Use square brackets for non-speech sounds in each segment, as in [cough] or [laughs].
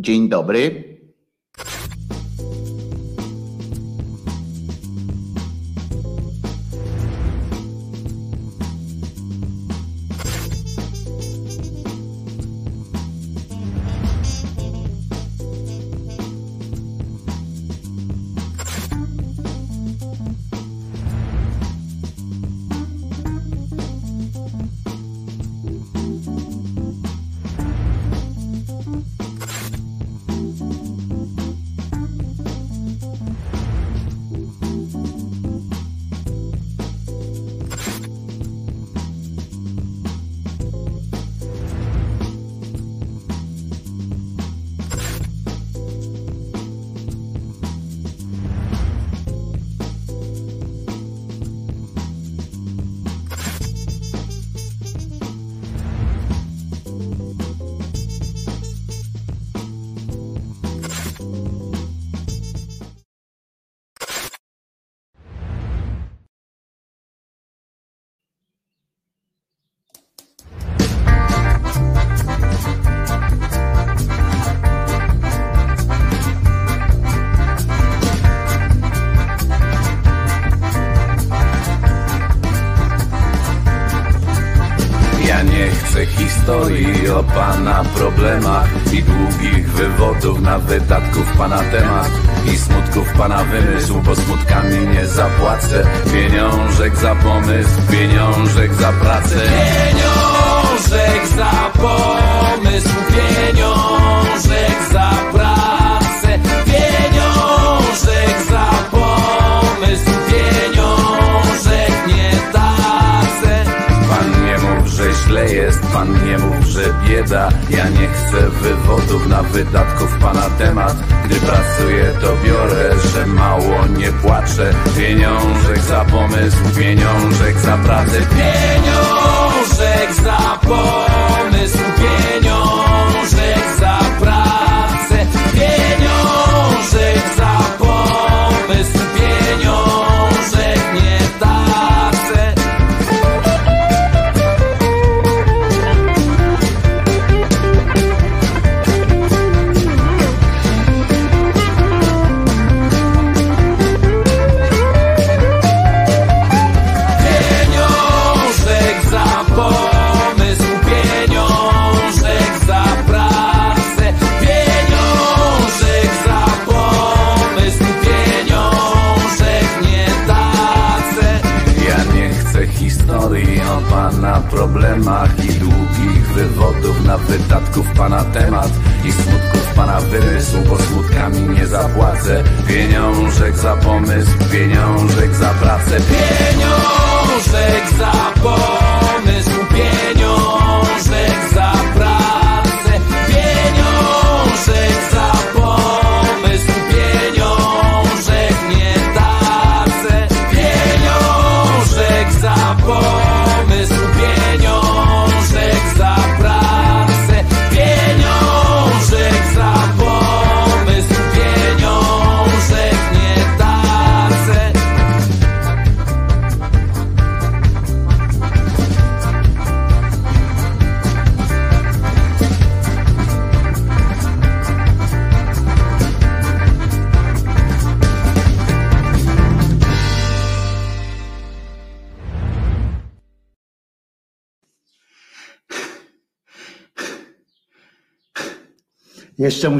Dzień dobry.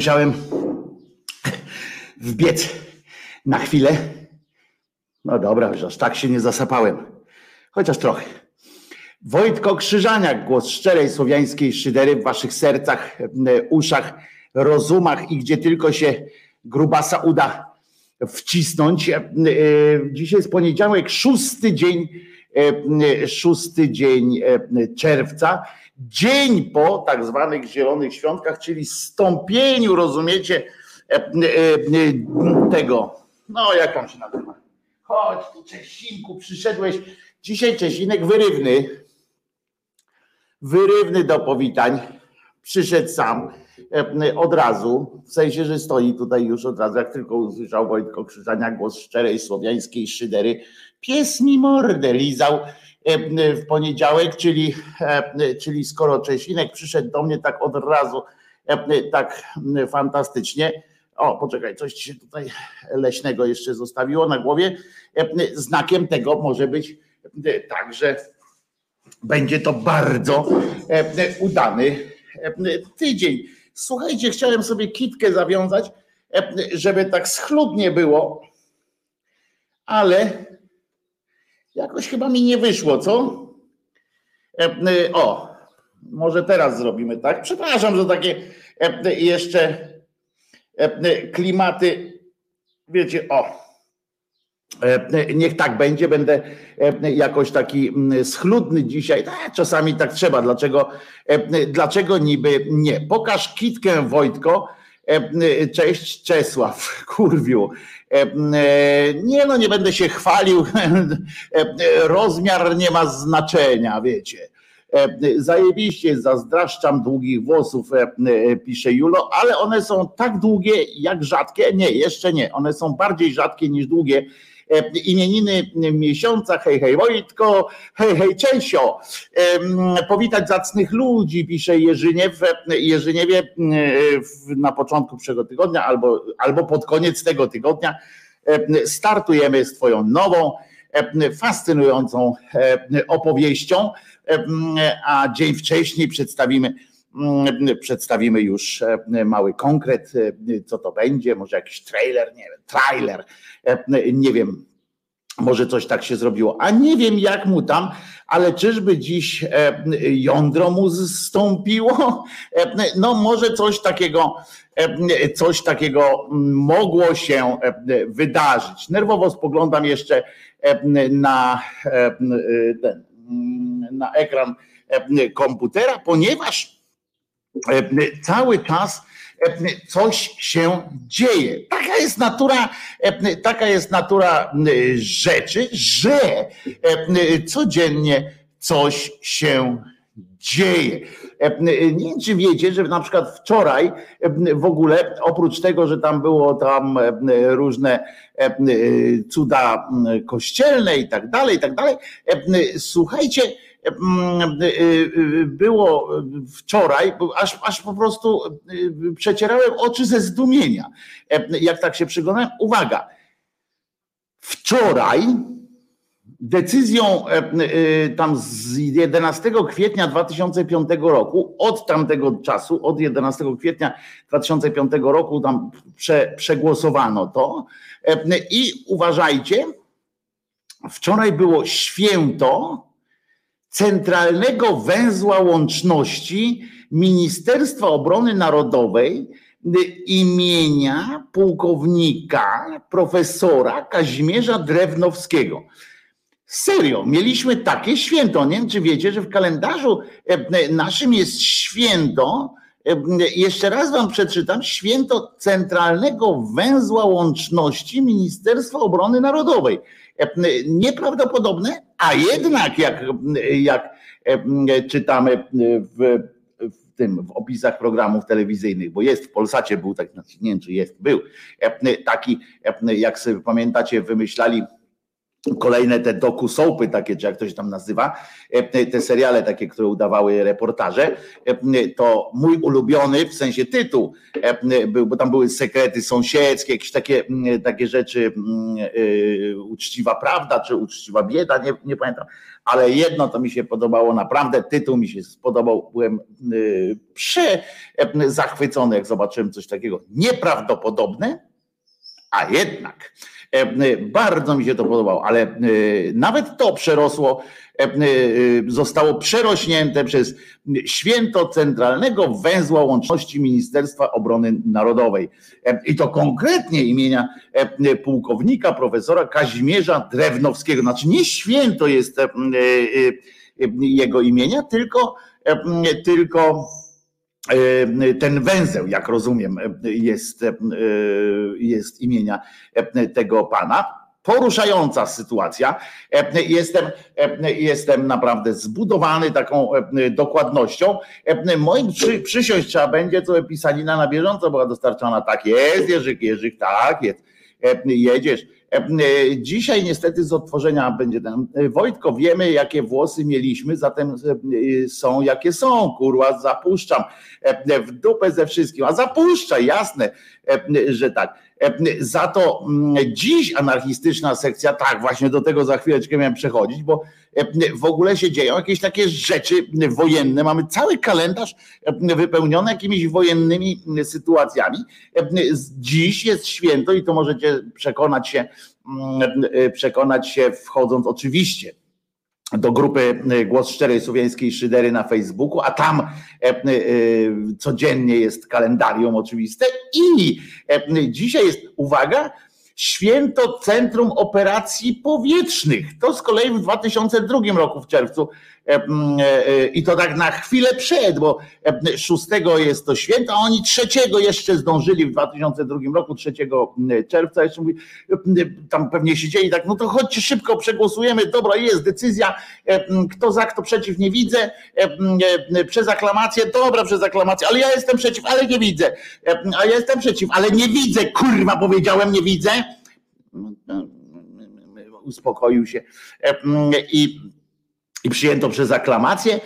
Musiałem wbiec na chwilę. No dobra, już aż tak się nie zasapałem. Chociaż trochę. Wojtko Krzyżaniak, głos szczerej słowiańskiej szydery w waszych sercach, e, uszach, rozumach i gdzie tylko się grubasa uda wcisnąć. E, e, Dzisiaj jest poniedziałek, szósty dzień, szósty dzień czerwca. Dzień po tak zwanych zielonych świątkach, czyli stąpieniu, rozumiecie, e, e, e, tego, no jak tam się nazywa? Chodź tu Czesinku, przyszedłeś. Dzisiaj Czesinek wyrywny, wyrywny do powitań. Przyszedł sam od razu, w sensie, że stoi tutaj już od razu, jak tylko usłyszał Wojtko Krzyżania głos szczerej słowiańskiej szydery. Pies mi mordę lizał w poniedziałek, czyli, e, czyli skoro Czesinek przyszedł do mnie tak od razu tak fantastycznie. O, poczekaj, coś się tutaj leśnego jeszcze zostawiło na głowie. Znakiem tego może być także będzie to bardzo udany tydzień. Słuchajcie, chciałem sobie kitkę zawiązać, żeby tak schludnie było, ale jakoś chyba mi nie wyszło, co? O, może teraz zrobimy tak. Przepraszam, że takie jeszcze klimaty, wiecie, o. Niech tak będzie, będę jakoś taki schludny dzisiaj. Czasami tak trzeba. Dlaczego, dlaczego niby nie? Pokaż kitkę Wojtko. Cześć Czesław, [laughs] kurwiu. Nie no, nie będę się chwalił. [laughs] Rozmiar nie ma znaczenia, wiecie. Zajebiście, zazdraszczam długich włosów, pisze Julo, ale one są tak długie jak rzadkie. Nie, jeszcze nie. One są bardziej rzadkie niż długie imieniny miesiąca, hej, hej Wojtko, hej, hej Czesio, powitać zacnych ludzi, pisze Jerzyniew, Jerzyniewie na początku przyszłego tygodnia albo, albo pod koniec tego tygodnia. Startujemy z twoją nową, fascynującą opowieścią, a dzień wcześniej przedstawimy przedstawimy już mały konkret, co to będzie, może jakiś trailer, nie wiem, trailer, nie wiem, może coś tak się zrobiło, a nie wiem jak mu tam, ale czyżby dziś jądro mu zstąpiło? No może coś takiego, coś takiego mogło się wydarzyć. Nerwowo spoglądam jeszcze na, ten, na ekran komputera, ponieważ cały czas coś się dzieje. Taka jest natura, taka jest natura rzeczy, że codziennie coś się dzieje. Nie wiem, czy wiecie, że na przykład wczoraj w ogóle, oprócz tego, że tam było tam różne cuda kościelne i tak dalej, i tak dalej, słuchajcie, Mm, było wczoraj, aż, aż po prostu y, przecierałem oczy ze zdumienia, jak tak się przyglądałem. Uwaga, wczoraj decyzją tam z 11 kwietnia 2005 roku, od tamtego czasu, od 11 kwietnia 2005 roku tam prze, przegłosowano to i uważajcie, wczoraj było święto centralnego węzła łączności Ministerstwa Obrony Narodowej imienia pułkownika profesora Kazimierza Drewnowskiego. Serio, mieliśmy takie święto. Nie wiem, czy wiecie, że w kalendarzu e, naszym jest święto, e, jeszcze raz wam przeczytam, święto Centralnego Węzła Łączności Ministerstwa Obrony Narodowej. E, nieprawdopodobne, a jednak jak, jak e, czytamy w, w tym, w opisach programów telewizyjnych, bo jest w Polsacie był taki, znaczy nie wiem czy jest, był e, taki, jak sobie pamiętacie, wymyślali kolejne te doku takie, czy jak to się tam nazywa, te seriale takie, które udawały reportaże, to mój ulubiony, w sensie tytuł, był, bo tam były sekrety sąsiedzkie, jakieś takie, takie rzeczy, uczciwa prawda, czy uczciwa bieda, nie, nie pamiętam, ale jedno to mi się podobało naprawdę, tytuł mi się spodobał, byłem prze zachwycony, jak zobaczyłem coś takiego nieprawdopodobne, a jednak E, bardzo mi się to podobało, ale e, nawet to przerosło, e, zostało przerośnięte przez święto centralnego węzła łączności Ministerstwa Obrony Narodowej. I to konkretnie imienia pułkownika profesora Kazimierza Drewnowskiego. Znaczy nie święto jest jego imienia, tylko, tylko E, ten węzeł, jak rozumiem, jest, e, jest imienia tego pana. Poruszająca sytuacja. Jestem, jestem naprawdę zbudowany taką dokładnością. Moim przy, przysiąść trzeba będzie, co pisanina na bieżąco była dostarczana. Tak jest, Jerzyk, Jerzyk, tak jest. Jedziesz Dzisiaj niestety z odtworzenia będzie ten. Wojtko, wiemy jakie włosy mieliśmy, zatem są jakie są, kurwa, zapuszczam w dupę ze wszystkim, a zapuszczaj, jasne, że tak. Za to dziś anarchistyczna sekcja, tak, właśnie do tego za chwileczkę miałem przechodzić, bo w ogóle się dzieją jakieś takie rzeczy wojenne. Mamy cały kalendarz wypełniony jakimiś wojennymi sytuacjami. Dziś jest święto i to możecie przekonać się, mm, przekonać się wchodząc oczywiście do grupy Głos Szczerej Słowiańskiej Szydery na Facebooku, a tam e, codziennie jest kalendarium oczywiste i e, dzisiaj jest, uwaga, Święto Centrum Operacji Powietrznych. To z kolei w 2002 roku w czerwcu i to tak na chwilę przed, bo 6 jest to święto, a oni 3 jeszcze zdążyli w 2002 roku, 3 czerwca jeszcze mówi, tam pewnie siedzieli tak, no to chodźcie szybko, przegłosujemy, dobra jest decyzja, kto za, kto przeciw, nie widzę, przez aklamację, dobra przez aklamację, ale ja jestem przeciw, ale nie widzę, a ja jestem przeciw, ale nie widzę, kurwa powiedziałem, nie widzę, uspokoił się i i przyjęto przez aklamację,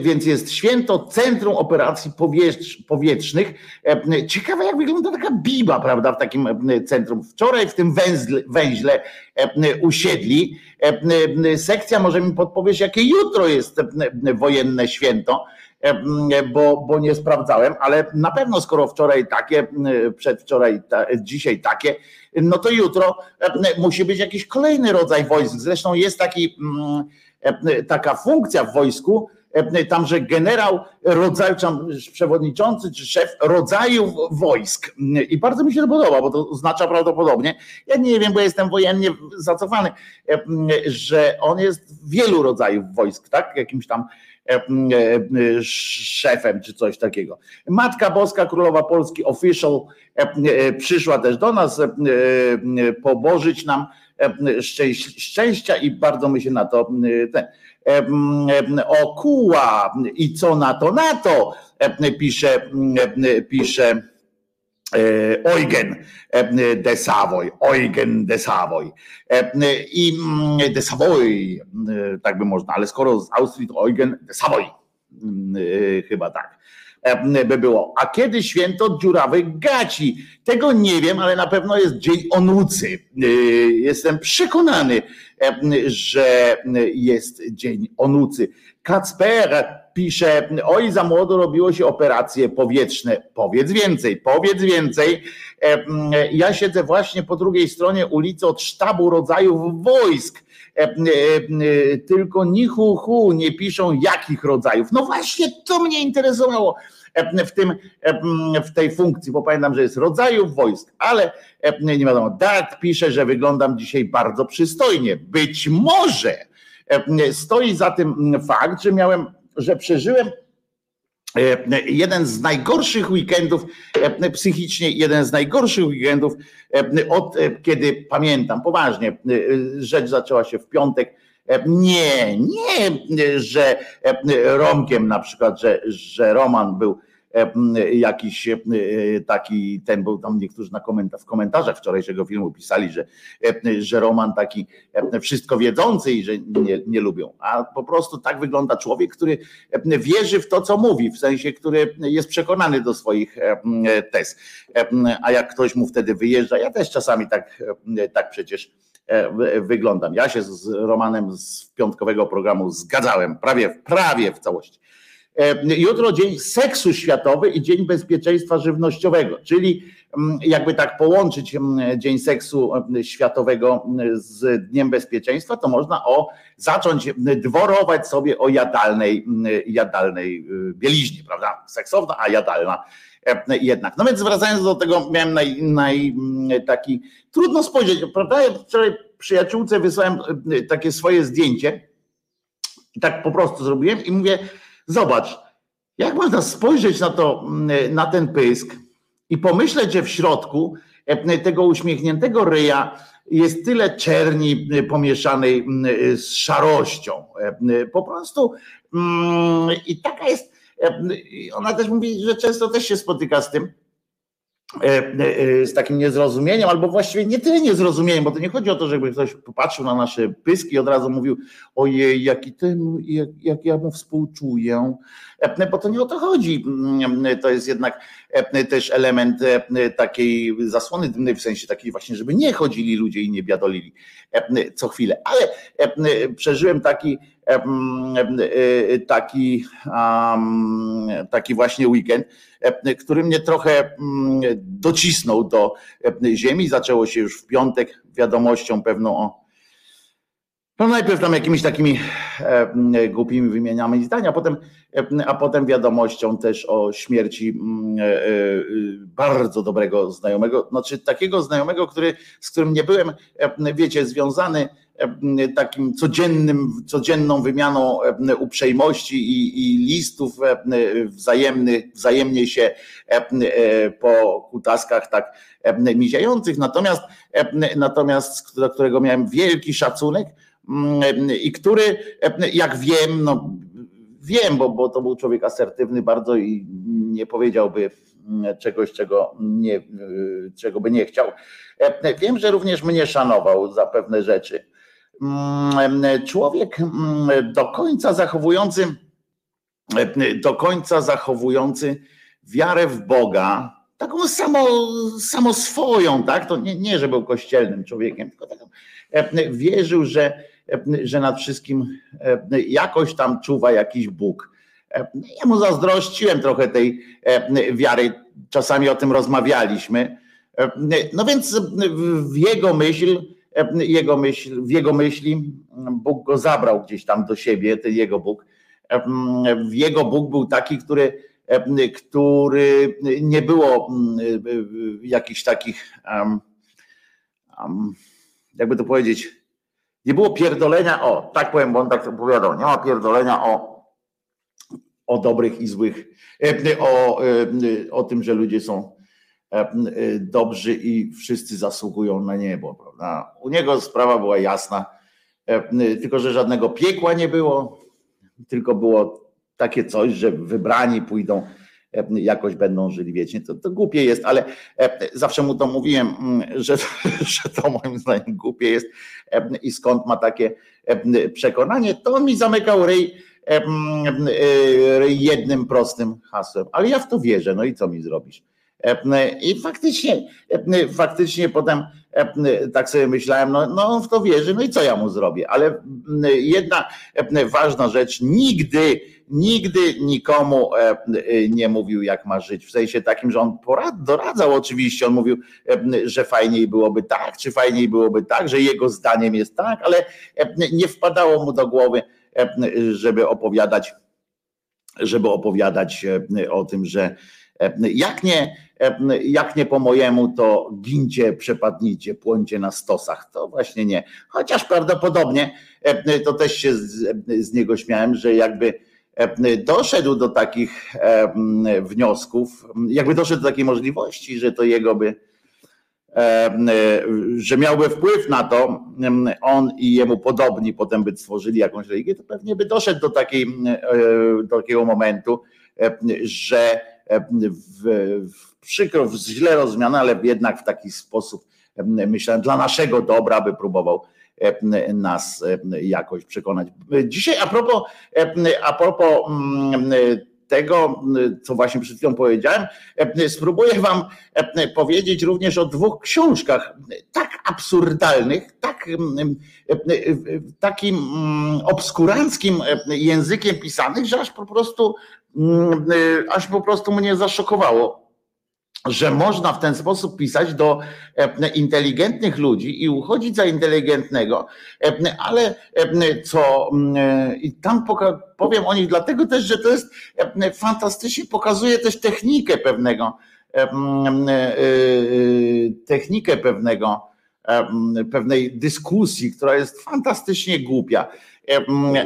więc jest święto Centrum Operacji Powietrznych. Ciekawe, jak wygląda taka biba, prawda, w takim centrum. Wczoraj w tym węźle usiedli. Sekcja może mi podpowiedzieć, jakie jutro jest wojenne święto bo, bo nie sprawdzałem, ale na pewno skoro wczoraj takie, przedwczoraj, dzisiaj takie, no to jutro musi być jakiś kolejny rodzaj wojsk. Zresztą jest taki, taka funkcja w wojsku, tam, że generał rodzaju, przewodniczący czy szef rodzaju wojsk. I bardzo mi się to podoba, bo to oznacza prawdopodobnie, ja nie wiem, bo jestem wojennie zacofany, że on jest wielu rodzajów wojsk, tak? Jakimś tam E, e, szefem czy coś takiego. Matka Boska, Królowa Polski, official, e, przyszła też do nas pobożyć nam szczęścia i bardzo my się na to ten, okuła i co na to na to pisze pisze E, Eugen e, de Savoy, Eugen de Savoy i mm, de Savoy, e, tak by można, ale skoro z Austrii to Eugen de Savoy, mm, chyba tak by było. A kiedy święto dziurawych gaci? Tego nie wiem, ale na pewno jest dzień onucy. Jestem przekonany, że jest dzień onucy. Kacper pisze, oj za młodo robiło się operacje powietrzne. Powiedz więcej, powiedz więcej. Ja siedzę właśnie po drugiej stronie ulicy od sztabu rodzajów wojsk. Tylko ni hu, hu nie piszą jakich rodzajów. No właśnie to mnie interesowało w, tym, w tej funkcji, bo pamiętam, że jest rodzajów wojsk, ale nie wiadomo. Dart pisze, że wyglądam dzisiaj bardzo przystojnie. Być może stoi za tym fakt, że miałem że przeżyłem e, jeden z najgorszych weekendów e, psychicznie, jeden z najgorszych weekendów e, od kiedy pamiętam, poważnie, rzecz zaczęła się w piątek. Nie, nie, że Romkiem na przykład, że, że Roman był jakiś e, taki, ten był tam niektórzy na komentarz, w komentarzach wczorajszego filmu pisali, że, e, że Roman taki wszystko wiedzący i że nie, nie lubią. A po prostu tak wygląda człowiek, który wierzy w to, co mówi, w sensie, który jest przekonany do swoich tez. A jak ktoś mu wtedy wyjeżdża, ja też czasami tak, tak przecież wyglądam. Ja się z Romanem z piątkowego programu zgadzałem prawie, prawie w całości. E, jutro dzień seksu światowy i dzień bezpieczeństwa żywnościowego, czyli mm, jakby tak połączyć mm, dzień seksu mm, światowego z dniem bezpieczeństwa, to można o zacząć dworować sobie o jadalnej, jadalnej y, bieliźnie, prawda? Seksowna, a jadalna e, jednak. No więc wracając do tego, miałem naj, naj, taki, trudno spojrzeć, prawda? Ja wczoraj przyjaciółce wysłałem y, takie swoje zdjęcie tak po prostu zrobiłem i mówię, Zobacz, jak można spojrzeć na, to, mm, na ten pysk i pomyśleć, że w środku e, tego uśmiechniętego ryja jest tyle czerni e, pomieszanej mm, z szarością. E, po prostu mm, i taka jest, ona też mówi, że często też się spotyka z tym, z takim niezrozumieniem, albo właściwie nie tyle niezrozumieniem, bo to nie chodzi o to, żeby ktoś popatrzył na nasze pyski i od razu mówił, ojej, jaki ten, jak, jak ja mu współczuję, bo to nie o to chodzi. Mm, to jest jednak też element takiej zasłony dymnej, w sensie takiej właśnie, żeby nie chodzili ludzie i nie biadolili co chwilę. Ale przeżyłem taki taki, taki właśnie weekend, który mnie trochę docisnął do ziemi. Zaczęło się już w piątek wiadomością pewną o no najpierw tam jakimiś takimi e, głupimi wymieniamy zdania, a potem, e, a potem wiadomością też o śmierci mm, e, e, bardzo dobrego znajomego, znaczy takiego znajomego, który, z którym nie byłem, e, wiecie, związany e, takim codziennym, codzienną wymianą uprzejmości i, i listów wzajemnych, wzajemnie się po kutaskach tak miziających, natomiast, natomiast do którego miałem wielki szacunek, Mm, i który, jak wiem, no wiem, bo, bo to był człowiek asertywny bardzo i nie powiedziałby czegoś, czego, nie, czego by nie chciał. Wiem, że również mnie szanował za pewne rzeczy. Mm, człowiek mm, do końca zachowujący, do końca zachowujący wiarę w Boga, taką samo, samo swoją, tak? To nie, nie, że był kościelnym człowiekiem, tylko taką, wierzył, że że nad wszystkim jakoś tam czuwa jakiś Bóg. Ja mu zazdrościłem trochę tej wiary, czasami o tym rozmawialiśmy. No więc w jego myśl, jego myśl, w jego myśli Bóg go zabrał gdzieś tam do siebie, ten jego Bóg. Jego Bóg był taki, który, który nie było jakichś takich, jakby to powiedzieć, nie było pierdolenia, o, tak powiem, bo on tak opowiadał, nie ma pierdolenia o, o dobrych i złych, e, o, e, o tym, że ludzie są dobrzy i wszyscy zasługują na niebo. Prawda? U niego sprawa była jasna, tylko że żadnego piekła nie było, tylko było takie coś, że wybrani pójdą E, jakoś będą żyli wiecznie. To, to głupie jest, ale e, zawsze mu to mówiłem, że, [laughs] że to moim zdaniem głupie jest e, i skąd ma takie przekonanie, to mi zamykał ryj jednym prostym hasłem. Ale ja w to wierzę, no i co mi zrobisz? I faktycznie, faktycznie potem tak sobie myślałem, no, no on w to wierzy, no i co ja mu zrobię? Ale jedna ważna rzecz, nigdy nigdy nikomu nie mówił, jak ma żyć. W sensie takim, że on porad, doradzał oczywiście, on mówił, że fajniej byłoby tak, czy fajniej byłoby tak, że jego zdaniem jest tak, ale nie wpadało mu do głowy, żeby opowiadać, żeby opowiadać o tym, że jak nie, jak nie po mojemu, to gincie, przepadnijcie, płońcie na stosach. To właśnie nie. Chociaż prawdopodobnie to też się z, z niego śmiałem, że jakby E, doszedł do takich e, wniosków, jakby doszedł do takiej możliwości, że to jego by, e, że miałby wpływ na to, on i jemu podobni potem by stworzyli jakąś religię, to pewnie by doszedł do, takiej, do takiego momentu, że w, w przykro, w źle rozumiane, ale jednak w taki sposób, myślę, dla naszego dobra by próbował E, nas e, jakoś przekonać. Dzisiaj a propos, e, a propos mm, tego, co właśnie przed chwilą powiedziałem, spróbuję Wam powiedzieć również o dwóch książkach tak absurdalnych, tak, takim mm, obskuranckim językiem pisanych, że aż po prostu, aż po prostu mnie zaszokowało że można w ten sposób pisać do e, inteligentnych ludzi i uchodzić za inteligentnego, e, ale e, co i tam powiem o nich dlatego też, że to jest fantastycznie pokazuje też technikę pewnego technikę pewnego pewnej dyskusji, która jest fantastycznie głupia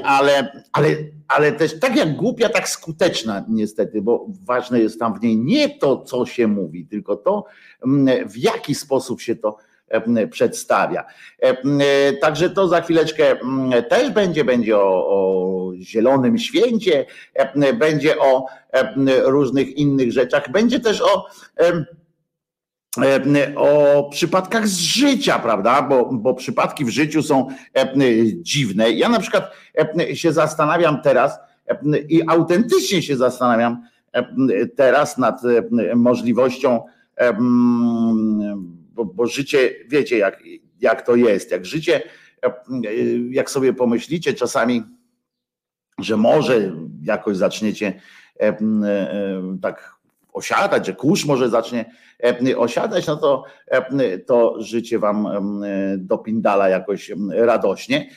ale, ale, ale też tak jak głupia, tak skuteczna niestety, bo ważne jest tam w niej nie to, co się mówi, tylko to, w jaki sposób się to przedstawia. Także to za chwileczkę też będzie, będzie o, o Zielonym Święcie, będzie o różnych innych rzeczach, będzie też o o przypadkach z życia, prawda? Bo, bo przypadki w życiu są dziwne. Ja na przykład się zastanawiam teraz i autentycznie się zastanawiam teraz nad możliwością, bo, bo życie, wiecie, jak, jak to jest, jak życie, jak sobie pomyślicie czasami, że może jakoś zaczniecie tak osiadać, że kurz może zacznie osiadać, no to, to życie wam dopindala jakoś radośnie.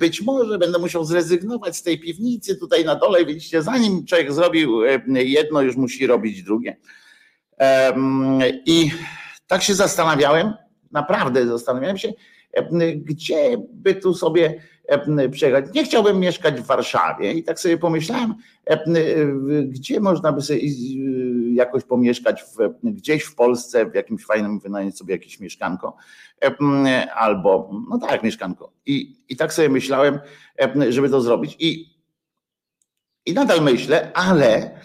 Być może będę musiał zrezygnować z tej piwnicy tutaj na dole. Widzicie, zanim człowiek zrobił jedno, już musi robić drugie. I tak się zastanawiałem, naprawdę zastanawiałem się, gdzie by tu sobie przyjechać. Nie chciałbym mieszkać w Warszawie i tak sobie pomyślałem, gdzie można by sobie jakoś pomieszkać w, gdzieś w Polsce, w jakimś fajnym wynająć sobie jakieś mieszkanko albo, no tak, mieszkanko. I, i tak sobie myślałem, żeby to zrobić i, i nadal myślę, ale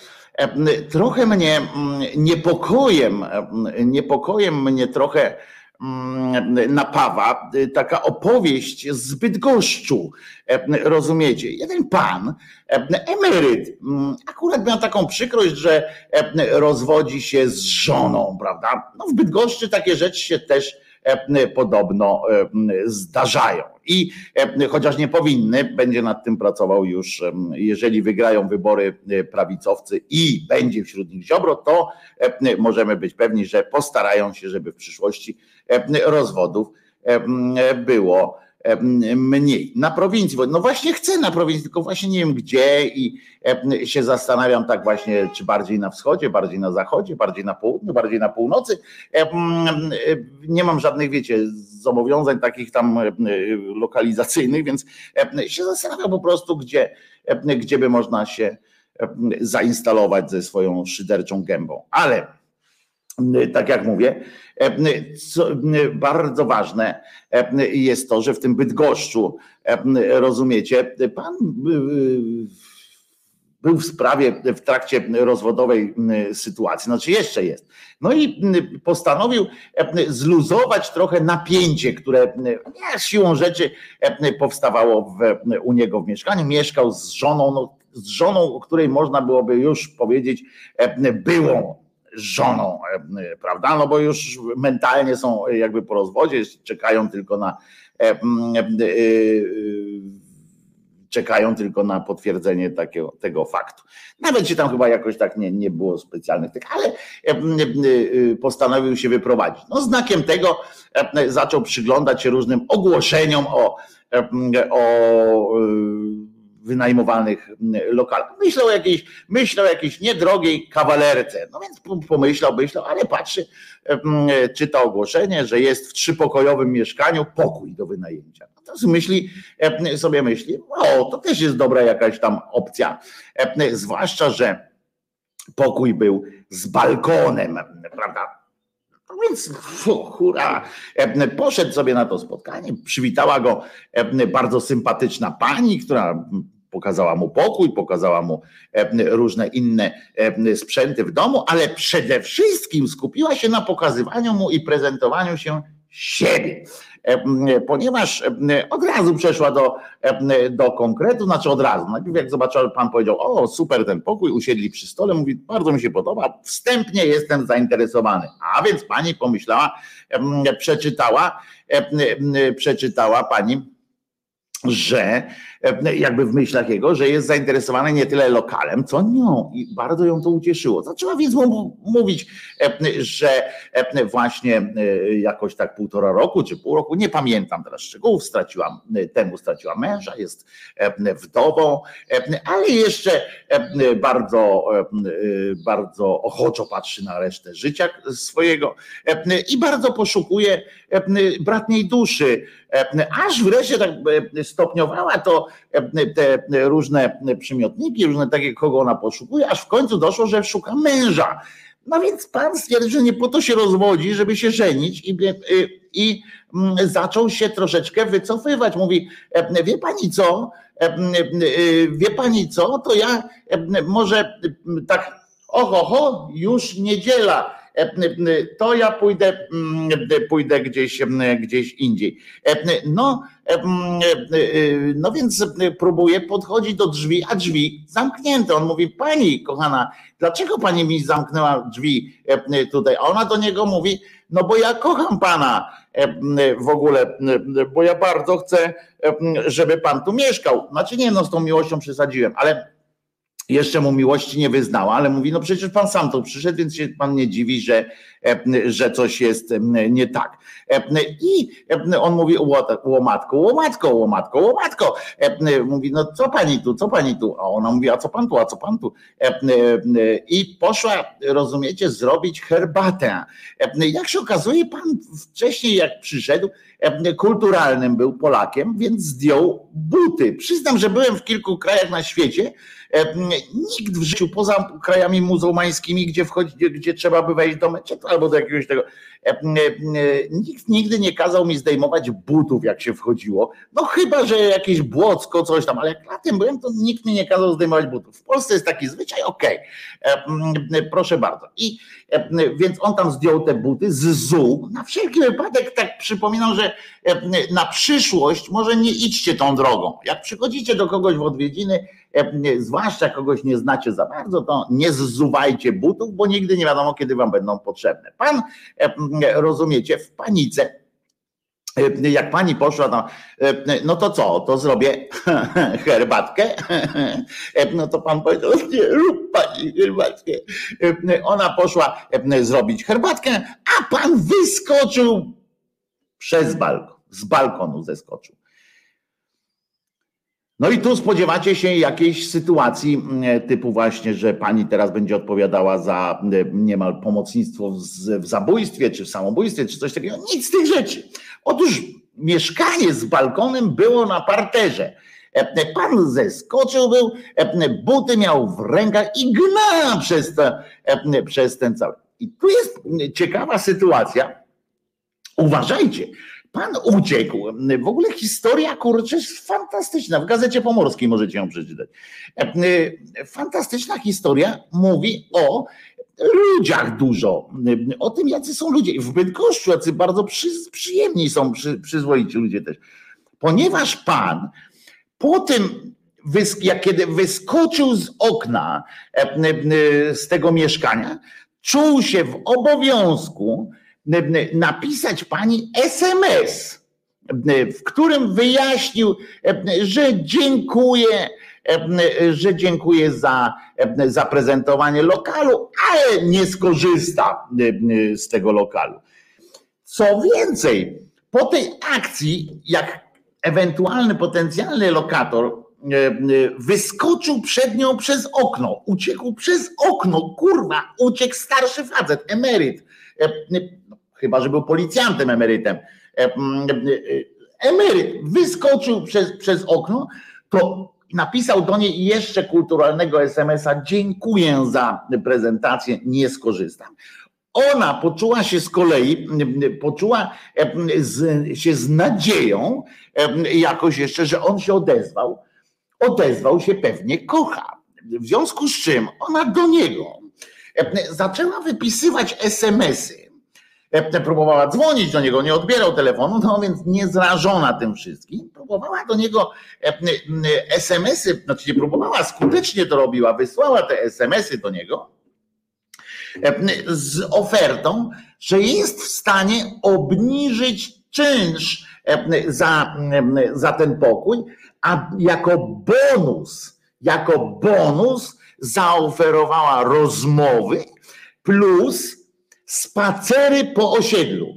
trochę mnie niepokojem, niepokojem mnie trochę napawa y, taka opowieść z Bydgoszczu. E, rozumiecie? Jeden pan, e, emeryt, mm, akurat miał taką przykrość, że e, rozwodzi się z żoną, prawda? No w Bydgoszczy takie rzeczy się też podobno zdarzają. I chociaż nie powinny, będzie nad tym pracował już, jeżeli wygrają wybory prawicowcy i będzie wśród nich Ziobro, to możemy być pewni, że postarają się, żeby w przyszłości rozwodów było mniej. Na prowincji, no właśnie chcę na prowincji, tylko właśnie nie wiem gdzie i się zastanawiam tak właśnie, czy bardziej na wschodzie, bardziej na zachodzie, bardziej na południu, bardziej na północy. Nie mam żadnych, wiecie, zobowiązań takich tam lokalizacyjnych, więc się zastanawiam po prostu, gdzie, gdzie by można się zainstalować ze swoją szyderczą gębą. Ale tak jak mówię, co bardzo ważne jest to, że w tym Bydgoszczu, rozumiecie, pan był w sprawie w trakcie rozwodowej sytuacji, znaczy jeszcze jest. No i postanowił zluzować trochę napięcie, które siłą rzeczy powstawało w, u niego w mieszkaniu. Mieszkał z żoną, no, z żoną, o której można byłoby już powiedzieć byłą żoną, e, prawda? No bo już mentalnie są jakby po rozwodzie, czekają tylko na e, e, czekają tylko na potwierdzenie takiego, tego faktu. Nawet się tam chyba jakoś tak nie, nie było specjalnych tych, ale postanowił się wyprowadzić. No znakiem tego zaczął przyglądać się różnym ogłoszeniom o, o wynajmowanych lokalach. Myślał o jakiejś, myślał o jakiejś niedrogiej kawalerce. No więc pomyślał, myślał, ale patrzy, czyta ogłoszenie, że jest w trzypokojowym mieszkaniu pokój do wynajęcia. No to myśli, sobie myśli, o, to też jest dobra jakaś tam opcja. Zwłaszcza, że pokój był z balkonem, prawda? No więc hura, poszedł sobie na to spotkanie, przywitała go bardzo sympatyczna pani, która pokazała mu pokój, pokazała mu różne inne sprzęty w domu, ale przede wszystkim skupiła się na pokazywaniu mu i prezentowaniu się siebie. Ponieważ od razu przeszła do, do konkretu, znaczy od razu. Najpierw jak zobaczyła, pan powiedział, o super ten pokój, usiedli przy stole, mówi, bardzo mi się podoba, wstępnie jestem zainteresowany. A więc pani pomyślała, przeczytała, przeczytała pani, że E, jakby w myślach jego, że jest zainteresowany nie tyle lokalem, co nią i bardzo ją to ucieszyło. Zaczęła więc mu mówić, e, że e, właśnie jakoś tak półtora roku czy pół roku, nie pamiętam teraz szczegółów, straciłam temu, straciła męża, jest wdową, ale jeszcze bardzo, bardzo ochoczo patrzy na resztę życia swojego i bardzo poszukuje bratniej duszy, aż wreszcie tak stopniowała to te różne przymiotniki, różne takie, kogo ona poszukuje, aż w końcu doszło, że szuka męża. No więc pan stwierdził, że nie po to się rozwodzi, żeby się żenić i, i mm, zaczął się troszeczkę wycofywać. Mówi, wie pani co, wie pani co, to ja może tak, oho, ho, już niedziela, to ja pójdę, mm, pójdę gdzieś, gdzieś indziej. No, no więc próbuję podchodzić do drzwi, a drzwi zamknięte. On mówi, pani kochana, dlaczego pani mi zamknęła drzwi tutaj? A ona do niego mówi, no bo ja kocham pana w ogóle, bo ja bardzo chcę, żeby pan tu mieszkał. Znaczy nie, no z tą miłością przesadziłem, ale jeszcze mu miłości nie wyznała, ale mówi, no przecież pan sam tu przyszedł, więc się pan nie dziwi, że, że coś jest nie tak. I on mówi, łomatko, łomatko, łomatko, łomatko. Mówi, no co pani tu, co pani tu? A ona mówi, a co pan tu, a co pan tu? I poszła, rozumiecie, zrobić herbatę. Jak się okazuje, pan wcześniej jak przyszedł, kulturalnym był Polakiem, więc zdjął buty. Przyznam, że byłem w kilku krajach na świecie, Nikt w życiu poza krajami muzułmańskimi, gdzie wchodzi, gdzie, trzeba by wejść do meczetu albo do jakiegoś tego, nikt nigdy nie kazał mi zdejmować butów, jak się wchodziło. No chyba, że jakieś błocko, coś tam, ale jak latem byłem, to nikt mi nie kazał zdejmować butów. W Polsce jest taki zwyczaj, okej, okay. proszę bardzo. I więc on tam zdjął te buty z. Na wszelki wypadek tak przypominam, że na przyszłość może nie idźcie tą drogą. Jak przychodzicie do kogoś w odwiedziny, zwłaszcza kogoś nie znacie za bardzo, to nie zzuwajcie butów, bo nigdy nie wiadomo, kiedy wam będą potrzebne. Pan, rozumiecie, w panice jak pani poszła, no, no to co, to zrobię [laughs] herbatkę? No to pan powiedział, nie rób pani herbatkę. Ona poszła zrobić herbatkę, a pan wyskoczył przez balkon, z balkonu zeskoczył. No i tu spodziewacie się jakiejś sytuacji mm, typu właśnie, że pani teraz będzie odpowiadała za mm, niemal pomocnictwo w zabójstwie, czy w samobójstwie, czy coś takiego. Nic z tych rzeczy. Otóż mieszkanie z balkonem było na parterze. E, pan zeskoczył był, e, buty miał w rękach i gna przez, te, e, przez ten cały. I tu jest ciekawa sytuacja. Uważajcie, Pan uciekł. W ogóle historia kurczę jest fantastyczna. W Gazecie Pomorskiej możecie ją przeczytać. Fantastyczna historia mówi o ludziach dużo. O tym, jacy są ludzie. W Bydgoszczu, jacy bardzo przy, przyjemni są, przy, przyzwoici ludzie też. Ponieważ pan po tym, jak kiedy wyskoczył z okna z tego mieszkania, czuł się w obowiązku, napisać pani SMS, w którym wyjaśnił, że dziękuję, że dziękuję za zaprezentowanie lokalu, ale nie skorzysta z tego lokalu. Co więcej, po tej akcji, jak ewentualny potencjalny lokator wyskoczył przed nią przez okno, uciekł przez okno, kurwa, uciekł starszy facet, emeryt, chyba że był policjantem emerytem, e, e, e, emeryt wyskoczył przez, przez okno, to napisał do niej jeszcze kulturalnego SMS-a: Dziękuję za prezentację, nie skorzystam. Ona poczuła się z kolei, poczuła z, się z nadzieją, jakoś jeszcze, że on się odezwał. Odezwał się pewnie kocha. W związku z czym ona do niego zaczęła wypisywać SMS-y E, próbowała dzwonić do niego, nie odbierał telefonu, no więc niezrażona tym wszystkim, próbowała do niego SMS-y, znaczy nie próbowała, skutecznie to robiła, wysłała te SMS-y do niego z ofertą, że jest w stanie obniżyć czynsz za, za ten pokój, a jako bonus, jako bonus zaoferowała rozmowy plus spacery po osiedlu.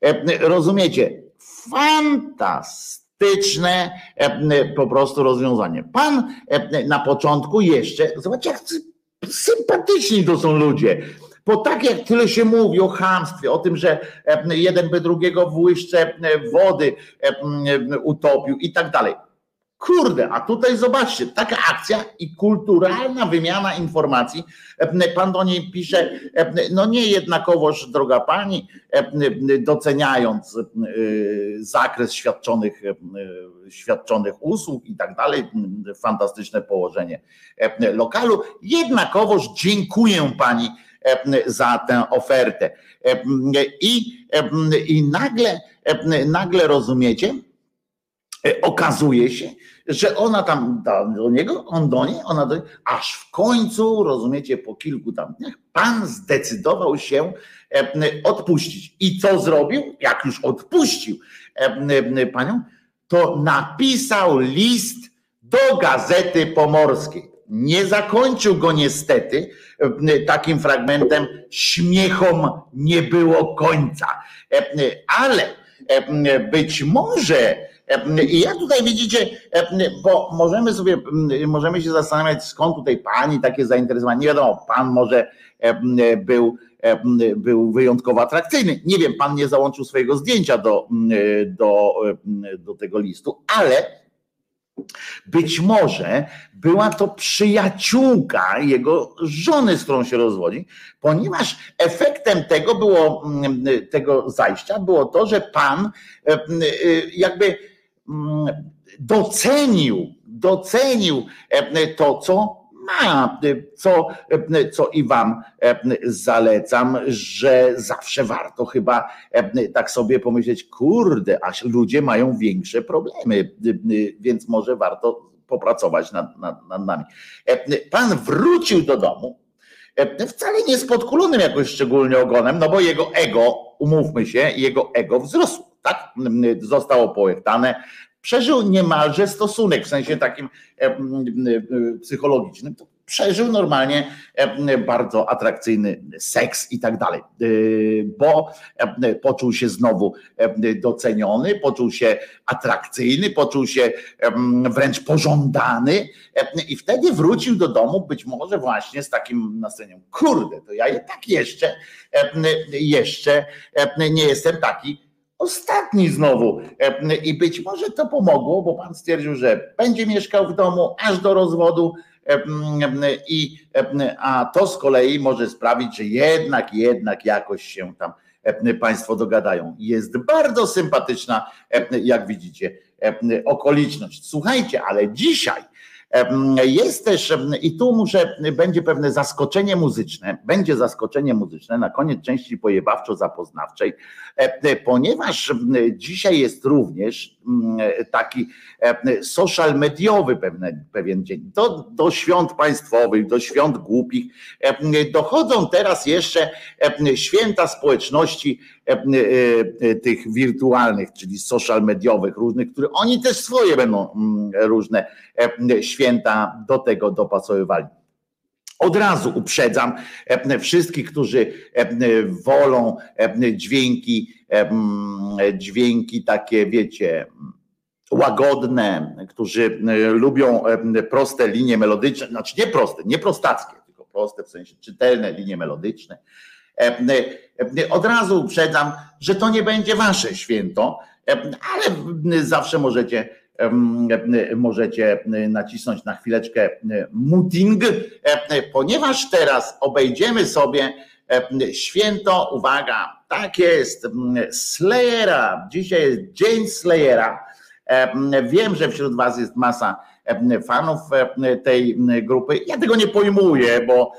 E, rozumiecie? Fantastyczne e, po prostu rozwiązanie. Pan e, na początku jeszcze, zobaczcie, jak sympatyczni to są ludzie. Bo tak jak tyle się mówi o chamstwie, o tym, że jeden by drugiego w łyżce wody utopił i tak dalej. Kurde, a tutaj zobaczcie, taka akcja i kulturalna wymiana informacji. Pan do niej pisze, no nie jednakowoż, droga pani, doceniając zakres świadczonych, świadczonych usług i tak dalej, fantastyczne położenie lokalu, jednakowoż dziękuję pani za tę ofertę. I, i nagle, nagle rozumiecie, okazuje się, że ona tam da do niego, on do niej, ona do niej, aż w końcu, rozumiecie, po kilku tam dniach, pan zdecydował się odpuścić. I co zrobił? Jak już odpuścił panią, to napisał list do Gazety Pomorskiej. Nie zakończył go niestety takim fragmentem śmiechom nie było końca. Ale być może i jak tutaj widzicie, bo możemy sobie, możemy się zastanawiać, skąd tutaj pani takie zainteresowanie. Nie wiadomo, pan może był, był wyjątkowo atrakcyjny. Nie wiem, pan nie załączył swojego zdjęcia do, do, do tego listu, ale być może była to przyjaciółka jego żony, z którą się rozwodzi, ponieważ efektem tego było, tego zajścia było to, że pan jakby docenił, docenił to, co ma, co, co i Wam zalecam, że zawsze warto chyba tak sobie pomyśleć, kurde, a ludzie mają większe problemy, więc może warto popracować nad, nad, nad nami. Pan wrócił do domu, wcale nie z podkulonym jakoś szczególnie ogonem, no bo jego ego, umówmy się, jego ego wzrosło, tak? Zostało połechtane, przeżył niemalże stosunek w sensie takim psychologicznym. Przeżył normalnie bardzo atrakcyjny seks i tak dalej, bo poczuł się znowu doceniony, poczuł się atrakcyjny, poczuł się wręcz pożądany i wtedy wrócił do domu być może właśnie z takim nastawieniem, kurde, to ja tak jeszcze, jeszcze nie jestem taki ostatni znowu. I być może to pomogło, bo pan stwierdził, że będzie mieszkał w domu aż do rozwodu. I, a to z kolei może sprawić, że jednak, jednak jakoś się tam Państwo dogadają. Jest bardzo sympatyczna, jak widzicie, okoliczność. Słuchajcie, ale dzisiaj jest też, i tu muszę, będzie pewne zaskoczenie muzyczne, będzie zaskoczenie muzyczne na koniec części pojebawczo-zapoznawczej, ponieważ dzisiaj jest również taki social mediowy pewien dzień. Do, do świąt państwowych, do świąt głupich dochodzą teraz jeszcze święta społeczności tych wirtualnych, czyli social mediowych różnych, które oni też swoje będą różne święta do tego dopasowywali. Od razu uprzedzam wszystkich, którzy wolą dźwięki, dźwięki takie, wiecie, łagodne, którzy lubią proste linie melodyczne, znaczy nie proste, nie prostackie, tylko proste w sensie czytelne linie melodyczne. Od razu uprzedzam, że to nie będzie wasze święto, ale zawsze możecie możecie nacisnąć na chwileczkę muting, ponieważ teraz obejdziemy sobie święto, uwaga, tak jest, Slayera, dzisiaj jest dzień Slayera. Wiem, że wśród was jest masa fanów tej grupy. Ja tego nie pojmuję, bo,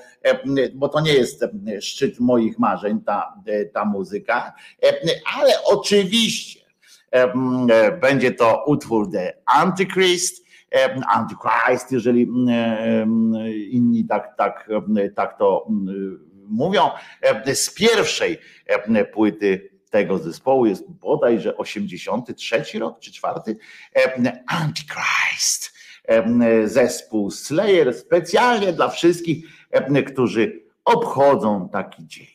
bo to nie jest szczyt moich marzeń, ta, ta muzyka, ale oczywiście będzie to utwór The Antichrist, Antichrist, jeżeli inni tak, tak, tak to mówią. Z pierwszej płyty tego zespołu jest bodajże 83 rok czy czwarty. Antichrist. Zespół Slayer specjalnie dla wszystkich, którzy obchodzą taki dzień.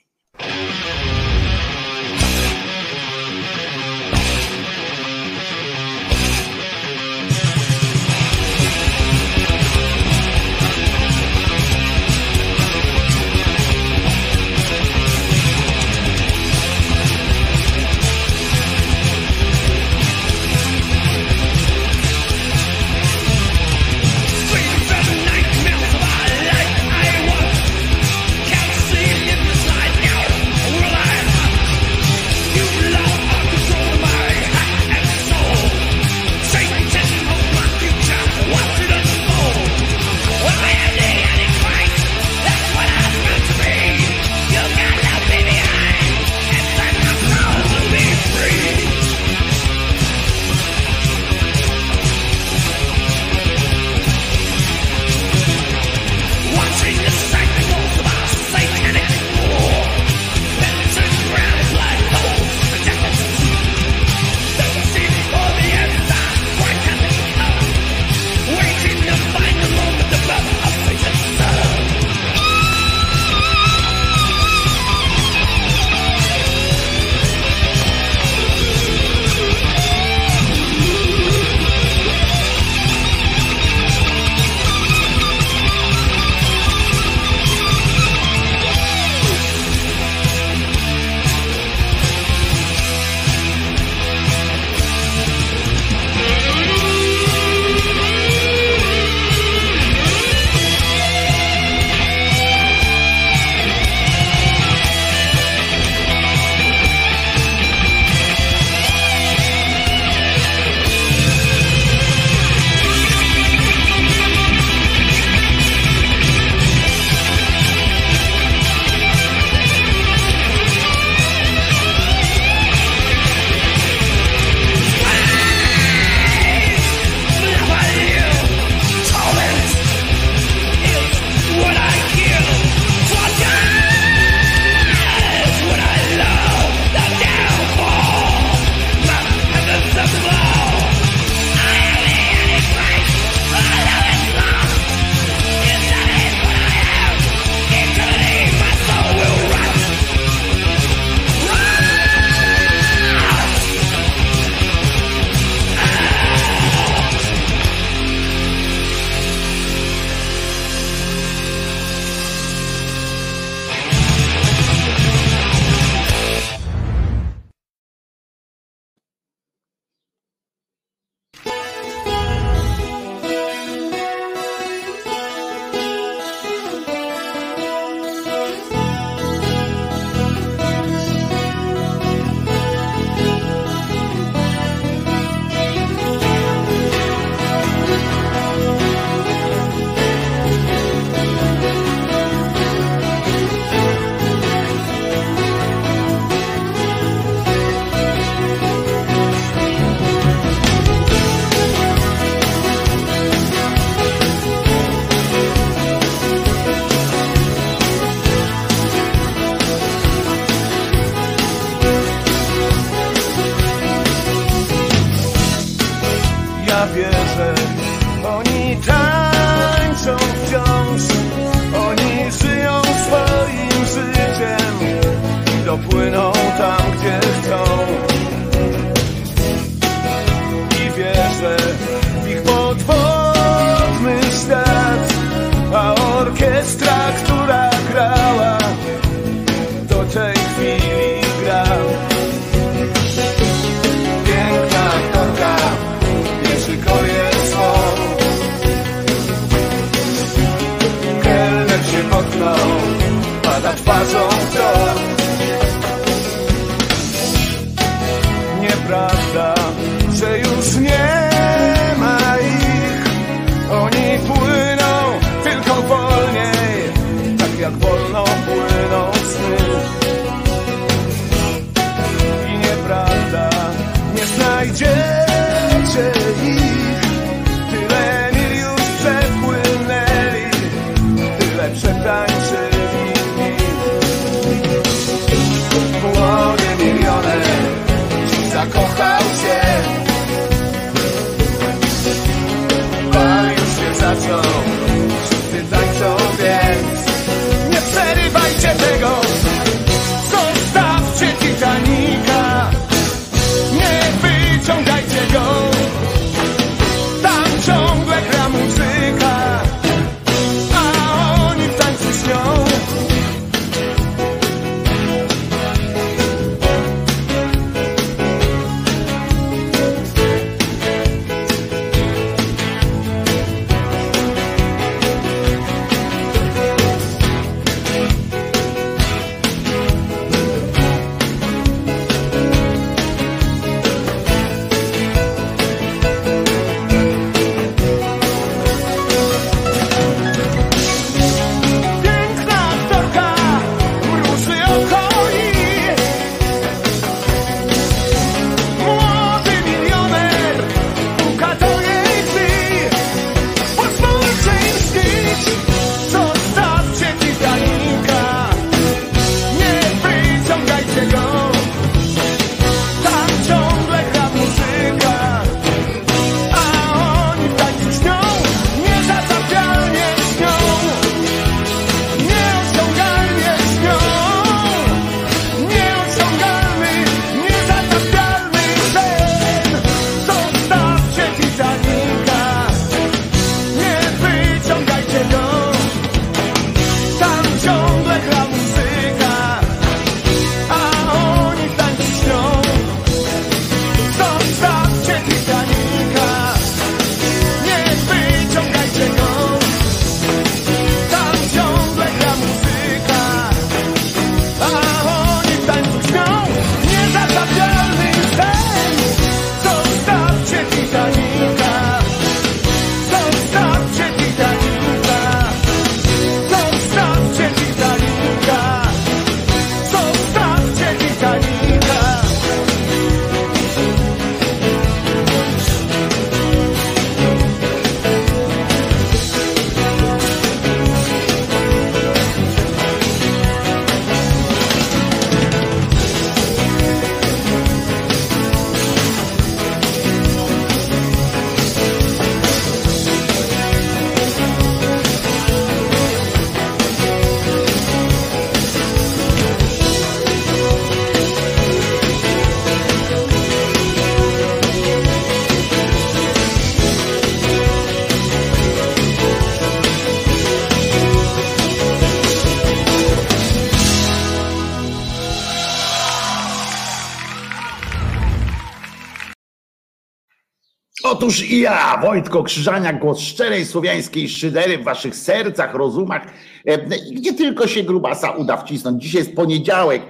Otóż i ja, Wojtko Krzyżaniak, głos szczerej słowiańskiej szydery w waszych sercach, rozumach, e, gdzie tylko się grubasa uda wcisnąć. Dzisiaj jest poniedziałek,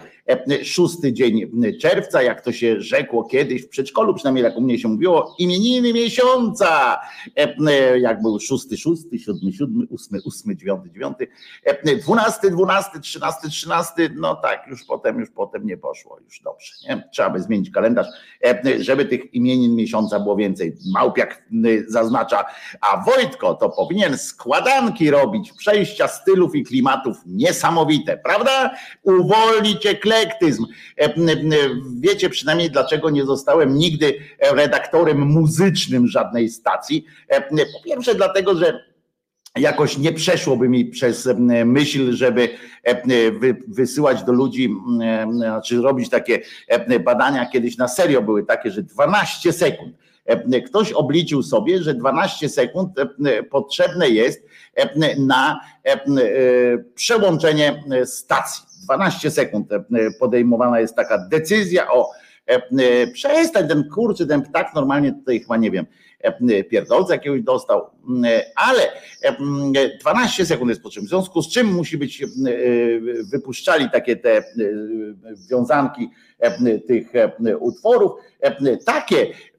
szósty dzień czerwca, jak to się rzekło kiedyś w przedszkolu, przynajmniej tak u mnie się mówiło, imieniny miesiąca, E, e, jak był szósty, szósty, siódmy, siódmy, ósmy, ósmy, dziewiąty, dziewiąty, e, dwunasty, dwunasty, trzynasty, trzynasty, no tak, już potem, już potem nie poszło, już dobrze, nie? Trzeba by zmienić kalendarz, żeby tych imienin miesiąca było więcej. Małpiak zaznacza, a Wojtko to powinien składanki robić, przejścia stylów i klimatów niesamowite, prawda? Uwolnić eklektyzm. E, Wiecie przynajmniej dlaczego nie zostałem nigdy redaktorem muzycznym żadnej stacji. E, Po pierwsze dlatego, że jakoś nie przeszłoby mi przez myśl, żeby e, wy- wysyłać do ludzi, znaczy robić takie badania kiedyś na serio były takie, że 12 sekund. Ktoś obliczył sobie, że 12 sekund potrzebne jest na przełączenie stacji. 12 sekund e, podejmowana jest taka decyzja o Przestań ten kurczy, ten ptak normalnie tutaj chyba nie wiem, pierdolca jakiegoś dostał, ale 12 sekund jest potrzebne. W związku z czym musi być wypuszczali takie te wiązanki tych utworów, takie Mm,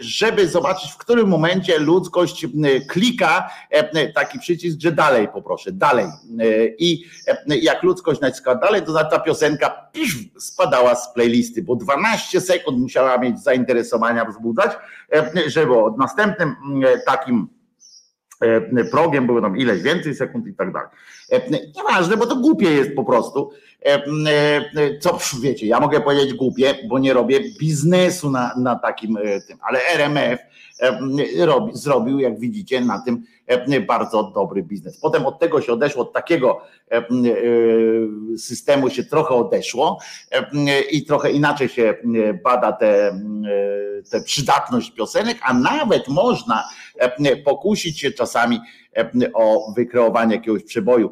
żeby zobaczyć, w którym momencie ludzkość mm, klika e, taki przycisk, że dalej poproszę, dalej. E, I e, jak ludzkość naciska dalej, to ta piosenka spadała z playlisty, bo 12 sekund musiała mieć zainteresowania wzbudzać, żeby od następnym mm, takim progiem było tam ileś więcej sekund i tak dalej. Nieważne, bo to głupie jest po prostu. E, e, co wiecie, ja mogę powiedzieć głupie, bo nie robię biznesu na, na takim e, tym, ale RMF robi, zrobił, jak widzicie, na tym bardzo dobry biznes. Potem od tego się odeszło, od takiego systemu się trochę odeszło i trochę inaczej się bada tę te, te przydatność piosenek, a nawet można pokusić się czasami o wykreowanie jakiegoś przeboju.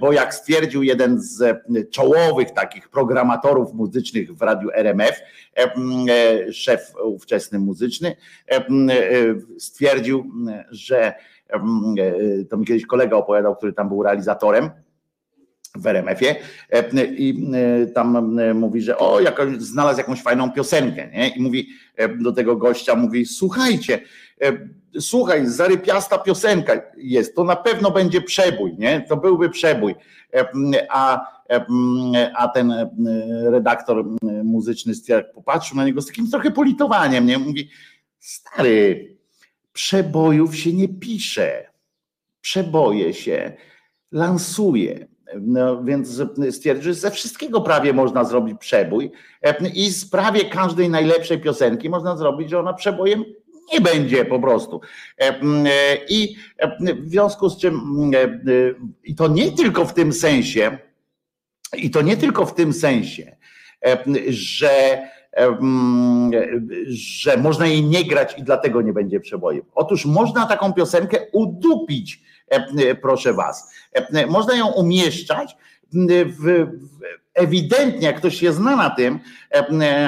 Bo jak stwierdził jeden z czołowych takich programatorów muzycznych w radiu RMF, szef ówczesny muzyczny, stwierdził, że to mi kiedyś kolega opowiadał, który tam był realizatorem, w RMF-ie i tam mówi, że o, jakoś, znalazł jakąś fajną piosenkę, nie? I mówi do tego gościa, mówi, słuchajcie, słuchaj, zarypiasta piosenka jest, to na pewno będzie przebój, nie? To byłby przebój. A, a ten redaktor muzyczny popatrzył na niego z takim trochę politowaniem, nie? Mówi, stary, przebojów się nie pisze. Przeboje się lansuje. No, więc stwierdził, że ze wszystkiego prawie można zrobić przebój i z prawie każdej najlepszej piosenki można zrobić, że ona przebojem nie będzie po prostu. E, e, I e, w związku z czym, i to nie tylko w tym sensie, i to nie tylko w tym sensie, że, że można jej nie grać i dlatego nie będzie przebojem. Otóż można taką piosenkę udupić, proszę was. Można ją umieszczać w, ewidentnie, jak ktoś się zna na tym,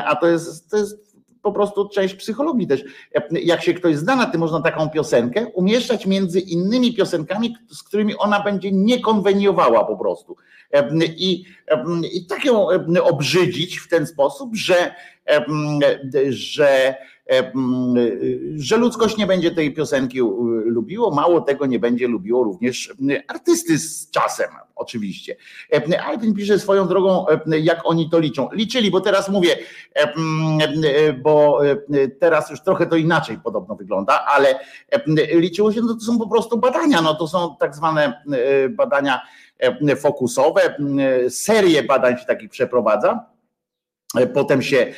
a to jest, to jest po prostu część psychologii też. Jak się ktoś zna na tym, można taką piosenkę umieszczać między innymi piosenkami, z którymi ona będzie nie konweniowała po prostu. I, i tak ją obrzydzić w ten sposób, że, że że ludzkość nie będzie tej piosenki lubiło, mało tego nie będzie lubiło również artysty z czasem, oczywiście. Alpin pisze swoją drogą, jak oni to liczą. Liczyli, bo teraz mówię, bo teraz już trochę to inaczej podobno wygląda, ale liczyło się, no to są po prostu badania, no to są tak zwane badania fokusowe, serie badań się takich przeprowadza. Potem się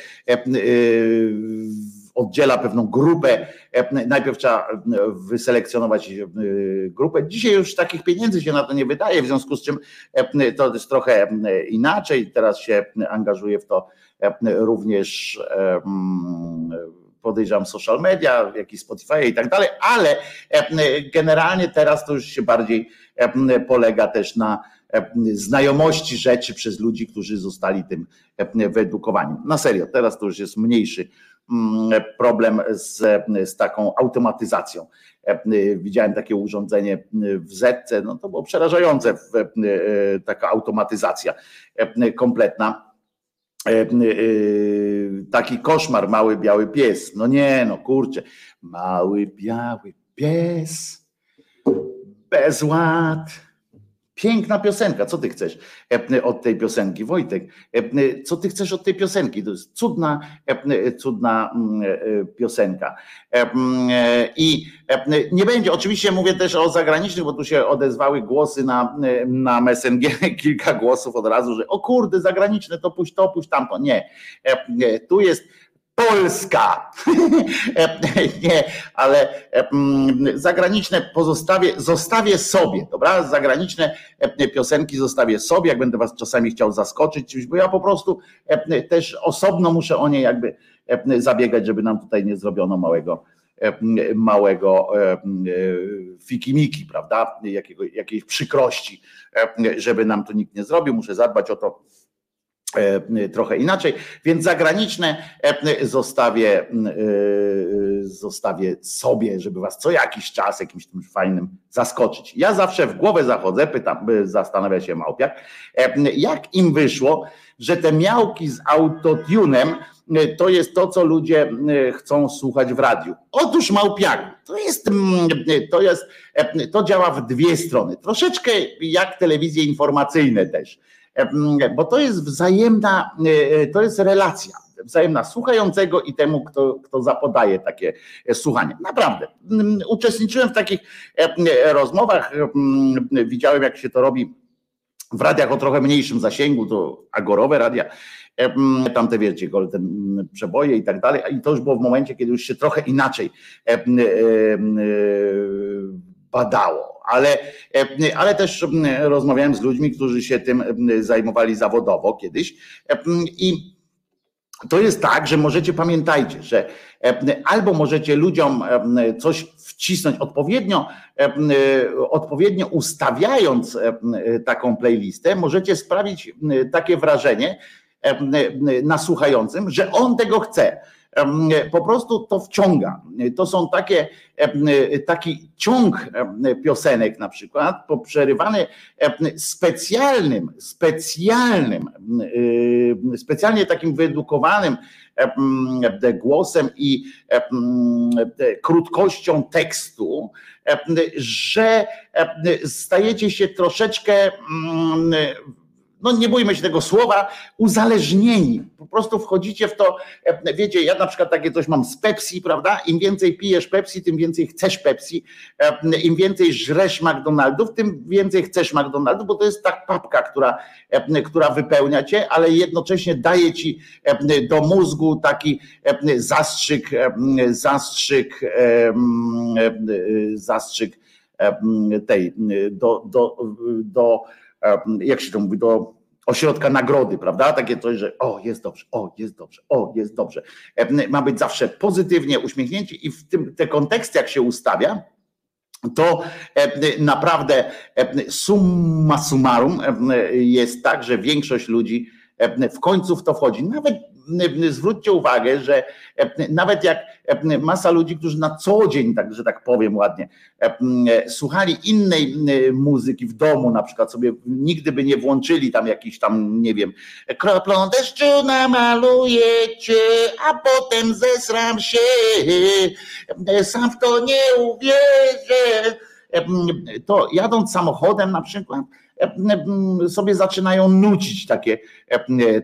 oddziela pewną grupę. E, najpierw trzeba e, wyselekcjonować e, grupę. Dzisiaj już takich pieniędzy się na to nie wydaje, w związku z czym to jest trochę inaczej. Teraz się angażuje w to również podejrzewam social media, jak i Spotify i tak dalej, ale generalnie teraz to już się bardziej polega też na znajomości rzeczy przez ludzi, którzy zostali tym wyedukowani. Na serio, teraz to już jest mniejszy Mm, problem z, z taką automatyzacją. E, widziałem takie urządzenie w Zetce, no to było przerażające, e, taka automatyzacja e, kompletna. Taki koszmar, mały biały pies. No nie, no kurczę, mały biały pies, bez ład Piękna piosenka, co ty chcesz e, od tej piosenki, Wojtek? E, co ty chcesz od tej piosenki? To jest cudna, e, cudna mm, piosenka. Mm, I nie będzie, oczywiście mówię też o zagranicznych, bo tu się odezwały głosy na, na Messenger, [laughs] kilka głosów od razu, że o kurde, zagraniczne to puść to, puść tamto. Nie, tu jest Polska. [laughs] nie, ale mm, zagraniczne pozostawię, zostawię sobie, dobra? Zagraniczne piosenki zostawię sobie, jak będę was czasami chciał zaskoczyć czymś, bo ja po prostu też osobno muszę o nie jakby zabiegać, żeby nam tutaj nie zrobiono małego małego fikimiki, prawda? Jakiego, jakiejś przykrości, żeby nam to nikt nie zrobił. Muszę zadbać o to, e, trochę inaczej, więc zagraniczne e, zostawię, e, zostawię sobie, żeby was co jakiś czas jakimś tym fajnym zaskoczyć. Ja zawsze w głowę zachodzę, pytam, zastanawia się Małpiak, jak im wyszło, że te miałki z autotunem to jest to, co ludzie chcą słuchać w radiu. Otóż Małpiak, to jest, to jest, to działa w dwie strony. Troszeczkę jak telewizje informacyjne też bo to jest wzajemna, e, to jest relacja wzajemna słuchającego i temu, kto, kto zapodaje takie e, słuchanie. Naprawdę. Uczestniczyłem w takich e, rozmowach, widziałem jak się to robi w radiach o trochę mniejszym zasięgu, to agorowe radia, tam te wiecie, te przeboje i tak dalej, i to już było w momencie, kiedy już się trochę inaczej badało ale, e, ale też rozmawiałem z ludźmi, którzy się tym zajmowali zawodowo kiedyś. I to jest tak, że możecie pamiętajcie, że albo możecie ludziom coś wcisnąć odpowiednio, odpowiednio ustawiając taką playlistę, możecie sprawić takie wrażenie na słuchającym, że on tego chce po prostu to wciąga. To są takie, taki ciąg piosenek na przykład, poprzerywany specjalnym, specjalnym, specjalnie takim wyedukowanym głosem i krótkością tekstu, że stajecie się troszeczkę no nie bójmy się tego słowa, uzależnieni. Po prostu wchodzicie w to, e, wiecie, ja na przykład takie coś mam z Pepsi, prawda? Im więcej pijesz Pepsi, tym więcej chcesz Pepsi. E, Im więcej żresz McDonaldów, tym więcej chcesz McDonaldów, bo to jest tak papka, która, e, która wypełnia cię, ale jednocześnie daje ci do mózgu taki zastrzyk, zastrzyk, zastrzyk tej, do, do, do jak się to mówi, do ośrodka nagrody, prawda? Takie coś, że o, jest dobrze, o, jest dobrze, o, jest dobrze. Ma być zawsze pozytywnie uśmiechnięci i w tym te konteksty, jak się ustawia, to naprawdę summa summarum jest tak, że większość ludzi w końcu w to wchodzi. Nawet zwróćcie uwagę, że nawet jak masa ludzi, którzy na co dzień, tak, że tak powiem ładnie, słuchali innej muzyki w domu, na przykład sobie nigdy by nie włączyli tam jakiś tam, nie wiem, kroplą deszczu namaluję cię, a potem zesram się, sam w to nie uwierzę. To jadąc samochodem na przykład, sobie zaczynają nucić takie,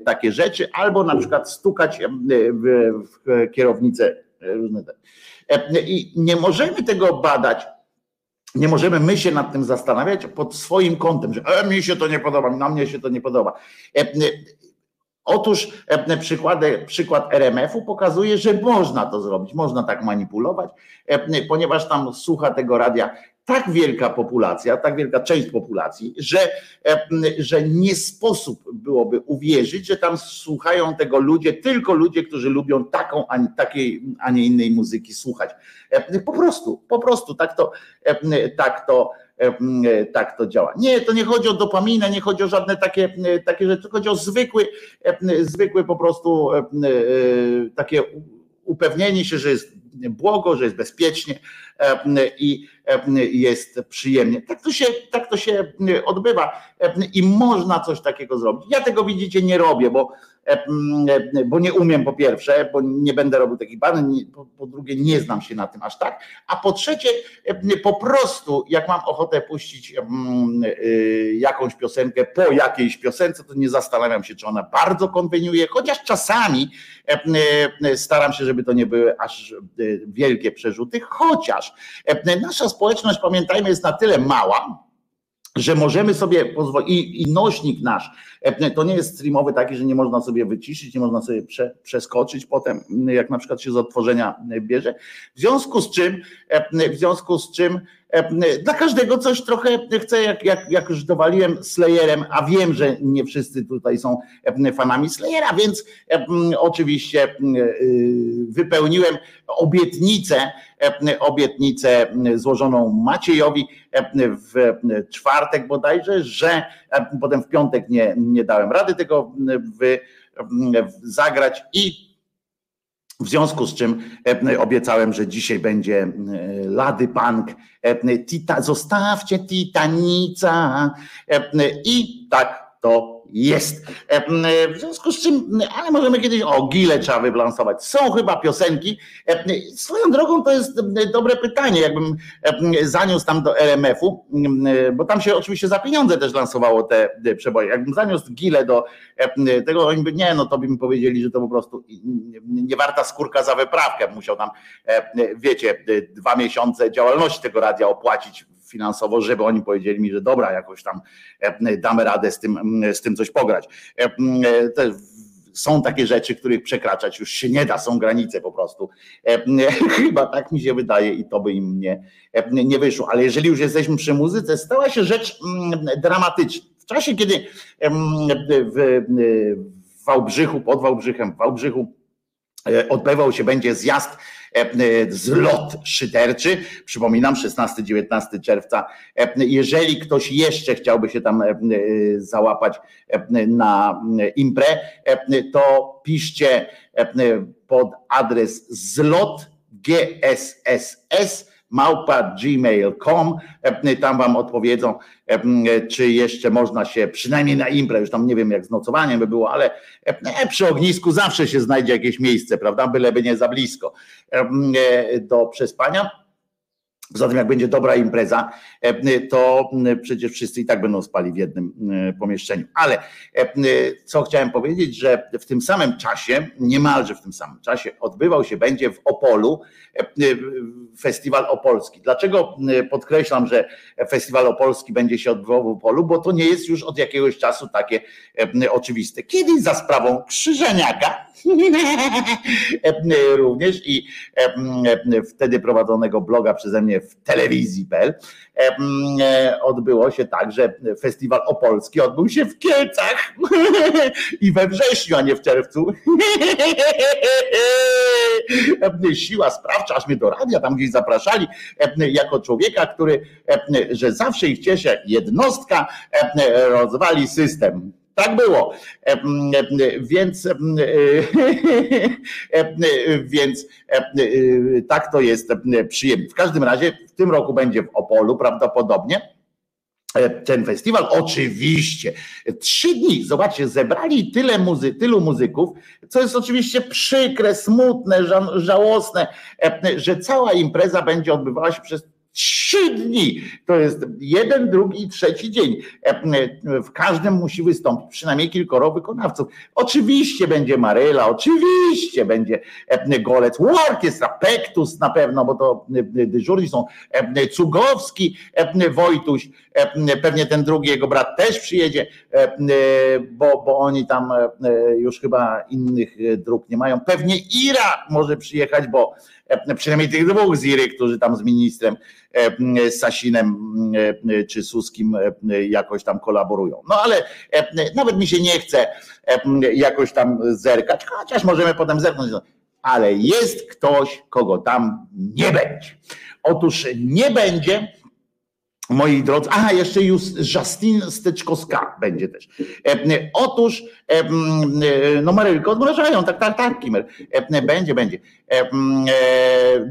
takie rzeczy, albo na przykład stukać w, w kierownicę. I nie możemy tego badać, nie możemy my się nad tym zastanawiać pod swoim kątem, że e, mi się to nie podoba, na mnie się to nie podoba. Otóż przykłady, przykład RMF-u pokazuje, że można to zrobić, można tak manipulować, ponieważ tam słucha tego radia tak wielka populacja, tak wielka część populacji, że, e, że nie sposób byłoby uwierzyć, że tam słuchają tego ludzie, tylko ludzie, którzy lubią taką, a takiej, a nie innej muzyki słuchać. E, po prostu, po prostu tak to, e, tak to, tak to działa. Nie, to nie chodzi o dopaminę, nie chodzi o żadne takie, takie rzeczy, chodzi o zwykły, zwykły po prostu takie upewnienie się, że jest błogo, że jest bezpiecznie i jest przyjemnie. Tak to się, tak to się odbywa i można coś takiego zrobić. Ja tego widzicie nie robię, bo bo nie umiem po pierwsze, bo nie będę robił takich badań, po, po, drugie nie znam się na tym aż tak, a po trzecie po prostu jak mam ochotę puścić jakąś piosenkę po jakiejś piosence, to nie zastanawiam się, czy ona bardzo konweniuje, chociaż czasami staram się, żeby to nie były aż wielkie przerzuty, chociaż nasza społeczność, pamiętajmy, jest na tyle mała, że możemy sobie pozwolić, i, i, nośnik nasz, e, to nie jest streamowy taki, że nie można sobie wyciszyć, nie można sobie prze, przeskoczyć potem, jak na przykład się z odtworzenia bierze. W związku z czym, e, w związku z czym Dla każdego coś trochę chcę, jak, jak, jak już dowaliłem Slayerem, a wiem, że nie wszyscy tutaj są fanami Slayera, więc oczywiście wypełniłem obietnicę, obietnicę złożoną Maciejowi w czwartek bodajże, że potem w piątek nie, nie dałem rady tego wy, zagrać i w związku z czym obiecałem, że dzisiaj będzie Lady Punk. Tita, zostawcie Titanica. I tak to jest. W związku z czym, ale możemy kiedyś, o Gile trzeba wybalansować. Są chyba piosenki. Swoją drogą to jest dobre pytanie, jakbym zaniósł tam do RMF-u, bo tam się oczywiście za pieniądze też lansowało te przeboje. Jakbym zaniósł Gile do tego, oni by, nie, no to by mi powiedzieli, że to po prostu nie warta skórka za wyprawkę. Musiał tam, wiecie, dwa miesiące działalności tego radia opłacić finansowo, żeby oni powiedzieli mi, że dobra, jakoś tam damy radę z tym, z tym coś pograć. Są takie rzeczy, których przekraczać już się nie da, są granice po prostu. [laughs] Chyba tak mi się wydaje i to by im nie, nie wyszło. Ale jeżeli już jesteśmy przy muzyce, stała się rzecz dramatyczna. W czasie, kiedy w Wałbrzychu, pod Wałbrzychem, w Wałbrzychu odbywał się będzie zjazd zlot szyderczy. Przypominam, 16-19 czerwca. Jeżeli ktoś jeszcze chciałby się tam załapać na imprę, to piszcie pod adres zlot GSSS małpa gmail.com, tam wam odpowiedzą, czy jeszcze można się przynajmniej na imprę, już tam nie wiem jak z nocowaniem by było, ale przy ognisku zawsze się znajdzie jakieś miejsce, prawda, byleby nie za blisko. Do przespania. Poza tym, jak będzie dobra impreza, to przecież wszyscy i tak będą spali w jednym pomieszczeniu. Ale co chciałem powiedzieć, że w tym samym czasie, niemalże w tym samym czasie, odbywał się będzie w Opolu festiwal opolski. Dlaczego podkreślam, że festiwal opolski będzie się odbywał w Opolu? Bo to nie jest już od jakiegoś czasu takie oczywiste. Kiedyś za sprawą Krzyżeniaka [laughs] również i wtedy prowadzonego bloga przeze mnie w telewizji.pl odbyło się tak, że festiwal opolski odbył się w Kielcach [laughs] i we wrześniu, a nie w czerwcu. [laughs] Siła sprawcza, aż mnie do radia tam gdzieś zapraszali jako człowieka, który, że zawsze ich cieszy jednostka rozwali system. Tak było. Więc, więc tak to jest przyjemnie. W każdym razie w tym roku będzie w Opolu prawdopodobnie ten festiwal. Oczywiście trzy dni, zobaczcie, zebrali tyle muzy, tylu muzyków, co jest oczywiście przykre, smutne, żałosne, że cała impreza będzie odbywała się przez Trzy dni. To jest jeden, drugi i trzeci dzień. W każdym musi wystąpić przynajmniej kilkoro wykonawców. Oczywiście będzie Maryla, oczywiście będzie Golec, orkiestra, Pektus na pewno, bo to dyżurni są Cugowski, Wojtuś, pewnie ten drugi jego brat też przyjedzie, bo, bo oni tam już chyba innych dróg nie mają. Pewnie Ira może przyjechać, bo przynajmniej tych dwóch z Iry, którzy tam z ministrem Sasinem czy Suskim jakoś tam kolaborują. No ale nawet mi się nie chce jakoś tam zerkać, chociaż możemy potem zerknąć. Ale jest ktoś, kogo tam nie będzie. Otóż nie będzie Moi drodzy, aha, jeszcze Justin Styczkowska będzie też. Otóż, no Marylko odmrażają, tak, tak, tak, Kimer. Będzie, będzie.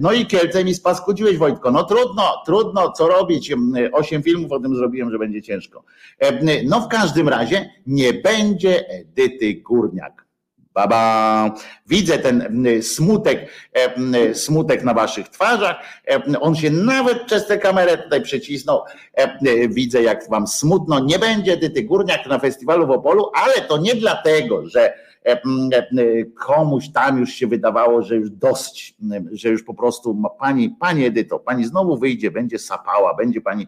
No i Kielce mi spaskudziłeś, Wojtko. No trudno, trudno, co robić. Osiem filmów o tym zrobiłem, że będzie ciężko. No w każdym razie nie będzie Edyty Górniak. Baba, widzę ten smutek, smutek na waszych twarzach. On się nawet przez tę kamerę tutaj przycisnął. Widzę, jak wam smutno. Nie będzie Dyty Górniak na festiwalu w Opolu, ale to nie dlatego, że komuś tam już się wydawało, że już dość, że już po prostu pani, pani Edyto, pani znowu wyjdzie, będzie sapała, będzie pani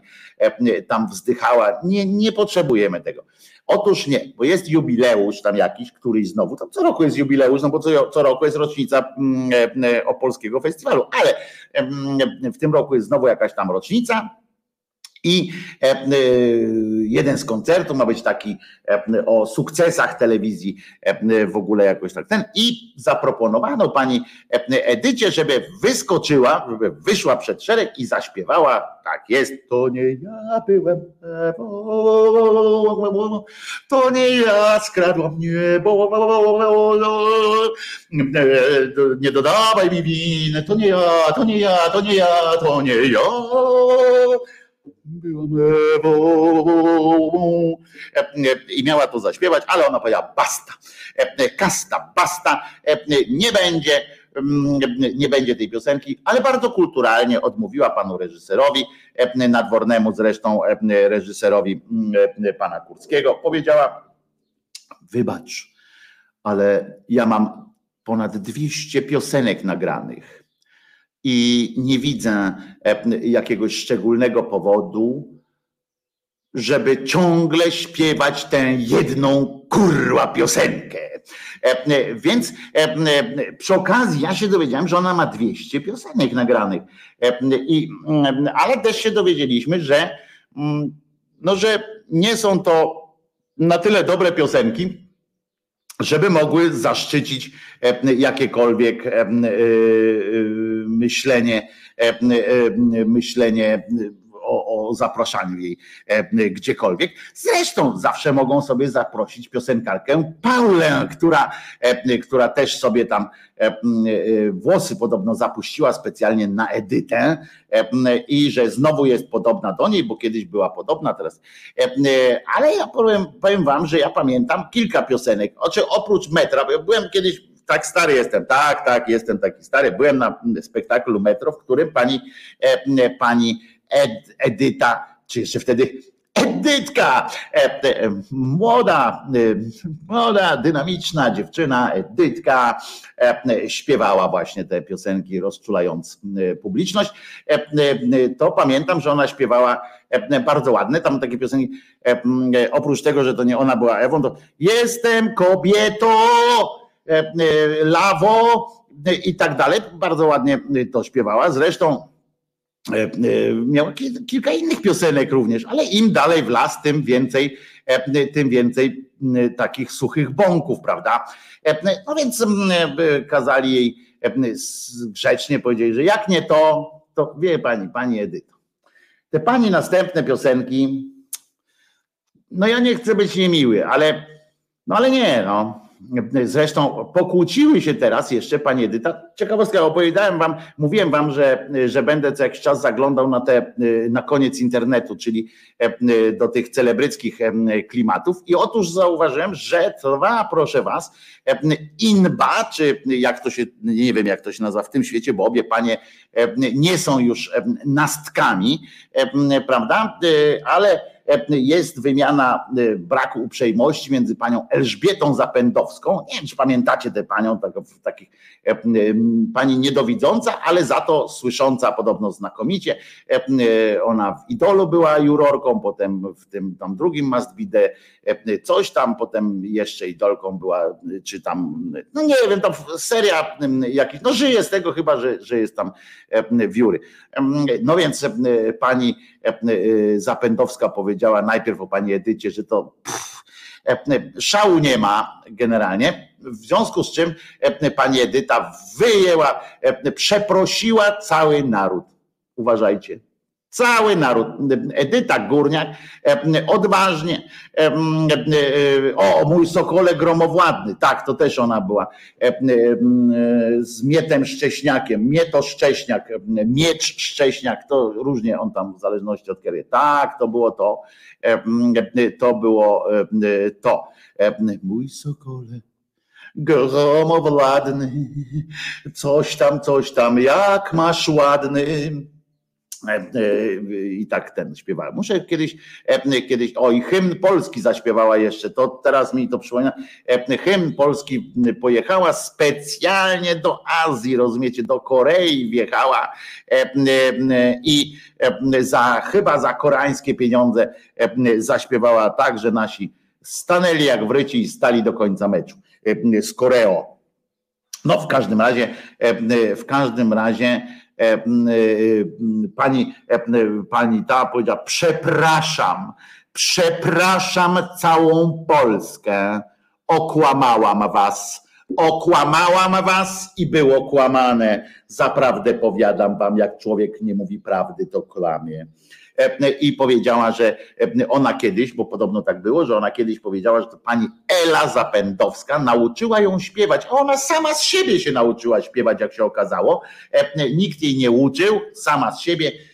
tam wzdychała. Nie, nie potrzebujemy tego. Otóż nie, bo jest jubileusz tam jakiś, któryś znowu, to co roku jest jubileusz, no bo co, co roku jest rocznica mm, e, e, opolskiego festiwalu, ale mm, w tym roku jest znowu jakaś tam rocznica I e, e, jeden z koncertów ma być taki e, o sukcesach telewizji w ogóle jakoś tak ten. I zaproponowano pani Edycie, żeby wyskoczyła, żeby wyszła przed szereg i zaśpiewała. Tak jest, to nie ja byłem to nie ja skradłam niebo. Nie dodawaj mi winy, to nie ja, to nie ja, to nie ja, to nie ja. Byłam. E, e, I miała to zaśpiewać, ale ona powiedziała basta, E, kasta, basta, nie będzie, mm, nie będzie tej piosenki, ale bardzo kulturalnie odmówiła panu reżyserowi, nadwornemu zresztą reżyserowi mm, pana Kurskiego. Powiedziała, wybacz, ale ja mam ponad 200 piosenek nagranych i nie widzę e, jakiegoś szczególnego powodu, żeby ciągle śpiewać tę jedną kurwa piosenkę. E, Więc e, przy okazji ja się dowiedziałem, że ona ma 200 piosenek nagranych. I, mm, ale też się dowiedzieliśmy, że, mm, no, że nie są to na tyle dobre piosenki, żeby mogły zaszczycić e, jakiekolwiek e, e, myślenie, myślenie zapraszaniu jej e, gdziekolwiek. Zresztą zawsze mogą sobie zaprosić piosenkarkę Paulę, która, e, która też sobie tam e, włosy podobno zapuściła specjalnie na Edytę i że znowu jest podobna do niej, bo kiedyś była podobna teraz. Ale ja powiem, powiem wam, że ja pamiętam kilka piosenek, oprócz metra, bo ja byłem kiedyś tak stary jestem, tak, tak, jestem taki stary. Byłem na spektaklu Metro, w którym pani, pani Ed, Edyta, czy jeszcze wtedy Edytka, e, e, młoda, e, młoda, dynamiczna dziewczyna, Edytka, śpiewała właśnie te piosenki, rozczulając publiczność. To pamiętam, że ona śpiewała bardzo ładne, tam takie piosenki, oprócz tego, że to nie ona była Ewą, to jestem kobietą, lawo i tak dalej. Bardzo ładnie to śpiewała. Zresztą e, e, miała ki- kilka innych piosenek również, ale im dalej w las, tym więcej, e, tym więcej takich suchych bąków, prawda? No więc kazali jej grzecznie powiedzieli, że jak nie to, to wie pani, pani Edyto. Te pani następne piosenki, no ja nie chcę być niemiły, ale no ale nie, no. Zresztą pokłóciły się teraz jeszcze pani Edyta. Ciekawostka, opowiadałem wam, mówiłem wam, że, że będę co jakiś czas zaglądał na te, na koniec internetu, czyli do tych celebryckich klimatów i otóż zauważyłem, że trwa, proszę was, inba, czy jak to się, nie wiem jak to się nazywa w tym świecie, bo obie panie nie są już nastkami, prawda, ale jest wymiana e, braku uprzejmości między panią Elżbietą Zapędowską. Nie wiem, czy pamiętacie tę panią, tak, takich e, m, pani niedowidząca, ale za to słysząca podobno znakomicie. E, e, Ona w Idolu była jurorką, potem w tym tam drugim Must Be The, coś tam, potem jeszcze idolką była, e, czy tam, no nie wiem, to seria m, jakichś, no żyje z tego chyba, że, że jest tam e, wióry. Em, No więc e, pani e, Zapędowska powiedziała najpierw o pani Edycie, że to pff, e, szału nie ma generalnie, w związku z czym e, pani Edyta wyjęła, e, przeprosiła cały naród. Uważajcie. Cały naród. Edyta Górniak odważnie. O, mój sokole gromowładny. Tak, to też ona była. Z Mietem Szcześniakiem. Mieto Szcześniak, Miecz Szcześniak. To różnie on tam w zależności od kiedy. Tak, to było to. To było to. Mój sokole gromowładny. Coś tam, coś tam. Jak masz ładny. E, e, I tak ten śpiewałem. Muszę kiedyś, e, kiedyś, o i hymn Polski zaśpiewała jeszcze, to teraz mi to przypomina. Hymn Polski pojechała specjalnie do Azji, rozumiecie, do Korei wjechała i za, chyba za koreańskie pieniądze zaśpiewała tak, że nasi stanęli jak wryci i stali do końca meczu z Koreą. No w każdym razie, w każdym razie pani, e, m, pani ta powiedziała, przepraszam, przepraszam całą Polskę, okłamałam was. Okłamałam was i było kłamane. Zaprawdę powiadam wam, jak człowiek nie mówi prawdy, to kłamie. E, I powiedziała, że e, ona kiedyś, bo podobno tak było, że ona kiedyś powiedziała, że to pani Ela Zapędowska nauczyła ją śpiewać, ona sama z siebie się nauczyła śpiewać, jak się okazało. E, Nikt jej nie uczył, sama z siebie e,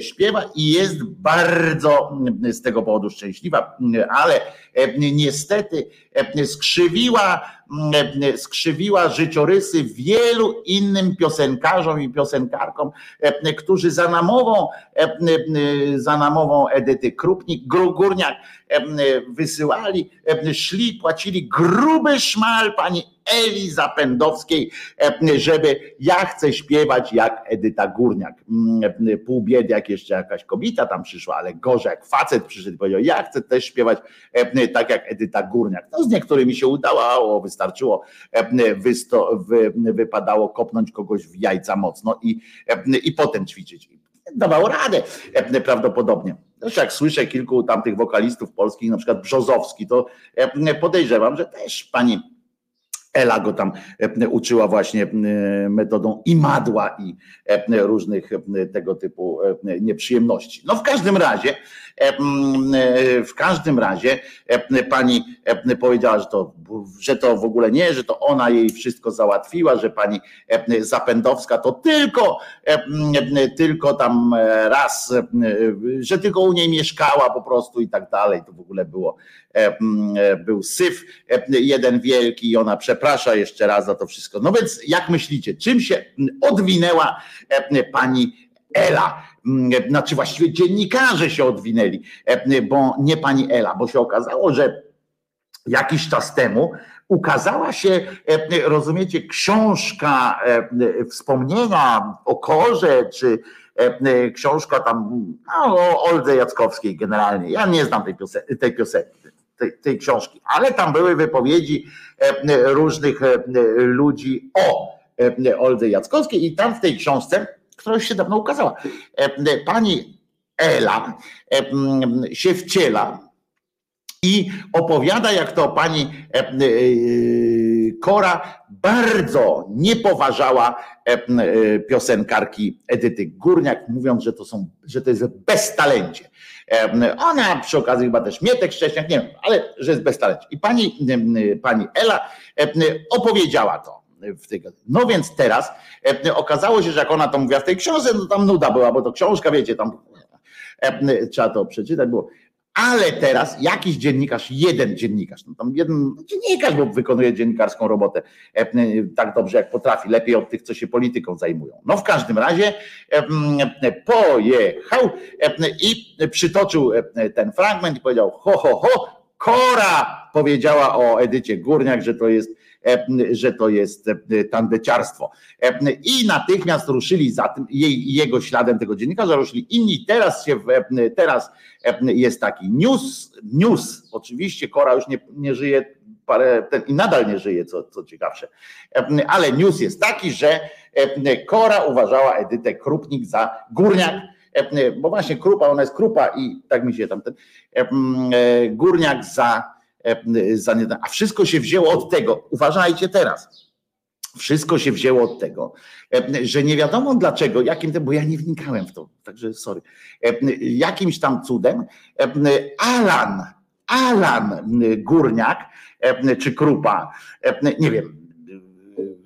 śpiewa i jest bardzo z tego powodu szczęśliwa, ale e, niestety e, skrzywiła, skrzywiła życiorysy wielu innym piosenkarzom i piosenkarkom, e, którzy za namową, e, za namową Edyty Krupnik, Górniak e, wysyłali, e, szli, płacili gruby szmal pani Eli Zapędowskiej, e, żeby ja chcę śpiewać jak Edyta Górniak. Mm, Pół biedy, jak jeszcze jakaś kobieta tam przyszła, ale gorzej jak facet przyszedł i powiedział, ja chcę też śpiewać e, tak jak Edyta Górniak. No z niektórymi się udało, wystarczyło, e, wysto, wy, wypadało kopnąć kogoś w jajca mocno i, e, i potem ćwiczyć. Dawało radę e, prawdopodobnie. Zresztą jak słyszę kilku tamtych wokalistów polskich, na przykład Brzozowski, to e, podejrzewam, że też pani Ela go tam e, uczyła właśnie e, metodą imadła i e, różnych tego typu nieprzyjemności. No w każdym razie, w każdym razie e, pani e, powiedziała, że to, że to w ogóle nie, że to ona jej wszystko załatwiła, że pani e, Zapędowska to tylko, e, tylko tam e, raz, e, że tylko u niej mieszkała po prostu i tak dalej. To w ogóle było, e, e, był syf e, jeden wielki i ona przeprasza jeszcze raz za to wszystko. No więc jak myślicie, czym się odwinęła e, pani Ela? M, Znaczy właściwie dziennikarze się odwinęli, e, bo nie pani Ela, bo się okazało, że jakiś czas temu ukazała się, e, rozumiecie, książka e, wspomnienia o Korze, czy książka tam no, o Oldze Jackowskiej generalnie. Ja nie znam tej piosenki, tej, piosenki tej, tej książki, ale tam były wypowiedzi różnych ludzi o Oldze Jackowskiej i tam w tej książce, która już się dawno ukazała, e, pani Ela e, się wciela i opowiada, jak to pani e, Kora bardzo nie poważała piosenkarki Edyty Górniak, mówiąc, że to są, że to jest beztalencie. Ona przy okazji chyba też Mietek Szcześniak, nie wiem, ale że jest beztalencie. I pani, pani Ela opowiedziała to. W tej, no więc teraz e, okazało się, że jak ona to mówiła w tej książce, no tam nuda była, bo to książka, wiecie, tam e, trzeba to przeczytać było. Ale teraz jakiś dziennikarz, jeden dziennikarz, no tam jeden dziennikarz, bo wykonuje dziennikarską robotę e, tak dobrze jak potrafi, lepiej od tych, co się polityką zajmują. No w każdym razie pojechał i przytoczył ten fragment i powiedział ho, ho, ho, Kora powiedziała o Edycie Górniak, że to jest że to jest e, tandeciarstwo. E, I natychmiast ruszyli za tym, jej, jego śladem tego dziennikarza, ruszyli inni. Teraz się, e, teraz e, jest taki news, news, oczywiście Kora już nie, nie żyje parę, ten, i nadal nie żyje, co, co ciekawsze, E, ale news jest taki, że e, Kora uważała Edytę Krupnik za górniak, E, bo właśnie krupa, ona jest krupa i tak mi się tam ten e, e, górniak za, e, nie, a wszystko się wzięło od tego, uważajcie teraz, wszystko się wzięło od tego, e, że nie wiadomo dlaczego, jakim tym, bo ja nie wnikałem w to, także sorry, e, jakimś tam cudem e, Alan, Alan Górniak, e, czy Krupa, e, nie wiem,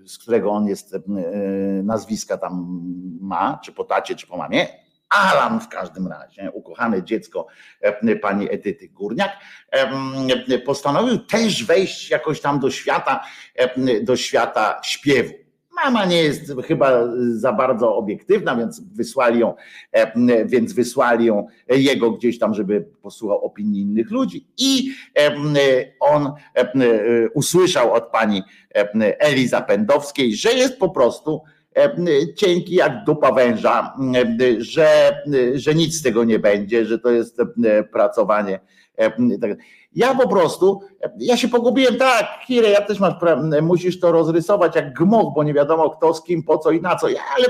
z którego on jest e, nazwiska tam ma, czy po tacie, czy po mamie, Alan w każdym razie, ukochane dziecko e, pani Edyty Górniak, postanowił też wejść jakoś tam do świata, do świata śpiewu. Mama nie jest chyba za bardzo obiektywna, więc wysłali ją, więc wysłali ją jego gdzieś tam, żeby posłuchał opinii innych ludzi. I on e, usłyszał od pani Eli Zapędowskiej, że jest po prostu cienki jak dupa węża, e, że, że nic z tego nie będzie, że to jest e, pracowanie. e, tak. Ja po prostu, ja się pogubiłem, tak, Kirę, ja też masz, musisz to rozrysować jak gmoch, bo nie wiadomo kto z kim, po co i na co, ale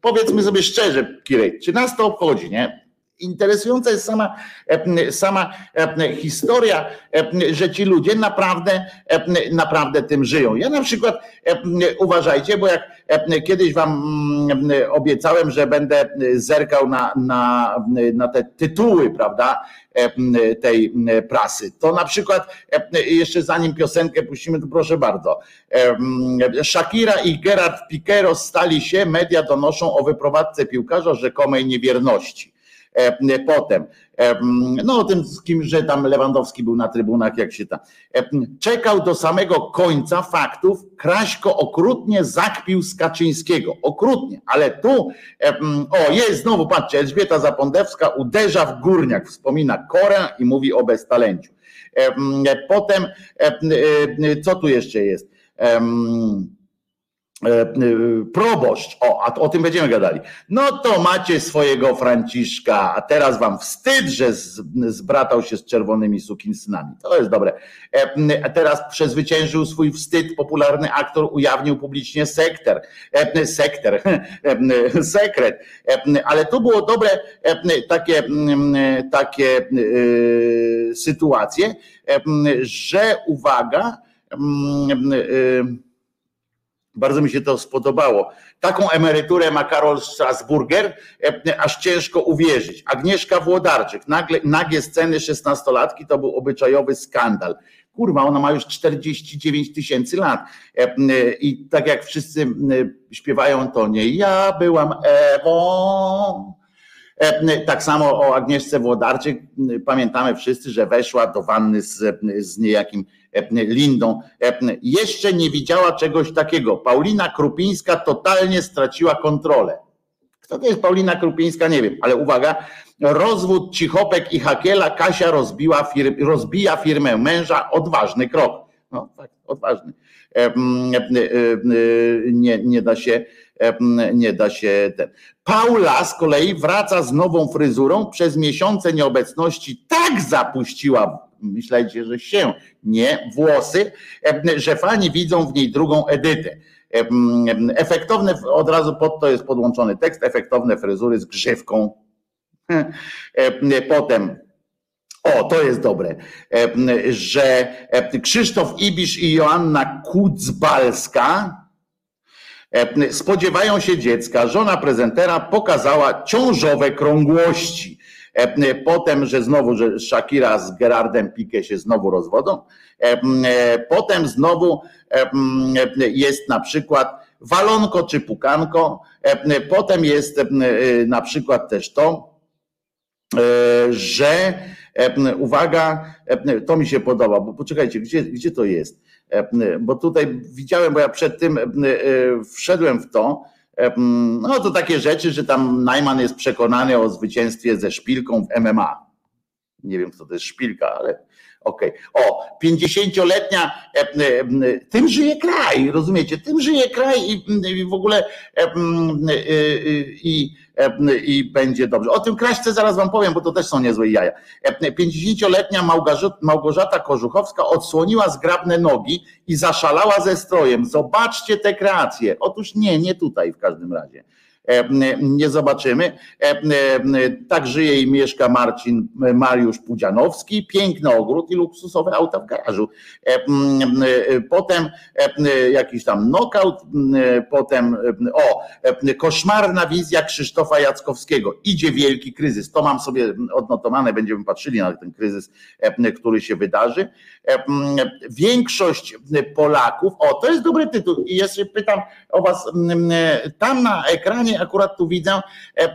powiedzmy sobie szczerze, Kirej, czy nas to obchodzi, nie? Interesująca jest sama, e, sama e, historia, e, że ci ludzie naprawdę, naprawdę tym żyją. Ja na przykład uważajcie, bo jak kiedyś wam obiecałem, że będę zerkał na, na, na te tytuły, prawda, tej prasy. To na przykład, jeszcze zanim piosenkę puścimy, to proszę bardzo. Shakira i Gerard Piqué rozstali się, media donoszą o wyprowadzce piłkarza rzekomej niewierności. E, potem, e, no o tym z kim, że tam Lewandowski był na trybunach, jak się tam. E, czekał do samego końca faktów, Kraśko okrutnie zakpił z Kaczyńskiego. Okrutnie, ale tu, o jest znowu, patrzcie, Elżbieta Zapondewska uderza w górniak, wspomina Korę i mówi o beztalenciu. Potem, co tu jeszcze jest? Proboszcz, o, a o tym będziemy gadali. No to macie swojego Franciszka, a teraz wam wstyd, że zbratał się z czerwonymi sukinsynami. To jest dobre. E, teraz przezwyciężył swój wstyd popularny aktor, ujawnił publicznie sekter, sekter, [laughs] sekret. Ale tu było dobre takie, takie sytuacje, że uwaga, bardzo mi się to spodobało. Taką emeryturę ma Karol Strasburger, e, aż ciężko uwierzyć. Agnieszka Włodarczyk, nagle, nagie sceny szesnastolatki to był obyczajowy skandal. Kurwa, ona ma już 49 tysięcy lat. E, I tak jak wszyscy śpiewają, to nie ja byłam Ewą. E, tak samo o Agnieszce Włodarczyk pamiętamy wszyscy, że weszła do wanny z, z niejakim Lindą. Jeszcze nie widziała czegoś takiego. Paulina Krupińska totalnie straciła kontrolę. Kto to jest Paulina Krupińska? Nie wiem, ale uwaga, rozwód Cichopek i Hakiela, Kasia rozbiła firm, rozbija firmę męża, odważny krok. No tak, odważny. Nie, nie da się, nie da się ten. Paula z kolei wraca z nową fryzurą, przez miesiące nieobecności tak zapuściła myślajcie, że się, nie włosy, że fani widzą w niej drugą edytę. Efektowne, od razu pod to jest podłączony tekst, efektowne fryzury z grzywką. [laughs] Potem o, to jest dobre, że Krzysztof Ibisz i Joanna Kucbalska spodziewają się dziecka. Żona prezentera pokazała ciążowe krągłości. E, e, potem, że znowu, że Shakira z Gerardem Pique się znowu rozwodzą. E, potem znowu jest na przykład walonko czy pukanko. Potem jest na przykład też to, że uwaga, to mi się podoba, bo poczekajcie, gdzie, gdzie to jest? Bo tutaj widziałem, bo ja przed tym wszedłem w to, no to takie rzeczy, że tam Najman jest przekonany o zwycięstwie ze szpilką w MMA. Nie wiem, co to jest szpilka, ale okej. Okay. O, 50-letnia, tym żyje kraj, rozumiecie? Tym żyje kraj i, i w ogóle i i będzie dobrze. O tym kraśce zaraz wam powiem, bo to też są niezłe jaja. 50-letnia Małgorzata Kożuchowska odsłoniła zgrabne nogi i zaszalała ze strojem. Zobaczcie te kreacje. Otóż nie, nie tutaj w każdym razie. E, nie zobaczymy. E, e, tak żyje i mieszka Marcin Mariusz Pudzianowski, piękny ogród i luksusowe auta w garażu. Potem jakiś tam knockout, potem o, koszmarna wizja Krzysztofa Jackowskiego. Idzie wielki kryzys. To mam sobie odnotowane, będziemy patrzyli na ten kryzys, który się wydarzy. Większość Polaków, o to jest dobry tytuł i jeszcze pytam o was, tam na ekranie akurat tu widzę e, e, e,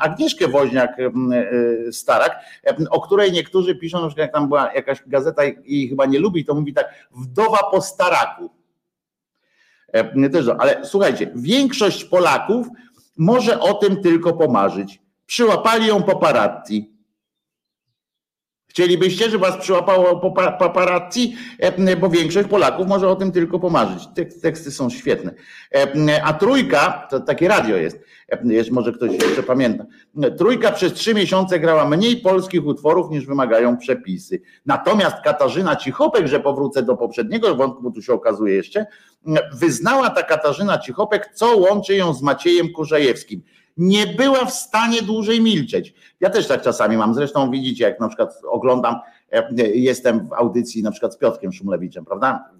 Agnieszkę Woźniak-Starak, o której niektórzy piszą, że jak tam była jakaś gazeta i chyba nie lubi, to mówi tak, wdowa po Staraku. Ale słuchajcie, większość Polaków może o tym tylko pomarzyć. Przyłapali ją paparazzi Chcielibyście, żeby was przyłapało paparazzi, E, bo większość Polaków może o tym tylko pomarzyć. Tek- Teksty są świetne. E, A trójka, to takie radio jest, E, jest może ktoś jeszcze pamięta. Trójka przez trzy miesiące grała mniej polskich utworów niż wymagają przepisy. Natomiast Katarzyna Cichopek, że powrócę do poprzedniego wątku, bo tu się okazuje jeszcze, wyznała ta Katarzyna Cichopek, co łączy ją z Maciejem Kurzajewskim. Nie była w stanie dłużej milczeć. Ja też tak czasami mam. Zresztą widzicie, jak na przykład oglądam, e, jestem w audycji na przykład z Piotrkiem Szumlewiczem, prawda?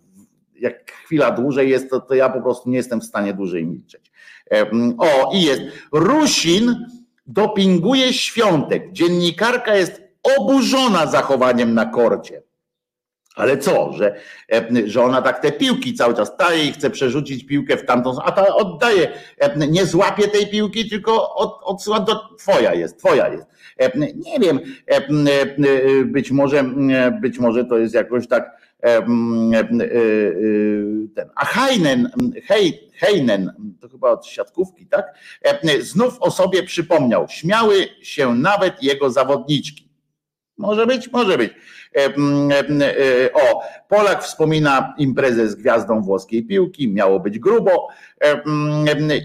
Jak chwila dłużej jest, to, to ja po prostu nie jestem w stanie dłużej milczeć. E, O, i jest. Rusin dopinguje świątek. Dziennikarka jest oburzona zachowaniem na korcie. Ale co, że, e, że ona tak te piłki cały czas daje i chce przerzucić piłkę w tamtą, a ta oddaje, e, nie złapie tej piłki, tylko od, odsyła do twoja jest, twoja jest. E, Nie wiem, być może, być może to jest jakoś tak ten. A Heinen, Hej, Heinen, to chyba od siatkówki, tak? Znów o sobie przypomniał. Śmiały się nawet jego zawodniczki. Może być, może być. E, O, Polak wspomina imprezę z gwiazdą włoskiej piłki, miało być grubo.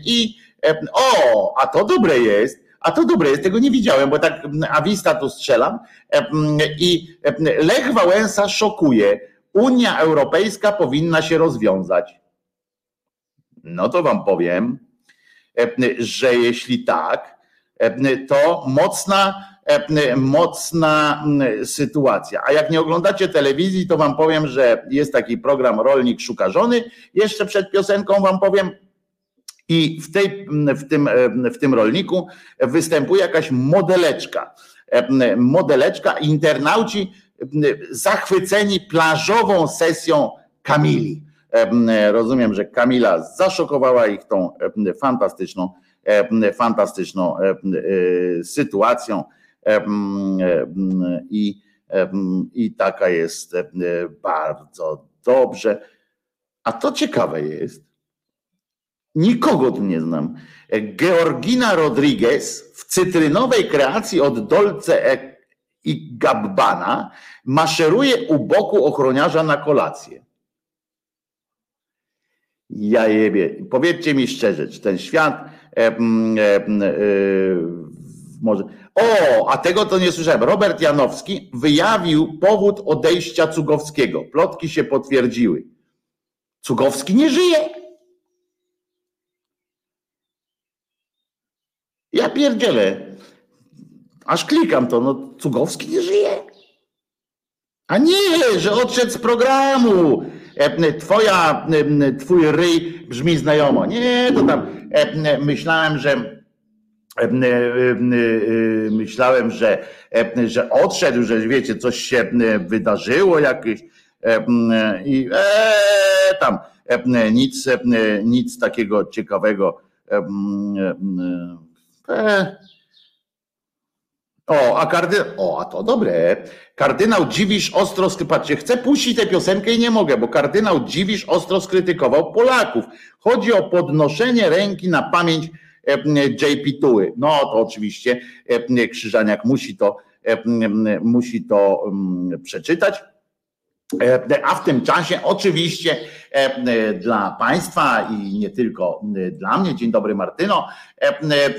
I o, a to dobre jest. A to dobre jest, tego nie widziałem, bo tak awista tu strzelam. I Lech Wałęsa szokuje. Unia Europejska powinna się rozwiązać. No to wam powiem, że jeśli tak, to mocna, mocna mm, sytuacja. A jak nie oglądacie telewizji, to wam powiem, że jest taki program Rolnik Szuka Żony. Jeszcze przed piosenką wam powiem, i w, tej, w, tym, w tym rolniku występuje jakaś modeleczka. Modeleczka, internauci zachwyceni plażową sesją Kamili. Rozumiem, że Kamila zaszokowała ich tą fantastyczną, fantastyczną sytuacją i, i taka jest bardzo dobrze. A to ciekawe jest, Nikogo tu nie znam. Georgina Rodriguez w cytrynowej kreacji od Dolce e- i Gabbana maszeruje u boku ochroniarza na kolację. Ja jebie. Powiedzcie mi szczerze, czy ten świat e, e, e, może. O, a tego to nie słyszałem. Robert Janowski wyjawił powód odejścia Cugowskiego. Plotki się potwierdziły. Cugowski nie żyje. Ja pierdzielę. Aż klikam to, no Cugowski nie żyje. A nie, że odszedł z programu. E, Twoja, twój ryj brzmi znajomo. Nie, to tam e, myślałem, że myślałem, że, że odszedł, że wiecie, coś się wydarzyło jakieś i e, tam nic, nic takiego ciekawego. E. O, a kardynał, o, a to dobre. Kardynał Dziwisz ostro, skry- patrzcie, chcę puścić tę piosenkę i nie mogę, bo kardynał Dziwisz ostro skrytykował Polaków. Chodzi o podnoszenie ręki na pamięć e, JP Tuły. No to oczywiście e, Krzyżaniak musi to, e, musi to przeczytać. E, A w tym czasie oczywiście e, e, dla Państwa i nie tylko e, dla mnie, dzień dobry Martyno, e, e, e,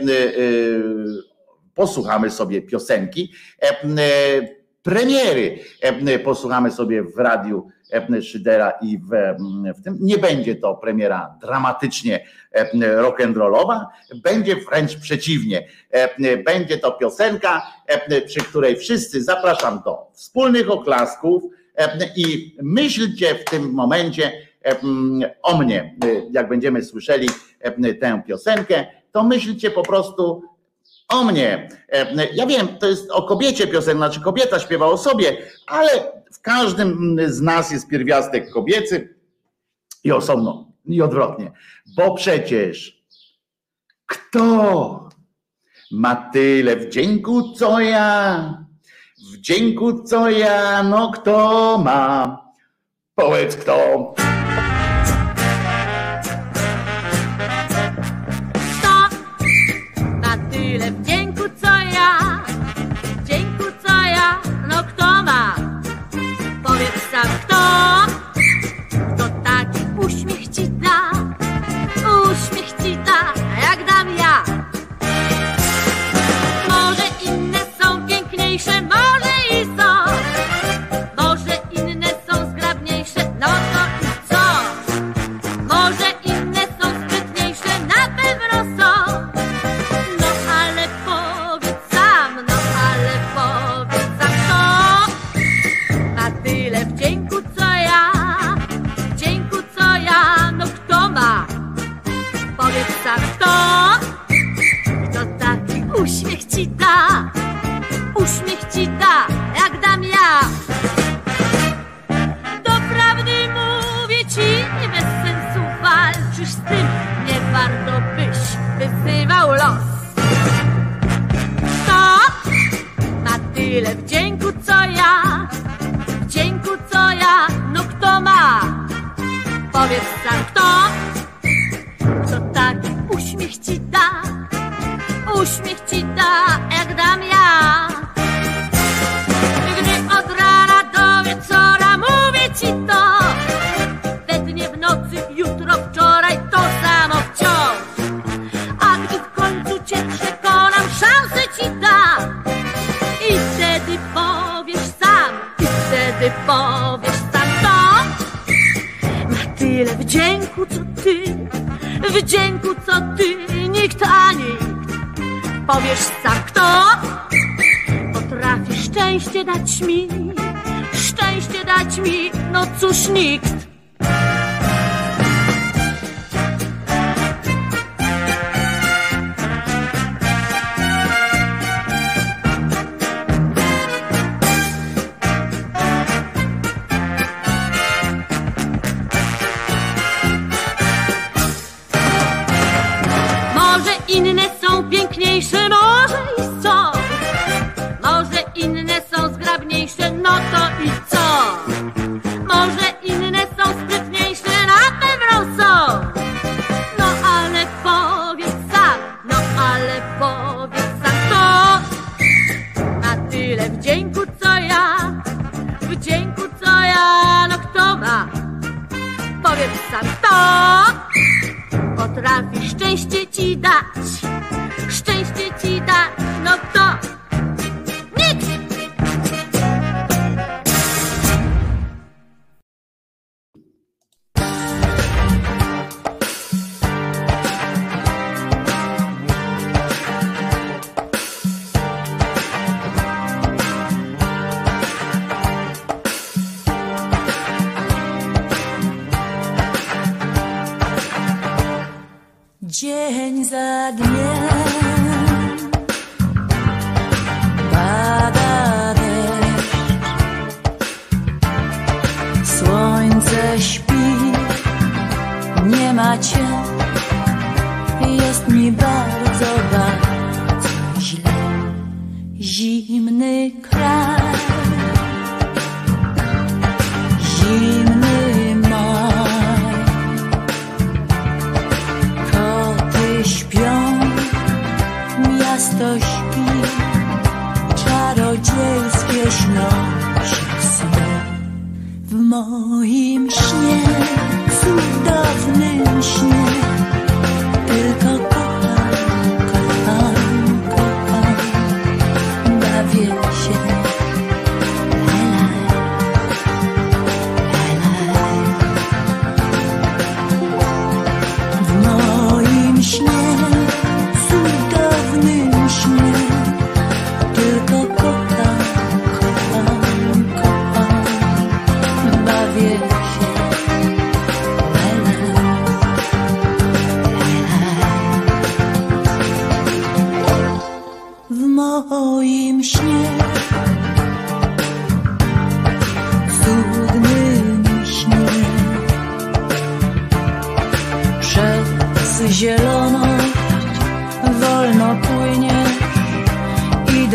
posłuchamy sobie piosenki, e, e, premiery e, posłuchamy sobie w radiu e, Szydera i w, w tym. Nie będzie to premiera dramatycznie rock'n'rollowa, będzie wręcz przeciwnie. Będzie to piosenka, przy której wszyscy zapraszam do wspólnych oklasków, I myślcie w tym momencie o mnie, jak będziemy słyszeli tę piosenkę, to myślcie po prostu o mnie. E, Ja wiem, to jest o kobiecie piosenka, znaczy kobieta śpiewa o sobie, ale w każdym z nas jest pierwiastek kobiecy i osobno, i odwrotnie. Bo przecież kto ma tyle wdzięku, co ja? Wdzięku, co ja, no kto ma? Powiedz. Kto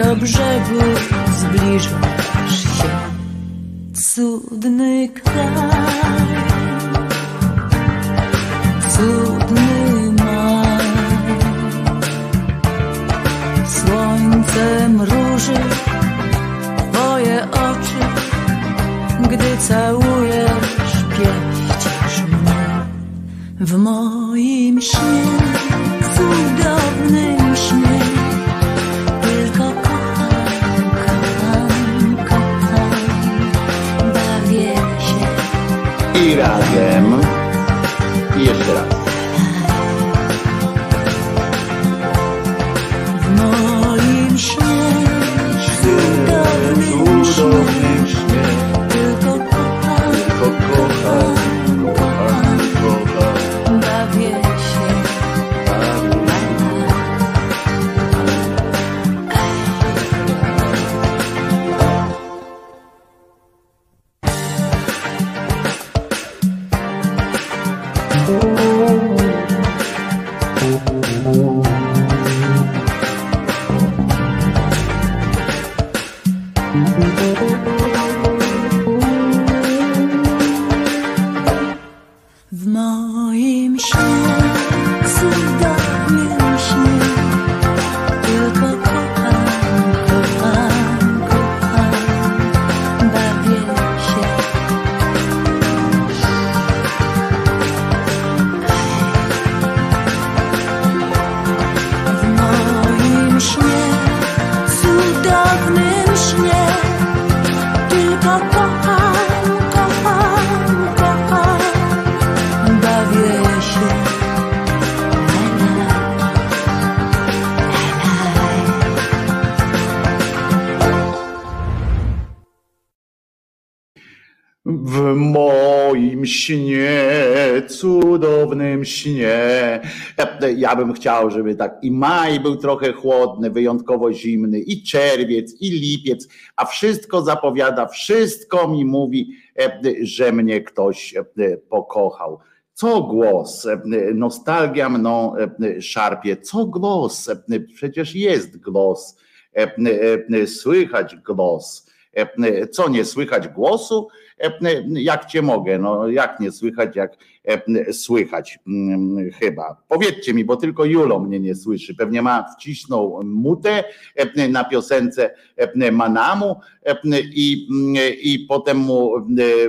do brzegu zbliżasz się, cudny kraj, cudny maj. Słońcem róży twoje oczy, gdy całujesz, piechcisz mnie w moim śnie. Śnie. Ja bym chciał, żeby tak i maj był trochę chłodny, wyjątkowo zimny, i czerwiec, i lipiec, a wszystko zapowiada, wszystko mi mówi, że mnie ktoś pokochał. Co głos? Nostalgia mną szarpie. Co głos? Przecież jest głos. Słychać głos. Co nie słychać głosu? Jak cię mogę? No jak nie słychać, jak słychać mm, chyba. Powiedzcie mi, bo tylko Julo mnie nie słyszy. Pewnie ma wcisnął mutę na piosence Manamu i, i potem mu,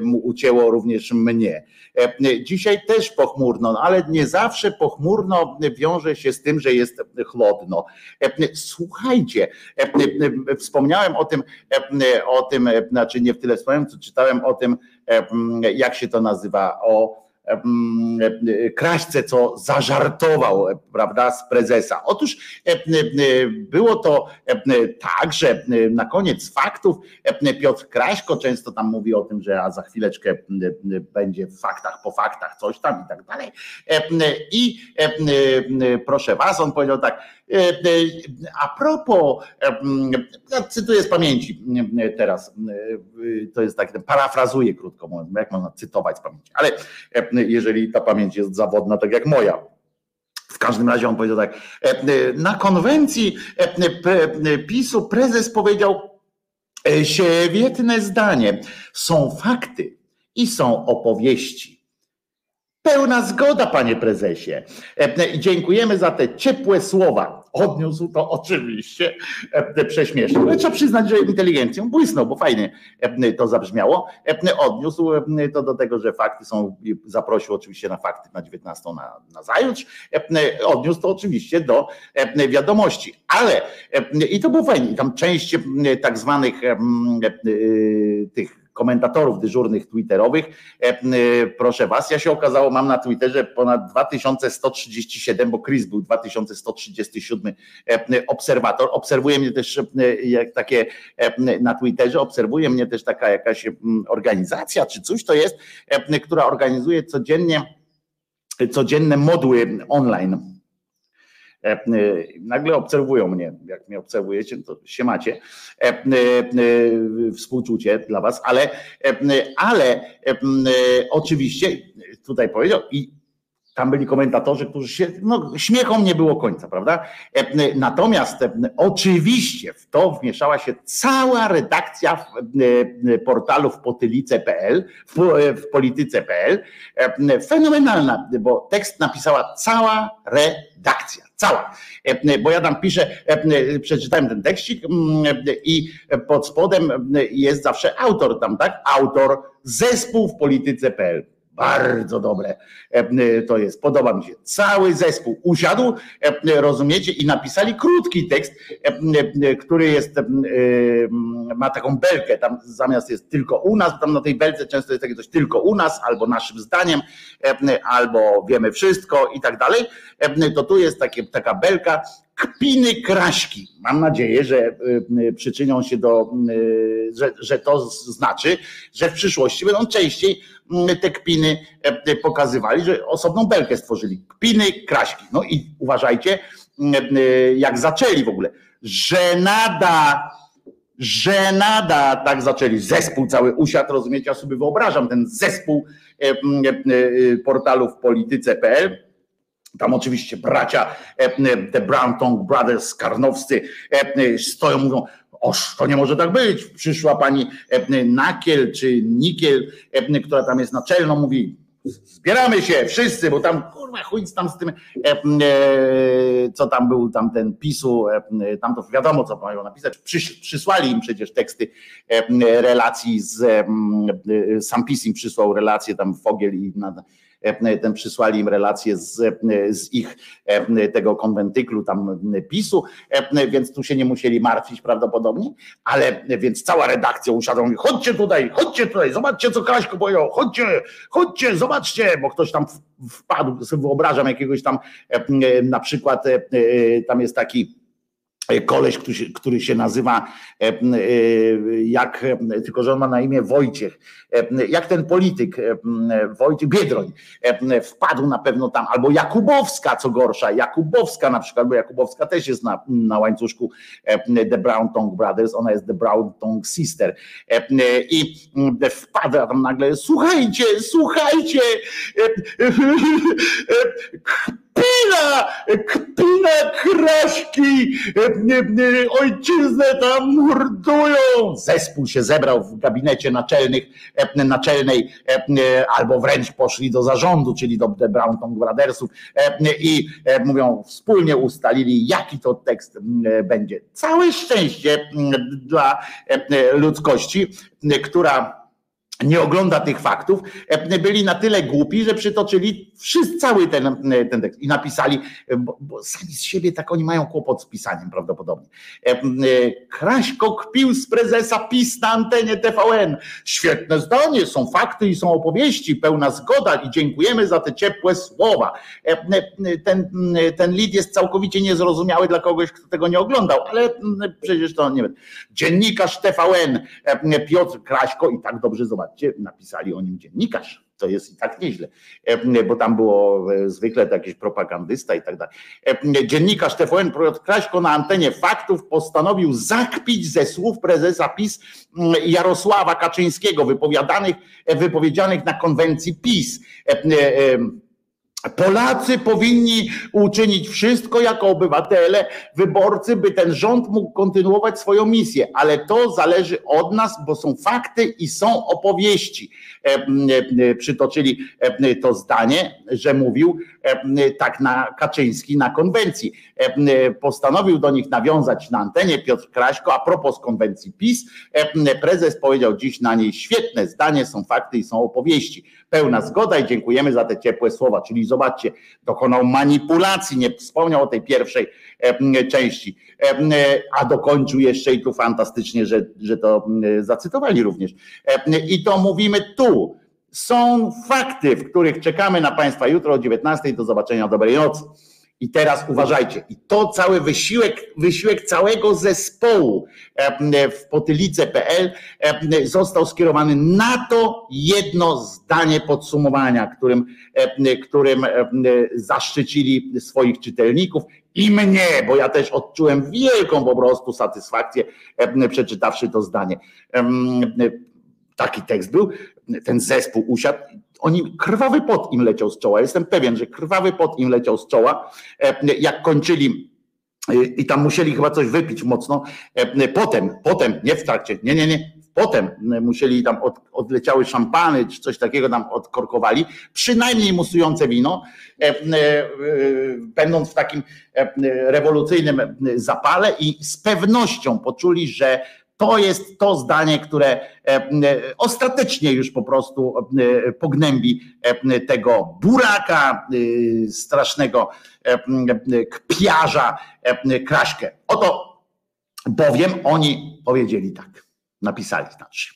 mu ucięło również mnie. Dzisiaj też pochmurno, no ale nie zawsze pochmurno wiąże się z tym, że jest chłodno. Słuchajcie, wspomniałem o tym, o tym, znaczy nie w tyle wspomniałem, co czytałem o tym, jak się to nazywa, o kraśce, co zażartował, prawda, z prezesa. Otóż było to tak, że na koniec faktów Piotr Kraśko często tam mówi o tym, że a za chwileczkę będzie w faktach, po faktach, coś tam i tak dalej. I proszę was, on powiedział tak, a propos, ja cytuję z pamięci teraz, to jest tak, parafrazuję krótko jak można cytować z pamięci, ale jeżeli ta pamięć jest zawodna, tak jak moja. W każdym razie on powiedział tak, na konwencji PiSu prezes powiedział świetne zdanie, są fakty i są opowieści. Pełna zgoda, panie prezesie. Dziękujemy za te ciepłe słowa. Odniósł to oczywiście prześmiesznie. Ale trzeba przyznać, że inteligencją błysnął, bo fajnie to zabrzmiało. Odniósł to do tego, że fakty są, zaprosił oczywiście na fakty na 19 na, na zajutrz. Odniósł to oczywiście do wiadomości. Ale i to było fajnie. Tam część tak zwanych tych komentatorów dyżurnych twitterowych. Proszę was, ja się okazało, mam na Twitterze ponad 2137, bo Chris był 2137 obserwator. Obserwuje mnie też jak takie na Twitterze, obserwuje mnie też taka jakaś organizacja czy coś to jest, która organizuje codziennie codzienne modły online nagle obserwują mnie. Jak mnie obserwujecie, to się macie. Współczucie dla was, ale, ale oczywiście tutaj powiedział i tam byli komentatorzy, którzy się, no śmiechom nie było końca, prawda? Natomiast oczywiście w to wmieszała się cała redakcja portalu w potylice.pl, w, w polityce.pl, fenomenalna, bo tekst napisała cała redakcja, cała. Bo ja tam piszę, przeczytałem ten tekstik i pod spodem jest zawsze autor tam, tak? Autor zespół w polityce.pl. Bardzo dobre. To jest, podoba mi się. Cały zespół usiadł, rozumiecie, i napisali krótki tekst, który jest, ma taką belkę, tam zamiast jest tylko u nas, tam na tej belce często jest takie coś tylko u nas, albo naszym zdaniem, albo wiemy wszystko i tak dalej, to tu jest takie, taka belka, kpiny kraśki. Mam nadzieję, że przyczynią się do, że, że to znaczy, że w przyszłości będą częściej te kpiny pokazywali, że osobną belkę stworzyli. Kpiny kraśki. No i uważajcie, jak zaczęli w ogóle. Żenada, żenada, tak zaczęli. Zespół cały usiadł, rozumiecie, ja sobie wyobrażam ten zespół portalu w polityce.pl tam oczywiście bracia, te Brown Tongue Brothers, Karnowscy stoją, mówią, oż to nie może tak być. Przyszła pani Nakiel czy Nikiel, która tam jest naczelną, mówi, zbieramy się wszyscy, bo tam kurwa chuj tam z tym, co tam był, tam ten PiSu, tam to wiadomo co mają napisać, przysłali im przecież teksty relacji z, sam PiS im przysłał relacje tam Fogiel i ten przysłali im relacje z, z ich tego konwentyklu tam PiSu, więc tu się nie musieli martwić prawdopodobnie, ale więc cała redakcja usiadła mówi, chodźcie tutaj, chodźcie tutaj, zobaczcie co Kraśko pojął, chodźcie, chodźcie, zobaczcie, bo ktoś tam wpadł, sobie wyobrażam jakiegoś tam na przykład tam jest taki koleś, który się, który się nazywa e, e, jak, e, tylko że on ma na imię Wojciech, jak ten polityk Wojciech Biedroń wpadł na pewno tam, albo Jakubowska, co gorsza, Jakubowska na przykład, bo Jakubowska też jest na, na łańcuszku The Brown Tongue Brothers, ona jest The Brown Tongue Sister. I wpada tam nagle, słuchajcie, słuchajcie, [laughs] kpina, kpina kraśki, e, e, ojczyznę tam mordują. Zespół się zebrał w gabinecie naczelnych, e, naczelnej, e, e, albo wręcz poszli do zarządu, czyli do The Brown Brothersów e, i e, mówią, wspólnie ustalili, jaki to tekst e, będzie. Całe szczęście dla e, e, ludzkości, która nie ogląda tych faktów, e, byli na tyle głupi, że przytoczyli wszyscy, cały ten, e, ten tekst i napisali, e, bo, bo sami z siebie tak oni mają kłopot z pisaniem prawdopodobnie. Kraśko kpił z prezesa PiS na antenie TVN. Świetne zdanie, są fakty i są opowieści, pełna zgoda i dziękujemy za te ciepłe słowa. Ten, ten lead jest całkowicie niezrozumiały dla kogoś, kto tego nie oglądał, ale przecież to nie wiem. Dziennikarz TVN Piotr Kraśko i tak dobrze zobaczcie, napisali o nim dziennikarz. To jest i tak nieźle, e, bo tam było e, zwykle jakiś propagandysta i tak dalej. E, Dziennikarz TVN Piotr Kraśko na antenie faktów postanowił zakpić ze słów prezesa PiS Jarosława Kaczyńskiego wypowiadanych, wypowiedzianych na konwencji PiS. Polacy powinni uczynić wszystko jako obywatele, wyborcy, by ten rząd mógł kontynuować swoją misję, ale to zależy od nas, bo są fakty i są opowieści. E, e, Przytoczyli e, to zdanie, że mówił tak na Kaczyński na konwencji. Postanowił do nich nawiązać na antenie Piotr Kraśko a propos konwencji PiS. Prezes powiedział dziś na niej świetne zdanie, są fakty i są opowieści. Pełna zgoda i dziękujemy za te ciepłe słowa. Czyli zobaczcie, dokonał manipulacji, nie wspomniał o tej pierwszej części, e, a dokończył jeszcze i tu fantastycznie, że, że to zacytowali również. I to mówimy tu. Są fakty, w których czekamy na Państwa jutro o 19. Do zobaczenia, dobrej nocy. I teraz uważajcie, i to cały wysiłek, wysiłek całego zespołu w potylice.pl został skierowany na to jedno zdanie podsumowania, którym, którym zaszczycili swoich czytelników i mnie, bo ja też odczułem wielką po prostu satysfakcję przeczytawszy to zdanie. Taki tekst był, ten zespół usiadł, oni, krwawy pot im leciał z czoła, jestem pewien, że krwawy pot im leciał z czoła, e, jak kończyli e, i tam musieli chyba coś wypić mocno, e, potem, potem, nie w trakcie, nie, nie, nie, potem musieli tam od, odleciały szampany, czy coś takiego tam odkorkowali, przynajmniej musujące wino, będąc w takim rewolucyjnym zapale i z pewnością poczuli, że to jest to zdanie, które e, e, ostatecznie już po prostu e, pognębi tego buraka, strasznego kpiarza, Kraśkę. Oto bowiem oni powiedzieli tak, napisali znaczy.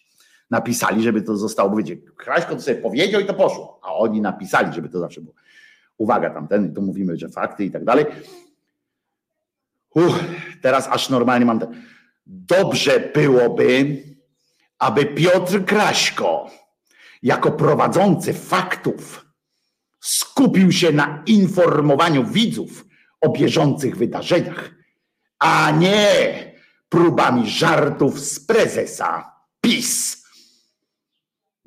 Napisali, żeby to zostało powiedziane. Kraśko to sobie powiedział i to poszło, a oni napisali, żeby to zawsze było. Uwaga, tamten, tu mówimy, że fakty i tak dalej. Uff, teraz aż normalnie mam ten. Dobrze byłoby, aby Piotr Kraśko, jako prowadzący faktów, skupił się na informowaniu widzów o bieżących wydarzeniach, a nie próbami żartów z prezesa PiS.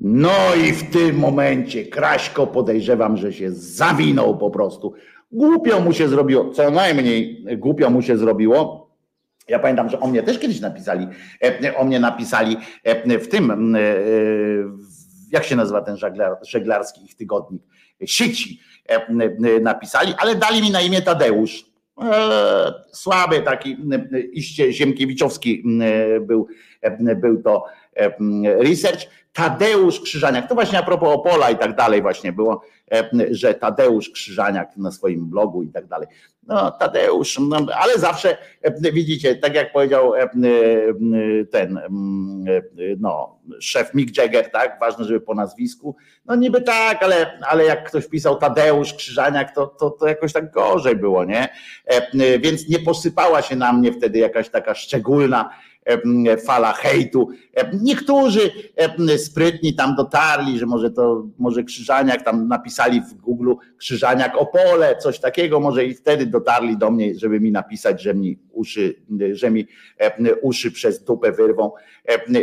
No i w tym momencie Kraśko podejrzewam, że się zawinął po prostu. Głupio mu się zrobiło, co najmniej głupio mu się zrobiło. Ja pamiętam, że o mnie też kiedyś napisali, e, o mnie napisali e, w tym, e, w- jak się nazywa ten żeglar, żeglarski ich tygodnik, sieci e, e, napisali, ale dali mi na imię Tadeusz. E, Słaby taki, e, iście Ziemkiewiczowski e, był, e, był to research. Tadeusz Krzyżaniak, to właśnie a propos Opola i tak dalej właśnie było, że Tadeusz Krzyżaniak na swoim blogu i tak dalej. No Tadeusz, no, ale zawsze widzicie, tak jak powiedział ten no, szef Mick Jagger, tak, ważne, żeby po nazwisku, no niby tak, ale, ale jak ktoś pisał Tadeusz Krzyżaniak, to, to, to jakoś tak gorzej było, nie? Więc nie posypała się na mnie wtedy jakaś taka szczególna fala hejtu. Niektórzy sprytni tam dotarli, że może to, może Krzyżaniak tam napisali w Google Krzyżaniak Opole, coś takiego, może i wtedy dotarli do mnie, żeby mi napisać, że mi uszy, że mi uszy przez dupę wyrwą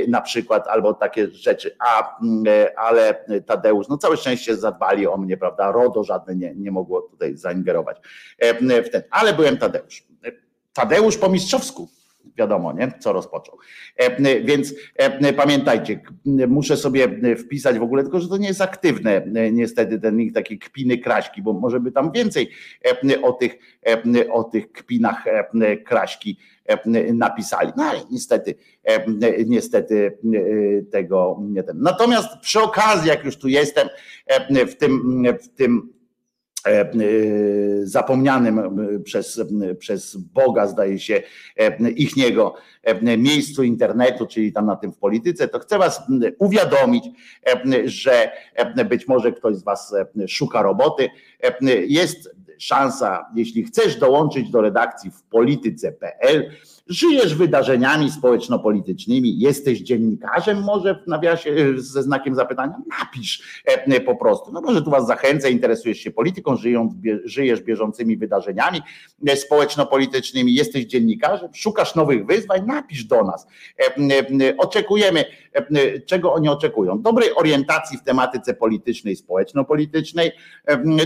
na przykład, albo takie rzeczy. A, ale Tadeusz, no całe szczęście zadbali o mnie, prawda? RODO żadne nie, nie mogło tutaj zaingerować w ten, ale byłem Tadeusz. Tadeusz po mistrzowsku wiadomo, nie? co rozpoczął. E, więc e, pamiętajcie, muszę sobie wpisać w ogóle, tylko że to nie jest aktywne, e, niestety ten link taki kpiny kraśki, bo może by tam więcej o tych, o tych kpinach kraśki napisali. No ale niestety, niestety tego nie ten. Natomiast przy okazji, jak już tu jestem, w tym, w tym E, e, zapomnianym e, przez, przez Boga, zdaje się, ichniego miejscu internetu, czyli tam na tym w polityce, to chcę Was uwiadomić, że być może ktoś z Was szuka roboty. Jest szansa, jeśli chcesz dołączyć do redakcji w polityce.pl, żyjesz wydarzeniami społeczno-politycznymi, jesteś dziennikarzem, może w nawiasie e, ze znakiem zapytania, napisz e, po prostu. No może tu was zachęcę, interesujesz się polityką, żyjąc, żyjesz bieżącymi wydarzeniami e, społeczno-politycznymi, jesteś dziennikarzem, szukasz nowych wyzwań, napisz do nas. Oczekujemy, czego oni oczekują? Dobrej orientacji w tematyce politycznej, społeczno-politycznej,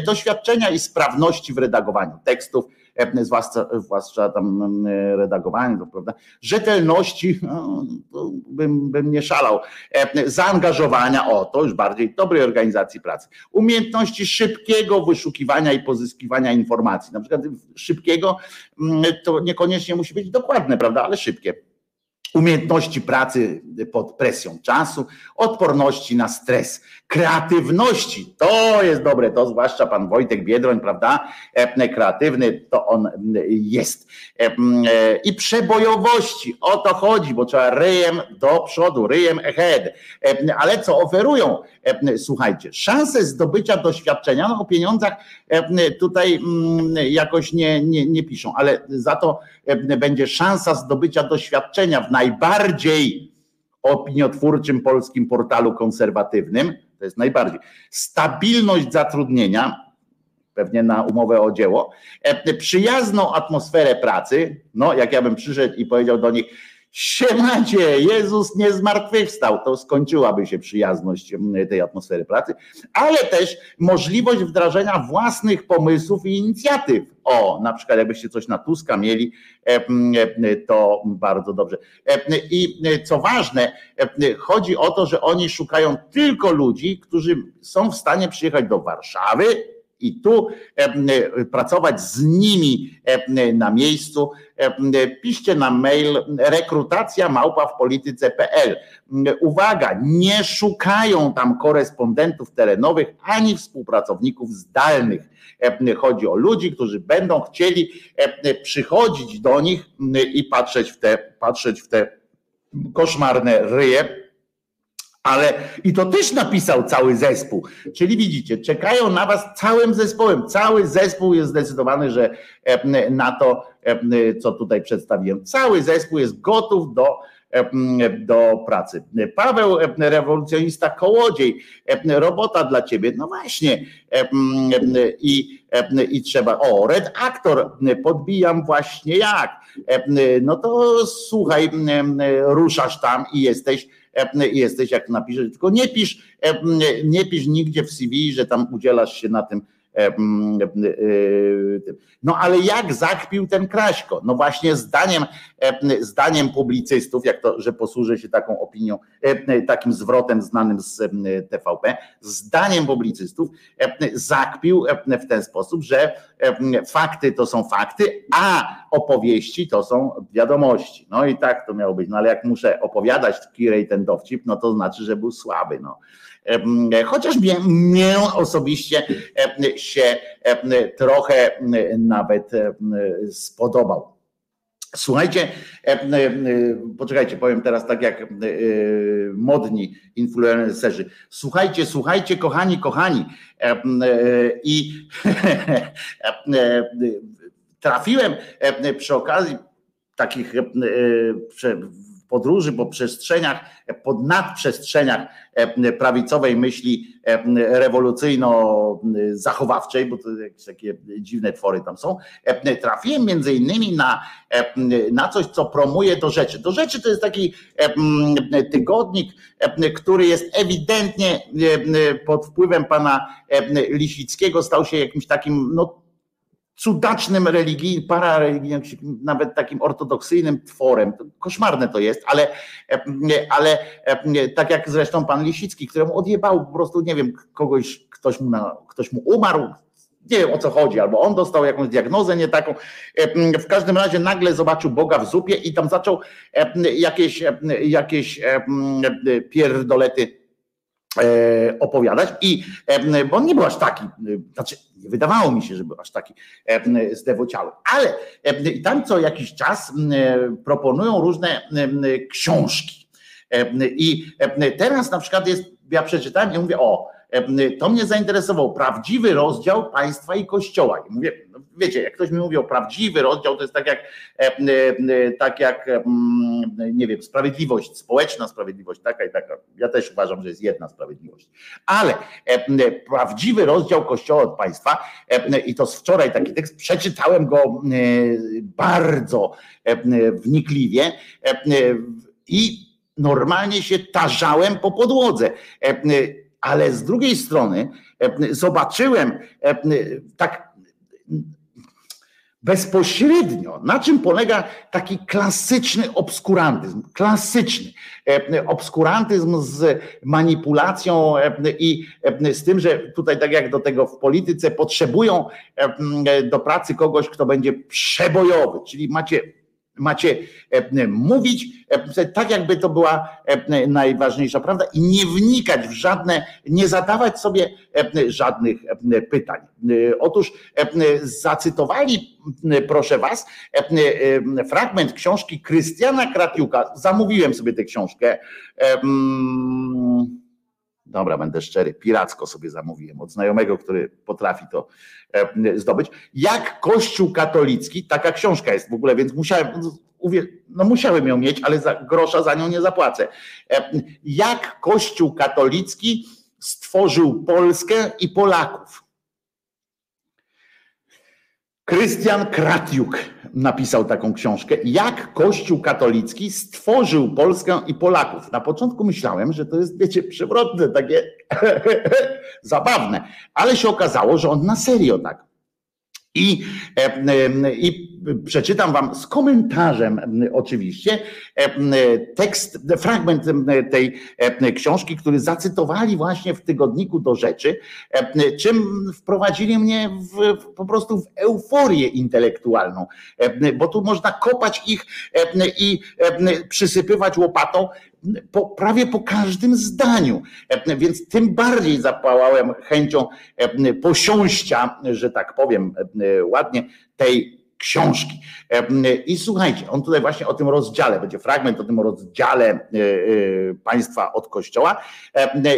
doświadczenia i sprawności w redagowaniu tekstów, zwłaszcza, zwłaszcza tam redagowanie, to prawda, rzetelności, no, bym, bym nie szalał, zaangażowania, o to już bardziej dobrej organizacji pracy, umiejętności szybkiego wyszukiwania i pozyskiwania informacji, na przykład szybkiego, to niekoniecznie musi być dokładne, prawda, ale szybkie umiejętności pracy pod presją czasu, odporności na stres, kreatywności. To jest dobre, to zwłaszcza pan Wojtek Biedroń, prawda? E, kreatywny to on jest. E, e, I przebojowości. O to chodzi, bo trzeba ryjem do przodu, ryjem ahead. Ale co oferują? Słuchajcie, szanse zdobycia doświadczenia, no o pieniądzach tutaj jakoś nie, nie, nie piszą, ale za to będzie szansa zdobycia doświadczenia w najbardziej opiniotwórczym polskim portalu konserwatywnym, to jest najbardziej, stabilność zatrudnienia, pewnie na umowę o dzieło, przyjazną atmosferę pracy, no jak ja bym przyszedł i powiedział do nich, Siemacie, Jezus nie zmartwychwstał, to skończyłaby się przyjazność tej atmosfery pracy, ale też możliwość wdrażania własnych pomysłów i inicjatyw. O, na przykład jakbyście coś na Tuska mieli, to bardzo dobrze. I co ważne, chodzi o to, że oni szukają tylko ludzi, którzy są w stanie przyjechać do Warszawy, i tu pracować z nimi na miejscu. Piszcie na mail rekrutacja małpa w polityce.pl. Uwaga, nie szukają tam korespondentów terenowych ani współpracowników zdalnych. Chodzi o ludzi, którzy będą chcieli przychodzić do nich i patrzeć w te, patrzeć w te koszmarne ryje ale i to też napisał cały zespół. Czyli widzicie, czekają na was całym zespołem. Cały zespół jest zdecydowany, że na to, co tutaj przedstawiłem. Cały zespół jest gotów do, do pracy. Paweł, rewolucjonista Kołodziej, robota dla ciebie. No właśnie. I, i trzeba. O, red aktor, podbijam właśnie jak. No to słuchaj, ruszasz tam i jesteś jesteś, jak napiszesz, tylko nie pisz, e, nie pisz nigdzie w CV, że tam udzielasz się na tym. No ale jak zakpił ten Kraśko? No właśnie zdaniem, em, zdaniem publicystów, jak to, że posłużę się taką opinią, takim zwrotem znanym z TVP, zdaniem publicystów zakpił w ten sposób, że fakty to są fakty, a opowieści to są wiadomości. No i tak to miało być. No ale jak muszę opowiadać Kirej ten dowcip, no to znaczy, że był słaby. No. Em, Chociaż mnie, mnie osobiście się trochę nawet spodobał. Słuchajcie, poczekajcie, powiem teraz tak jak modni influencerzy. Słuchajcie, słuchajcie, kochani, kochani. Y, I [laughs] y, trafiłem em, przy okazji takich podróży po przestrzeniach, pod nadprzestrzeniach em, prawicowej myśli em, rewolucyjno-zachowawczej, bo to jakieś takie dziwne twory tam są, em, trafiłem między innymi na, na coś, co promuje do rzeczy. Do rzeczy to jest taki tygodnik, który jest ewidentnie pod wpływem pana Lisickiego, stał się jakimś takim, no cudacznym religijnym, parareligijnym, nawet takim ortodoksyjnym tworem. Koszmarne to jest, ale, ale tak jak zresztą pan Lisicki, któremu odjebał po prostu, nie wiem, kogoś, ktoś mu, na, ktoś mu umarł, nie wiem o co chodzi, albo on dostał jakąś diagnozę nie taką. W każdym razie nagle zobaczył Boga w zupie i tam zaczął jakieś, jakieś pierdolety opowiadać. I e, bo on nie był aż taki, e, znaczy nie wydawało mi się, że był aż taki e, zdewociały, ale e, tam co jakiś czas e, proponują różne książki. E, i e, teraz na przykład jest, ja przeczytałem i mówię o, e, to mnie zainteresował, prawdziwy rozdział państwa i kościoła. I mówię, no wiecie, jak ktoś mi mówi o prawdziwy rozdział, to jest tak jak, e, e, tak jak nie wiem, sprawiedliwość, społeczna sprawiedliwość, taka i taka. Ja też uważam, że jest jedna sprawiedliwość. Ale e, prawdziwy rozdział kościoła od państwa, e, i to z wczoraj taki tekst, przeczytałem go e, bardzo e, wnikliwie e, i normalnie się tarzałem po podłodze. Ale z drugiej strony e, zobaczyłem e, tak bezpośrednio, na czym polega taki klasyczny obskurantyzm, klasyczny. E, obskurantyzm z manipulacją i z tym, że tutaj tak jak do tego w polityce potrzebują do pracy kogoś, kto będzie przebojowy, czyli macie macie e, mówić e, tak, jakby to była e, najważniejsza prawda i nie wnikać w żadne, nie zadawać sobie e, żadnych e, pytań. E, Otóż e, zacytowali, e, proszę was, e, e, fragment książki Krystiana Kratiuka. Zamówiłem sobie tę książkę. Dobra, będę szczery, piracko sobie zamówiłem od znajomego, który potrafi to e, zdobyć. Jak Kościół katolicki, taka książka jest w ogóle, więc musiałem, no musiałem ją mieć, ale za, grosza za nią nie zapłacę. E, Jak Kościół katolicki stworzył Polskę i Polaków. Krystian Kratiuk napisał taką książkę. Jak Kościół katolicki stworzył Polskę i Polaków. Na początku myślałem, że to jest, wiecie, przewrotne, takie [laughs] zabawne, ale się okazało, że on na serio tak. I, e, e, I przeczytam wam z komentarzem oczywiście e, tekst, fragment tej książki, który zacytowali właśnie w tygodniku do rzeczy, czym wprowadzili mnie w, po prostu w euforię intelektualną, bo tu można kopać ich i przysypywać łopatą po, prawie po każdym zdaniu. E, Więc tym bardziej zapałałem chęcią e, posiąścia, że tak powiem e, ładnie, tej książki. I słuchajcie, on tutaj właśnie o tym rozdziale, będzie fragment o tym rozdziale państwa od kościoła.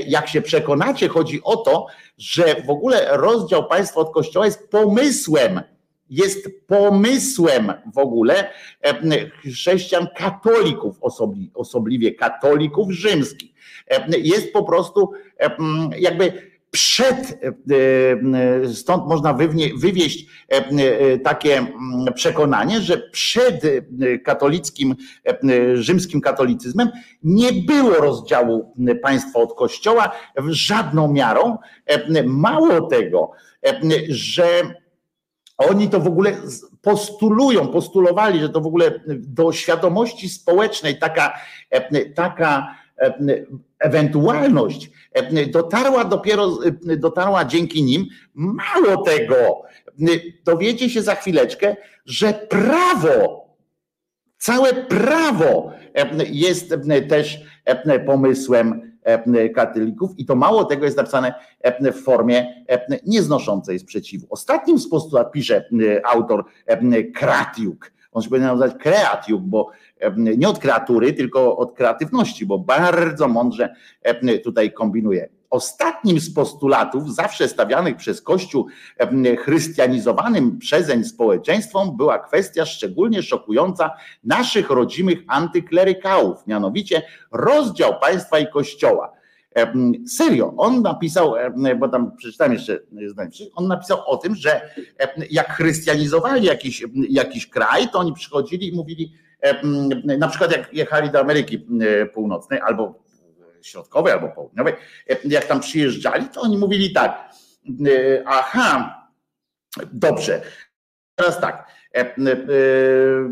Jak się przekonacie, chodzi o to, że w ogóle rozdział państwa od kościoła jest pomysłem jest pomysłem w ogóle chrześcijan katolików, osobli, osobliwie katolików rzymskich. Jest po prostu jakby przed, e, e, stąd można wywieść e, takie przekonanie, że przed katolickim, rzymskim katolicyzmem nie było rozdziału państwa od kościoła żadną miarą. Mało tego, że oni to w ogóle postulują, postulowali, że to w ogóle do świadomości społecznej taka, e, taka e, ewentualność e, dotarła dopiero, dotarła dzięki nim. Mało tego, dowiecie się za chwileczkę, że prawo, całe prawo jest też pomysłem katolików i to mało tego jest napisane e, w formie e, nieznoszącej sprzeciwu. Ostatnim z postulat pisze e, autor e, Kratiuk. On się powinien nazywać Kreatiuk, bo e, nie od kreatury, tylko od kreatywności, bo bardzo mądrze e, tutaj kombinuje. Ostatnim z postulatów, zawsze stawianych przez Kościół chrystianizowanym przezeń społeczeństwom, była kwestia szczególnie szokująca naszych rodzimych antyklerykałów, mianowicie rozdział państwa i kościoła. Serio, on napisał, bo tam przeczytałem jeszcze zdanie, on napisał o tym, że jak chrystianizowali jakiś, jakiś kraj, to oni przychodzili i mówili, na przykład jak jechali do Ameryki Północnej albo Środkowej, albo Południowej, e, jak tam przyjeżdżali, to oni mówili tak, e, aha, dobrze, teraz tak, e,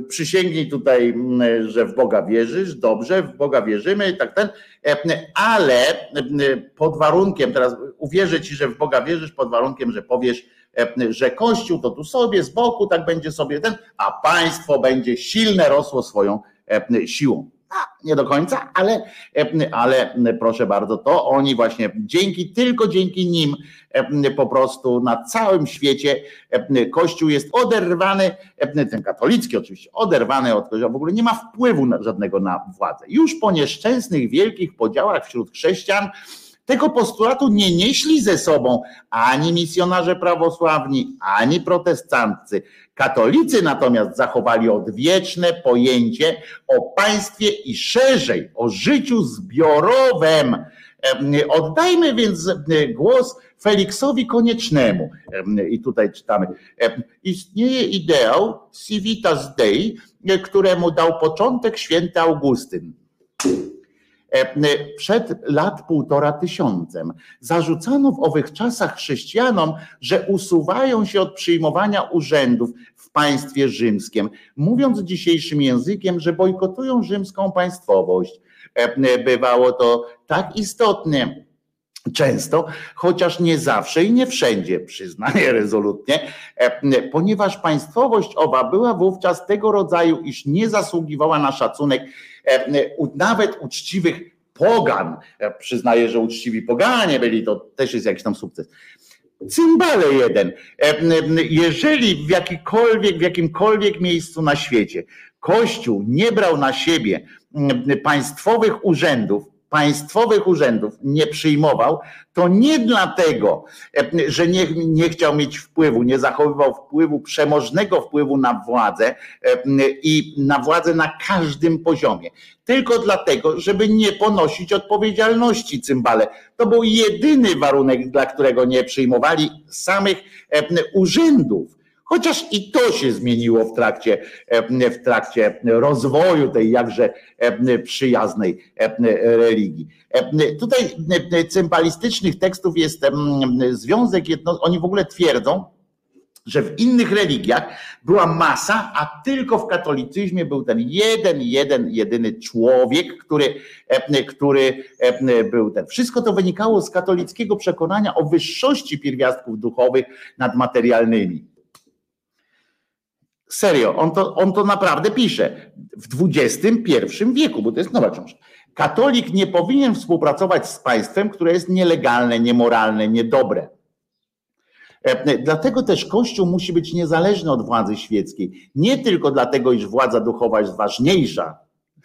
przysięgnij tutaj, że w Boga wierzysz, dobrze, w Boga wierzymy, tak ten, ale pod warunkiem, teraz uwierzę ci, że w Boga wierzysz, pod warunkiem, że powiesz, że Kościół to tu sobie z boku, tak będzie sobie ten, a państwo będzie silne, rosło swoją siłą. Nie do końca, ale, e, ale proszę bardzo, to oni właśnie dzięki, tylko dzięki nim e, po prostu na całym świecie e, Kościół jest oderwany, ten katolicki oczywiście, oderwany od Kościoła, w ogóle nie ma wpływu żadnego na władzę. Już po nieszczęsnych wielkich podziałach wśród chrześcijan tego postulatu nie nieśli ze sobą ani misjonarze prawosławni, ani protestancy. Katolicy natomiast zachowali odwieczne pojęcie o państwie i szerzej o życiu zbiorowym. Em, Oddajmy więc e, głos Feliksowi Koniecznemu. Em, I tutaj czytamy. Istnieje ideał Civitas Dei, e, któremu dał początek święty Augustyn E, przed lat półtora tysiącem. Zarzucano w owych czasach chrześcijanom, że usuwają się od przyjmowania urzędów w państwie rzymskim, mówiąc dzisiejszym językiem, że bojkotują rzymską państwowość. E, Bywało to tak istotne, Często, chociaż nie zawsze i nie wszędzie, przyznaję rezolutnie, e, ponieważ państwowość owa była wówczas tego rodzaju, iż nie zasługiwała na szacunek e, nawet uczciwych pogan. E, Przyznaję, że uczciwi poganie byli, to też jest jakiś tam sukces. Cymbale jeden. E, Jeżeli w jakikolwiek, w jakimkolwiek miejscu na świecie Kościół nie brał na siebie państwowych urzędów, państwowych urzędów nie przyjmował, to nie dlatego, e, że nie, nie chciał mieć wpływu, nie zachowywał wpływu, przemożnego wpływu na władzę e, i na władzę na każdym poziomie. Tylko dlatego, żeby nie ponosić odpowiedzialności cymbale. To był jedyny warunek, dla którego nie przyjmowali samych e, urzędów. Chociaż i to się zmieniło w trakcie, e, w trakcie rozwoju tej jakże e, przyjaznej e, religii. Tutaj cymbalistycznych tekstów jest związek, jedno, oni w ogóle twierdzą, że w innych religiach była masa, a tylko w katolicyzmie był ten jeden, jeden, jedyny człowiek, który, który był ten. Wszystko to wynikało z katolickiego przekonania o wyższości pierwiastków duchowych nad materialnymi. Serio, on to, on to naprawdę pisze w XXI wieku, bo to jest nowa książka. Katolik nie powinien współpracować z państwem, które jest nielegalne, niemoralne, niedobre. E, Dlatego też Kościół musi być niezależny od władzy świeckiej. Nie tylko dlatego, iż władza duchowa jest ważniejsza,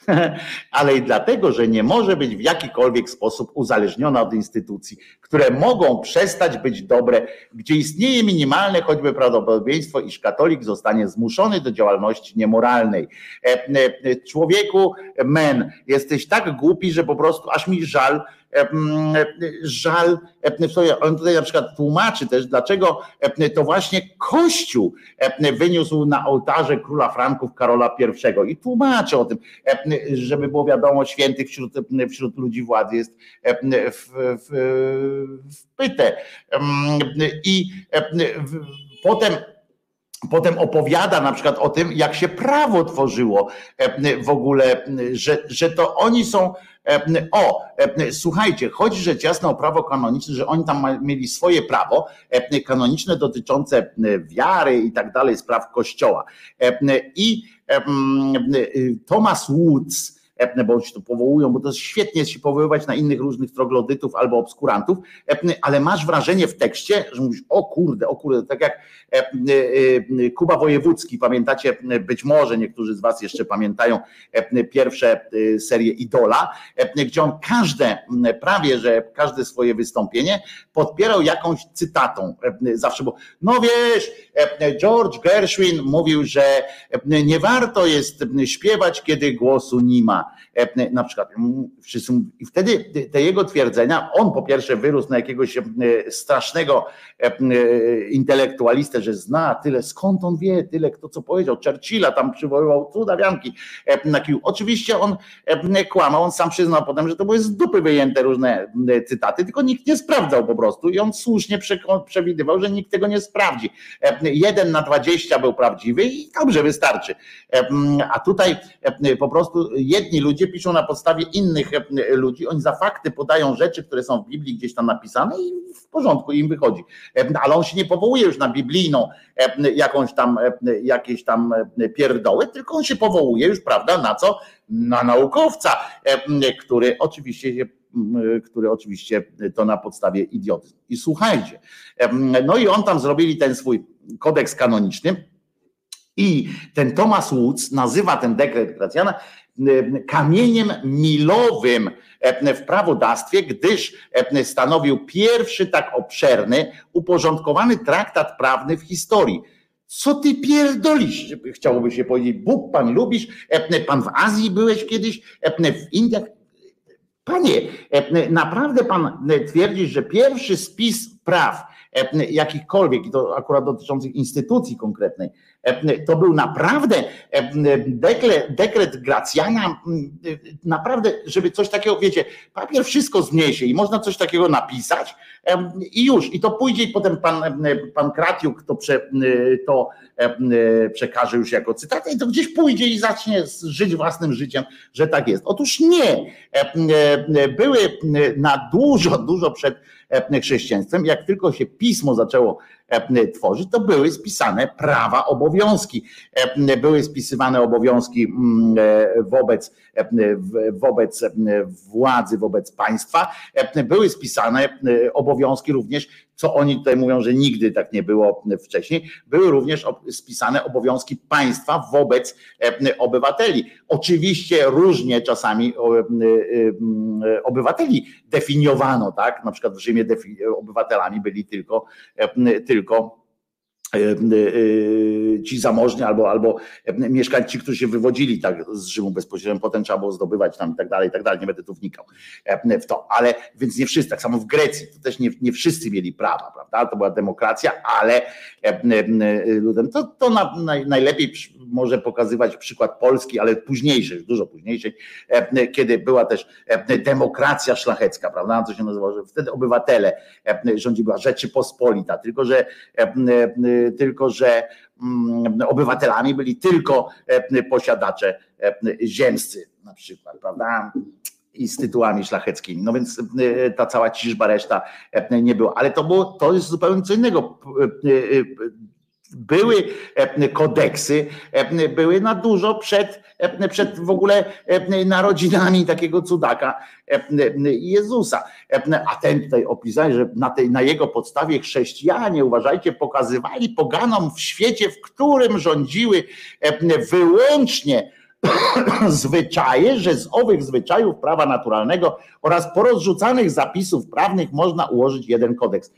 [laughs] ale i dlatego, że nie może być w jakikolwiek sposób uzależniona od instytucji, które mogą przestać być dobre, gdzie istnieje minimalne choćby prawdopodobieństwo, iż katolik zostanie zmuszony do działalności niemoralnej. E, e, Człowieku, men, jesteś tak głupi, że po prostu aż mi żal żal, on tutaj na przykład tłumaczy też, dlaczego to właśnie Kościół wyniósł na ołtarze króla Franków Karola I i tłumaczy o tym, żeby było wiadomo, świętych wśród, wśród ludzi władzy jest w, w, wpyte. I potem Potem opowiada na przykład o tym, jak się prawo tworzyło w ogóle, że, że to oni są. E, O, e, słuchajcie, chodzi rzecz jasna o prawo kanoniczne, że oni tam mieli swoje prawo e, kanoniczne dotyczące wiary i tak dalej, spraw kościoła. I e, Thomas Woods, bo się tu powołują, bo to jest świetnie jest się powoływać na innych różnych troglodytów albo obskurantów, ale masz wrażenie w tekście, że mówisz, o kurde, o kurde, tak jak e, e, Kuba Wojewódzki, pamiętacie, być może niektórzy z was jeszcze pamiętają pierwsze e, serie Idola, gdzie on każde, prawie że każde swoje wystąpienie podpierał jakąś cytatą. Zawsze, bo no wiesz, George Gershwin mówił, że nie warto jest śpiewać, kiedy głosu nie ma. E, Na przykład wszyscy, i wtedy te- jego twierdzenia, on po pierwsze wyrósł na jakiegoś e, strasznego intelektualistę, że zna tyle, skąd on wie tyle, kto co powiedział. Churchilla tam przywoływał cudawianki na kiju. Oczywiście on kłamał, on sam przyznał potem, że to były z dupy wyjęte różne e, cytaty, tylko nikt nie sprawdzał po prostu i on słusznie przewidywał, że nikt tego nie sprawdzi. Jeden na dwadzieścia był prawdziwy i dobrze wystarczy. A tutaj po prostu jedni ludzie piszą na podstawie innych e, ludzi, oni za fakty podają rzeczy, które są w Biblii gdzieś tam napisane i w porządku im wychodzi. E, Ale on się nie powołuje już na biblijną e, jakąś tam, e, jakieś tam e, pierdoły, tylko on się powołuje już, prawda, na co? Na naukowca, e, który oczywiście się który oczywiście to na podstawie idiotyzmu. I słuchajcie, no i on tam zrobili ten swój kodeks kanoniczny i ten Thomas Woods nazywa ten dekret Gracjana kamieniem milowym em, w prawodawstwie, gdyż stanowił pierwszy tak obszerny, uporządkowany traktat prawny w historii. Co ty pierdolisz, chciałoby się powiedzieć. Bóg pan lubisz, pan w Azji byłeś kiedyś, w Indiach, Panie, e, naprawdę pan twierdzi, że pierwszy spis praw e, jakichkolwiek, i to akurat dotyczących instytucji konkretnej, e, to był naprawdę e, dekle, dekret Gracjana, e, naprawdę, żeby coś takiego, wiecie, papier wszystko zniesie i można coś takiego napisać e, i już, i to pójdzie i potem pan, e, pan Kratiuk to, prze, e, to e, e, przekaże już jako cytat i to gdzieś pójdzie i zacznie żyć własnym życiem, że tak jest. Otóż nie. E, e, Były na dużo, dużo przed e, chrześcijaństwem, jak tylko się pismo zaczęło e, tworzyć, to były spisane prawa, obowiązki. E, Były spisywane obowiązki mm, e, wobec, e, wobec e, władzy, wobec państwa. E, Były spisane e, obowiązki również, co oni tutaj mówią, że nigdy tak nie było wcześniej. Były również spisane obowiązki państwa wobec e, obywateli. Oczywiście różnie czasami e, e, obywateli definiowano, tak? Na przykład w Rzymie obywatelami byli tylko, tylko ci zamożni albo, albo e, mieszkańcy, którzy się wywodzili tak z Rzymu bezpośrednio, potem trzeba było zdobywać tam i tak dalej, i tak dalej, nie będę tu wnikał e, w to, ale więc nie wszyscy, tak samo w Grecji, to też nie, nie wszyscy mieli prawa, prawda, to była demokracja, ale e, e, ludem, to, to na, naj, najlepiej może pokazywać przykład Polski, ale późniejszej, dużo późniejszej, e, kiedy była też e, demokracja szlachecka, prawda, co się nazywało, że wtedy obywatele e, rządziła Rzeczypospolita, tylko że e, e, tylko że mm, obywatelami byli tylko e, posiadacze e, ziemscy na przykład, prawda? I z tytułami szlacheckimi. No więc e, ta cała ciżba reszta nie była. Ale to było, to jest zupełnie co innego. Były e, kodeksy, e, były na dużo przed, e, przed w ogóle narodzinami takiego cudaka Jezusa. A ten tutaj opisał, że na, tej, na jego podstawie chrześcijanie, uważajcie, pokazywali poganom w świecie, w którym rządziły wyłącznie [coughs] zwyczaje, że z owych zwyczajów prawa naturalnego oraz porozrzucanych zapisów prawnych można ułożyć jeden kodeks.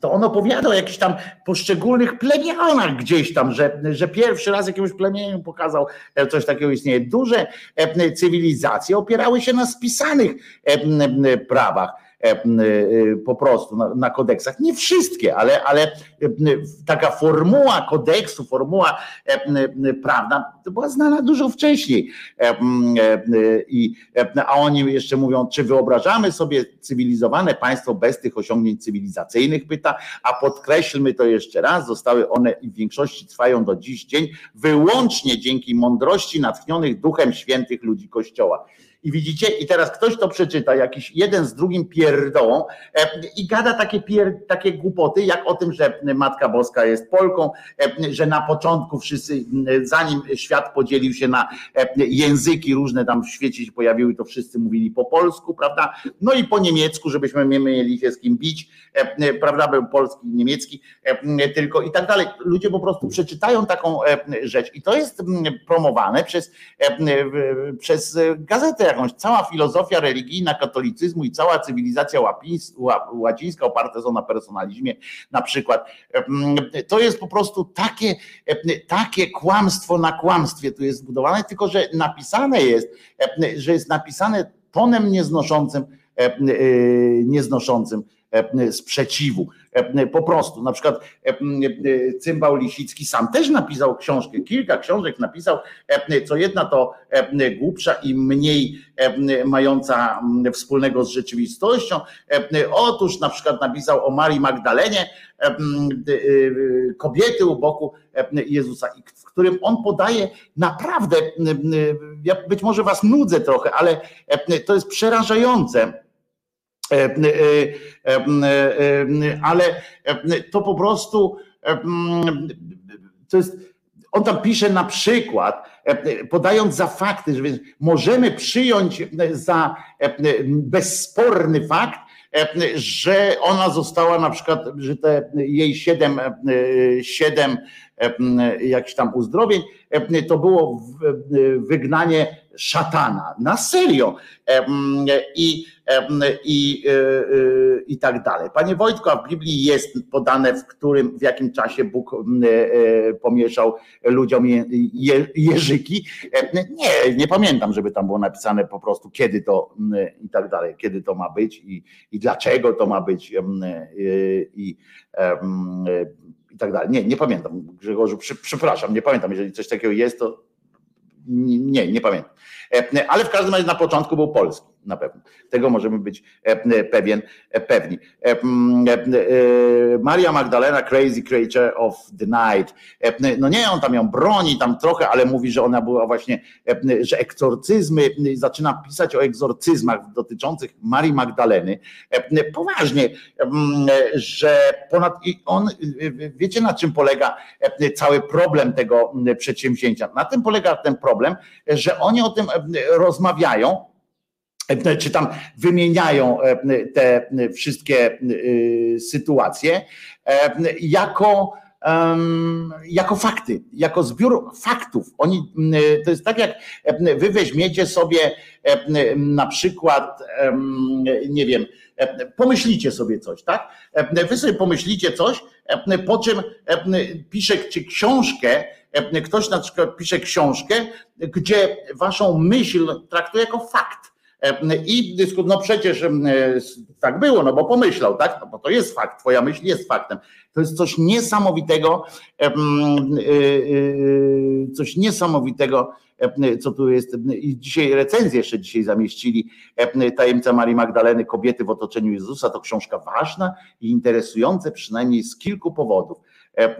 To on opowiada o jakichś tam poszczególnych plemionach gdzieś tam, że, że pierwszy raz jakiemuś plemieniu pokazał e, coś takiego istnieje. Duże e, cywilizacje opierały się na spisanych e, prawach po prostu na, na kodeksach. Nie wszystkie, ale, ale taka formuła kodeksu, formuła prawna była znana dużo wcześniej. I, a oni jeszcze mówią, czy wyobrażamy sobie cywilizowane państwo bez tych osiągnięć cywilizacyjnych, pyta, a podkreślmy to jeszcze raz, zostały one i w większości trwają do dziś dzień wyłącznie dzięki mądrości natchnionych duchem świętych ludzi Kościoła. I widzicie, i teraz ktoś to przeczyta, jakiś jeden z drugim pierdołą e, i gada takie, pier, takie głupoty, jak o tym, że Matka Boska jest Polką, e, że na początku wszyscy, zanim świat podzielił się na e, języki różne tam w świecie się pojawiły, to wszyscy mówili po polsku, prawda? No i po niemiecku, żebyśmy mieli się z kim bić, prawda? Był polski, niemiecki, tylko i tak dalej. Ludzie po prostu przeczytają taką rzecz i to jest promowane przez, przez gazetę jakąś, cała filozofia religijna katolicyzmu i cała cywilizacja łacińska oparta są na personalizmie na przykład. To jest po prostu takie, takie kłamstwo na kłamstwie tu jest zbudowane, tylko że napisane jest, że jest napisane tonem nieznoszącym, nieznoszącym sprzeciwu. Po prostu, na przykład Cymbał Lisicki sam też napisał książkę, kilka książek napisał, co jedna to głupsza i mniej mająca wspólnego z rzeczywistością. Otóż na przykład napisał o Marii Magdalenie, kobiety u boku Jezusa, w którym on podaje naprawdę, ja być może was nudzę trochę, ale to jest przerażające E, e, e, ale to po prostu to jest, on tam pisze na przykład, podając za fakty, że możemy przyjąć za bezsporny fakt, że ona została na przykład, że te jej siedem, siedem jakichś tam uzdrowień, to było wygnanie szatana. Na serio. I, i, e, e, i tak dalej. Panie Wojtku, a w Biblii jest podane, w którym, w jakim czasie Bóg e, pomieszał ludziom je, jeżyki. Nie, nie pamiętam, żeby tam było napisane po prostu, kiedy to i tak dalej, kiedy to ma być i, i dlaczego to ma być i, i tak dalej. Nie, nie pamiętam. Grzegorzu, przepraszam, nie pamiętam. Jeżeli coś takiego jest, to nie, nie pamiętam. Ale w każdym razie na początku był polski na pewno. Tego możemy być e, pewien, e, pewni. E, Maria Magdalena, Crazy Creature of the Night. No nie, on tam ją broni, tam trochę, ale mówi, że ona była właśnie, że eksorcyzmy, zaczyna pisać o egzorcyzmach dotyczących Marii Magdaleny. Poważnie, że ponad, i on, wiecie na czym polega cały problem tego przedsięwzięcia? Na tym polega ten problem, że oni o tym rozmawiają, E, czy tam wymieniają e, te wszystkie e, sytuacje jako, jako fakty, jako zbiór faktów. Oni, to jest tak jak wy weźmiecie sobie na przykład, nie wiem, pomyślicie sobie coś, tak? Wy sobie pomyślicie coś, po czym pisze czy książkę, ktoś na przykład pisze książkę, gdzie waszą myśl traktuje jako fakt i dysku, no przecież tak było, no bo pomyślał, tak? No bo to jest fakt, twoja myśl jest faktem. To jest coś niesamowitego, coś niesamowitego, co tu jest. I dzisiaj recenzję jeszcze dzisiaj zamieścili. Tajemnica Marii Magdaleny, kobiety w otoczeniu Jezusa. To książka ważna i interesująca, przynajmniej z kilku powodów. E, e,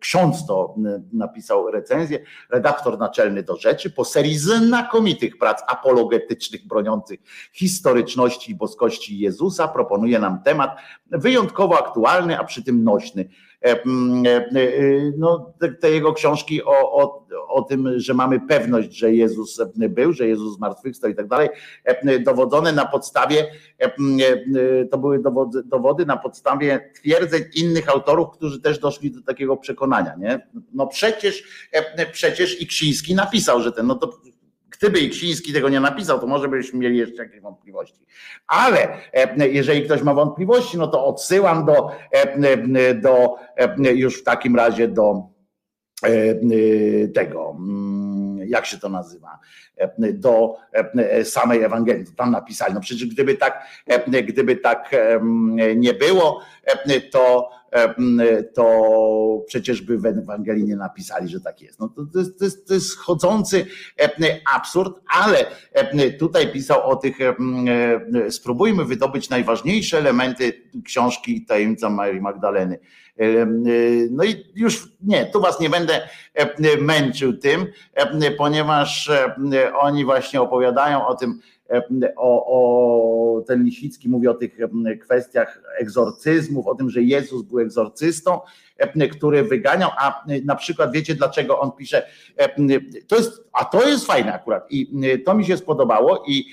ksiądz to napisał recenzję, redaktor naczelny do rzeczy, po serii znakomitych prac apologetycznych broniących historyczności i boskości Jezusa, proponuje nam temat wyjątkowo aktualny, a przy tym nośny. E, e, e, no, te jego książki o, o, o tym, że mamy pewność, że Jezus był, że Jezus zmartwychwstał i tak dalej, dowodzone na podstawie, to były dowody, dowody na podstawie twierdzeń innych autorów, którzy też doszli do takiego przekonania. Nie? No przecież, przecież Iksiński napisał, że ten, no to Gdyby Iksiński tego nie napisał, to może byśmy mieli jeszcze jakieś wątpliwości. Ale e, jeżeli ktoś ma wątpliwości, no to odsyłam do, e, do e, już w takim razie do e, e, tego, mm, jak się to nazywa, e, do e, samej Ewangelii. Tam napisali. No przecież gdyby tak, e, gdyby tak nie było, e, to, to przecież by w Ewangelii nie napisali, że tak jest. No to, to, jest, to, jest, to jest chodzący e, absurd, ale e, tutaj pisał o tych, e, spróbujmy wydobyć najważniejsze elementy książki Tajemnica Marii Magdaleny. E, No i już nie, tu was nie będę e, męczył tym, e, ponieważ e, oni właśnie opowiadają o tym, e, o, o ten Lisicki mówi o tych kwestiach egzorcyzmów, o tym, że Jezus był egzorcystą, który wyganiał, a na przykład wiecie dlaczego on pisze, to jest, a to jest fajne akurat i to mi się spodobało i,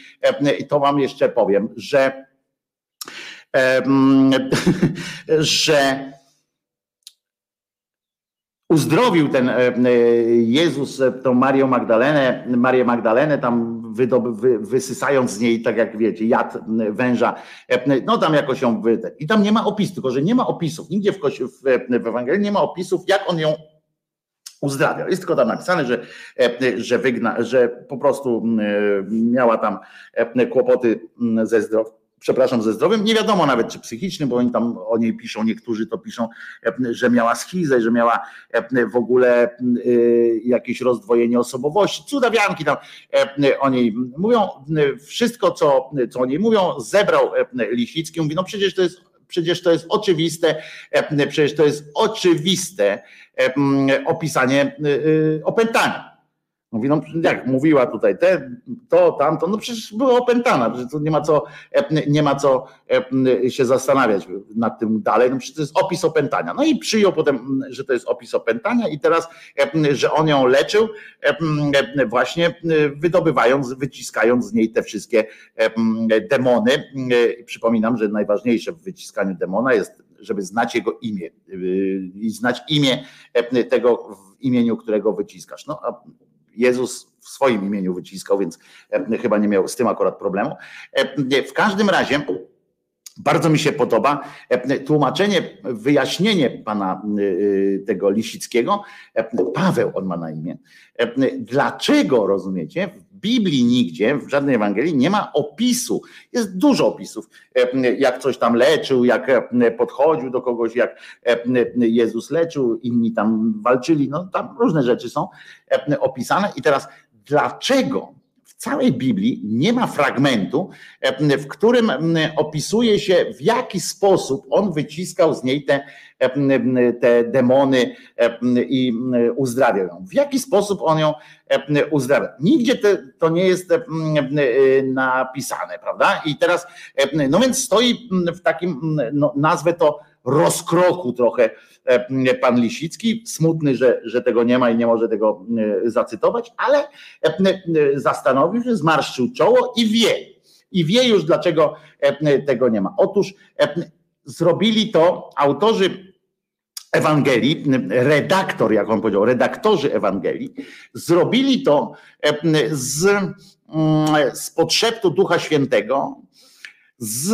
i to wam jeszcze powiem, że [laughs] że uzdrowił ten Jezus e, tą Marię Magdalenę, Marię Magdalenę tam wydoby, wy, wysysając z niej, tak jak wiecie, jad węża, e, no tam jakoś ją wy, i tam nie ma opisu, tylko że nie ma opisów, nigdzie w, w, w Ewangelii nie ma opisów, jak on ją uzdrawiał. Jest tylko tam napisane, że, e, że, wygna, że po prostu m, miała tam e, kłopoty m, ze zdrowiem, przepraszam, ze zdrowiem. Nie wiadomo nawet, czy psychicznym, bo oni tam o niej piszą, niektórzy to piszą, e, że miała schizę, że miała e, w ogóle e, jakieś rozdwojenie osobowości, cudawianki tam o niej mówią. Wszystko, co, co o niej mówią, zebrał Lisicki. Mówi, no przecież to jest Przecież to jest oczywiste, przecież to jest oczywiste opisanie opętania. Mówi, no jak mówiła tutaj te, to, tamto, no przecież była opętana, przecież to nie ma co, e, nie ma co e, się zastanawiać nad tym dalej, no przecież to jest opis opętania. No i przyjął potem, że to jest opis opętania i teraz, e, że on ją leczył właśnie wydobywając, wyciskając z niej te wszystkie demony. Przypominam, że najważniejsze w wyciskaniu demona jest, żeby znać jego imię i znać imię tego, w imieniu którego wyciskasz. No, a Jezus w swoim imieniu wyciskał, więc e, chyba nie miał z tym akurat problemu. E, W każdym razie bardzo mi się podoba e, tłumaczenie, wyjaśnienie pana e, tego Lisickiego. E, Paweł on ma na imię. E, Dlaczego, rozumiecie, w Biblii nigdzie, w żadnej Ewangelii nie ma opisu, jest dużo opisów, e, jak coś tam leczył, jak e, podchodził do kogoś, jak e, Jezus leczył, inni tam walczyli, no tam różne rzeczy są e, opisane. I teraz dlaczego całej Biblii nie ma fragmentu, e, w którym opisuje się, w jaki sposób on wyciskał z niej te, e, te demony e, i uzdrawiał ją. W jaki sposób on ją e, m, uzdrawia. Nigdzie to nie jest napisane, prawda? I teraz, no więc stoi w takim, no, nazwę to rozkroku trochę e, pan Lisicki, smutny, że, że tego nie ma i nie może tego e, zacytować, ale e, zastanowił się, zmarszczył czoło i wie. I wie już, dlaczego tego nie ma. Otóż zrobili to autorzy Ewangelii, redaktor, jak on powiedział, redaktorzy Ewangelii, zrobili to z, mm, z podszeptu Ducha Świętego, z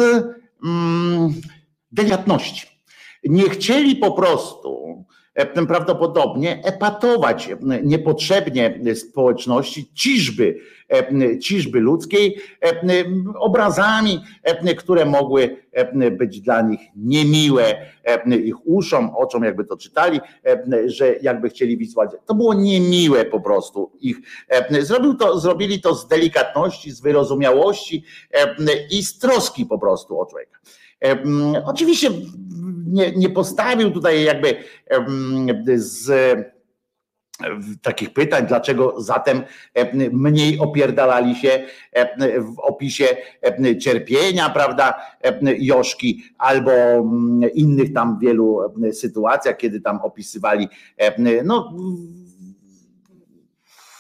mm, delikatności. Nie chcieli po prostu e, prawdopodobnie epatować e, niepotrzebnie społeczności, ciżby, e, ciżby ludzkiej obrazami, które mogły być dla nich niemiłe ich uszom, oczom, jakby to czytali, że jakby chcieli wysłać. To było niemiłe po prostu ich. Zrobił to, zrobili to z delikatności, z wyrozumiałości i z troski po prostu o człowieka. Oczywiście nie, nie postawił tutaj jakby z takich pytań, dlaczego zatem em, mniej opierdalali się w opisie cierpienia, prawda, Joszki, albo em, innych tam wielu sytuacjach, kiedy tam opisywali, no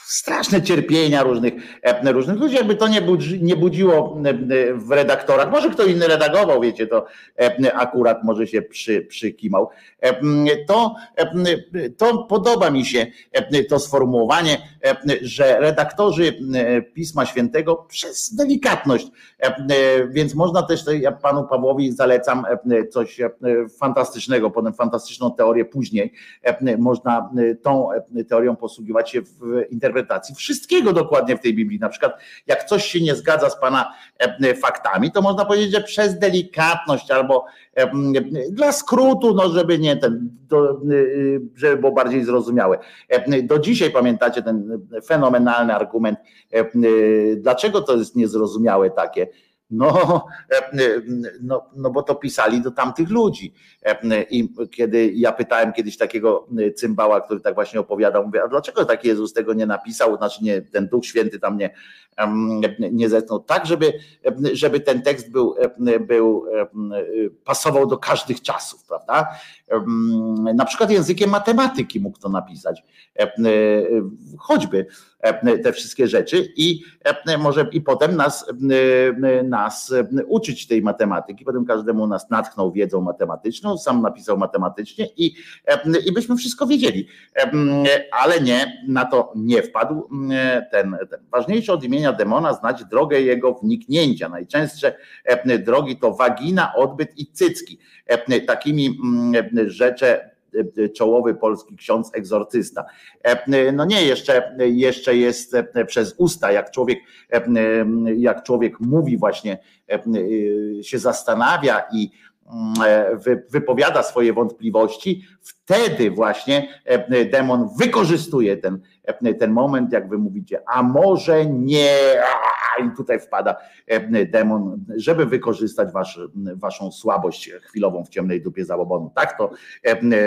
straszne cierpienia różnych, e, różnych ludzi, jakby to nie, budzi, nie budziło e, w redaktorach. Może kto inny redagował, wiecie, to e, akurat może się przy, przykimał. To, to podoba mi się to sformułowanie, że redaktorzy Pisma Świętego przez delikatność, więc można też, ja panu Pawłowi zalecam coś fantastycznego, potem fantastyczną teorię później, można tą teorią posługiwać się w interpretacji wszystkiego dokładnie w tej Biblii. Na przykład, jak coś się nie zgadza z Pana e, faktami, to można powiedzieć, że przez delikatność albo e, dla skrótu, no żeby nie ten, e, żeby było bardziej zrozumiałe. Do dzisiaj pamiętacie ten fenomenalny argument, dlaczego to jest niezrozumiałe takie? No, e, no, no bo to pisali do tamtych ludzi. E, I kiedy ja pytałem kiedyś takiego cymbała, który tak właśnie opowiadał, mówię, a dlaczego tak Jezus tego nie napisał, znaczy nie, ten Duch Święty tam nie, nie zetnął, tak żeby, żeby ten tekst był, był pasował do każdych czasów, prawda? Na przykład językiem matematyki mógł to napisać, choćby te wszystkie rzeczy i em, może i potem nas, nas uczyć tej matematyki, potem każdemu nas natchnął wiedzą matematyczną, sam napisał matematycznie i, i byśmy wszystko wiedzieli, ale nie, na to nie wpadł ten, ten. Ważniejsze od imienia demona znać drogę jego wniknięcia. Najczęstsze drogi to wagina, odbyt i cycki. Takimi rzeczy czołowy polski ksiądz egzorcysta. No nie, jeszcze, jeszcze jest przez usta, jak człowiek, jak człowiek mówi właśnie, się zastanawia i wypowiada swoje wątpliwości, wtedy właśnie demon wykorzystuje ten, ten moment, jak wy mówicie, a może nie, i tutaj wpada demon, żeby wykorzystać wasz, waszą słabość chwilową w ciemnej dupie zabobonu. Tak to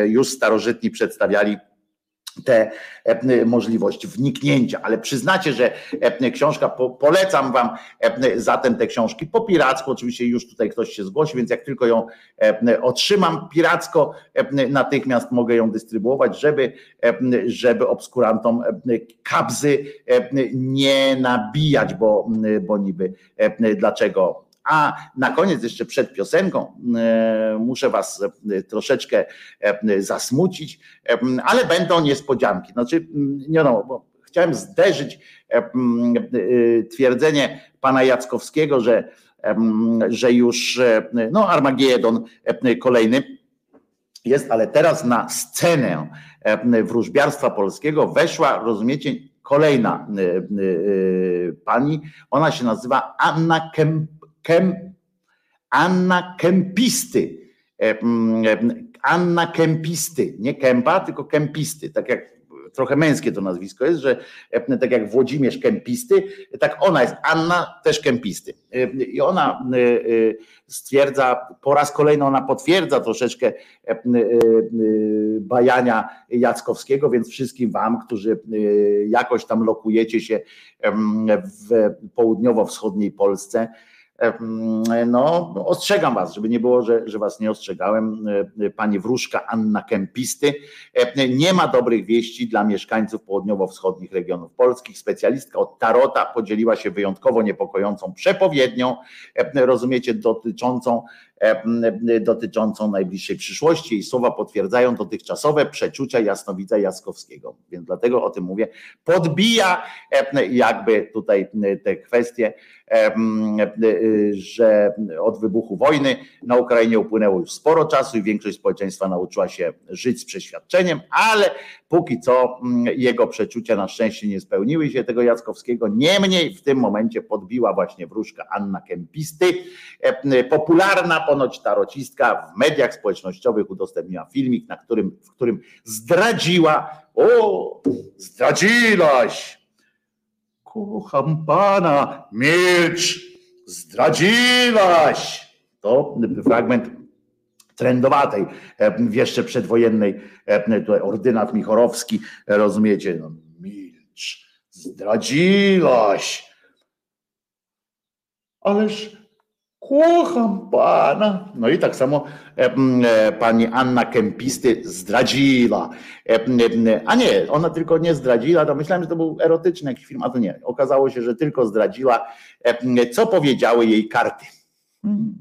już starożytni przedstawiali te e, możliwość wniknięcia, ale przyznacie, że e, książka, po, polecam wam e, zatem te książki. Po piracku, oczywiście już tutaj ktoś się zgłosi, więc jak tylko ją otrzymam piracko, natychmiast mogę ją dystrybuować, żeby, żeby obskurantom kabzy nie nabijać, bo, bo niby dlaczego a na koniec, jeszcze przed piosenką, e, muszę Was e, troszeczkę e, zasmucić, ale będą niespodzianki. Znaczy, m, nie no, bo chciałem zderzyć m, e, twierdzenie pana Jackowskiego, że, em, że już no, Armagedon e, kolejny jest, ale teraz na scenę wróżbiarstwa polskiego weszła, rozumiecie, kolejna pani. Ona się nazywa Anna Kemp Kem, Anna Kempisty. E, mm, e, Anna Kempisty, nie Kępa, tylko Kempisty, tak jak trochę męskie to nazwisko jest, że e, tak jak Włodzimierz Kempisty, tak ona jest Anna też Kempisty. E, I ona stwierdza, po raz kolejny ona potwierdza troszeczkę bajania Jackowskiego, więc wszystkim wam, którzy jakoś tam lokujecie się w południowo-wschodniej Polsce, no, ostrzegam was, żeby nie było, że, że was nie ostrzegałem. Pani wróżka Anna Kempisty. Nie ma dobrych wieści dla mieszkańców południowo-wschodnich regionów polskich. Specjalistka od Tarota podzieliła się wyjątkowo niepokojącą przepowiednią, rozumiecie, dotyczącą dotyczącą najbliższej przyszłości. Jej słowa potwierdzają dotychczasowe przeczucia jasnowidza Jaskowskiego. Więc dlatego o tym mówię. Podbija jakby tutaj te kwestie, że od wybuchu wojny na Ukrainie upłynęło już sporo czasu i większość społeczeństwa nauczyła się żyć z przeświadczeniem, ale póki co jego przeczucia na szczęście nie spełniły się tego Jackowskiego. Niemniej w tym momencie podbiła właśnie wróżka Anna Kempisty, popularna ponoć tarocistka w mediach społecznościowych udostępniła filmik, na którym, w którym zdradziła, o, zdradziłaś, kocham pana, milcz, zdradziłaś. To fragment trendowatej, jeszcze przedwojennej, tutaj ordynat Michorowski, rozumiecie, no, milcz, zdradziłaś. Ależ Kocham pana. No i tak samo e, e, pani Anna Kempisty zdradziła. E, a nie, ona tylko nie zdradziła, to myślałem, że to był erotyczny jakiś film, a to nie. Okazało się, że tylko zdradziła, co powiedziały jej karty. Hmm.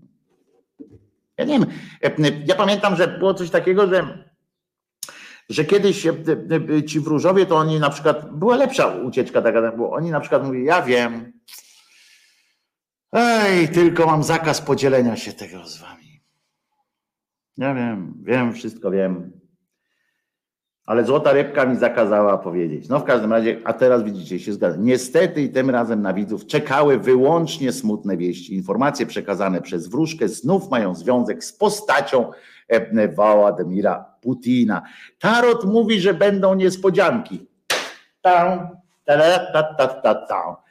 Ja nie wiem. Ja pamiętam, że było coś takiego, że że kiedyś ci wróżowie, to oni na przykład, była lepsza ucieczka taka, bo oni na przykład mówili, ja wiem, ej, tylko mam zakaz podzielenia się tego z wami. Ja wiem, wiem, wszystko wiem. Ale złota rybka mi zakazała powiedzieć. No w każdym razie, a teraz widzicie, się zgadza. Niestety i tym razem na widzów czekały wyłącznie smutne wieści. Informacje przekazane przez wróżkę znów mają związek z postacią Władimira Putina. Tarot mówi, że będą niespodzianki. Tam, ta, ta, ta, ta, ta. E,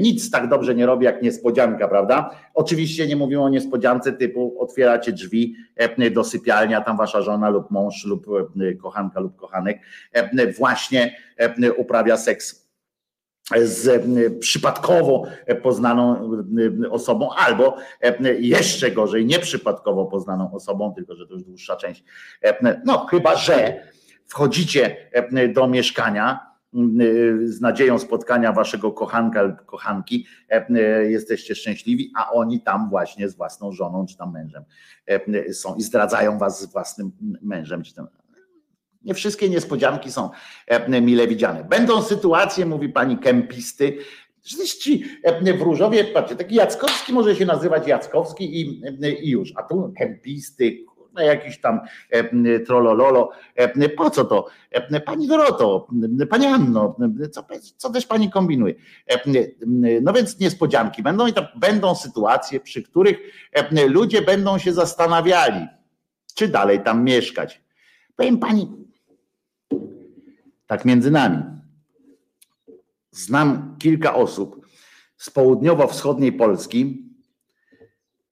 Nic tak dobrze nie robi jak niespodzianka, prawda? Oczywiście nie mówimy o niespodziance typu otwieracie drzwi e, do sypialni, a tam wasza żona lub mąż lub e, kochanka lub kochanek e, właśnie e, uprawia seks z e, przypadkowo poznaną e, osobą, albo e, jeszcze gorzej, nieprzypadkowo poznaną osobą, tylko że to już dłuższa część. E, No, chyba że wchodzicie e, do mieszkania e, z nadzieją spotkania waszego kochanka lub kochanki, e, e, jesteście szczęśliwi, a oni tam właśnie z własną żoną czy tam mężem e, są i zdradzają was z własnym mężem czy tam. Nie wszystkie niespodzianki są mile widziane. Będą sytuacje, mówi pani Kempisty, że ci e, wróżowie, patrzcie, taki Jackowski może się nazywać Jackowski i, i już, a tu Kempisty, jakiś tam e, trollololo. E, Po co to? E, Pani Doroto, Pani Anno, co, co też Pani kombinuje? No więc niespodzianki będą i tam będą sytuacje, przy których ludzie będą się zastanawiali, czy dalej tam mieszkać. Powiem Pani, tak między nami. Znam kilka osób z południowo-wschodniej Polski.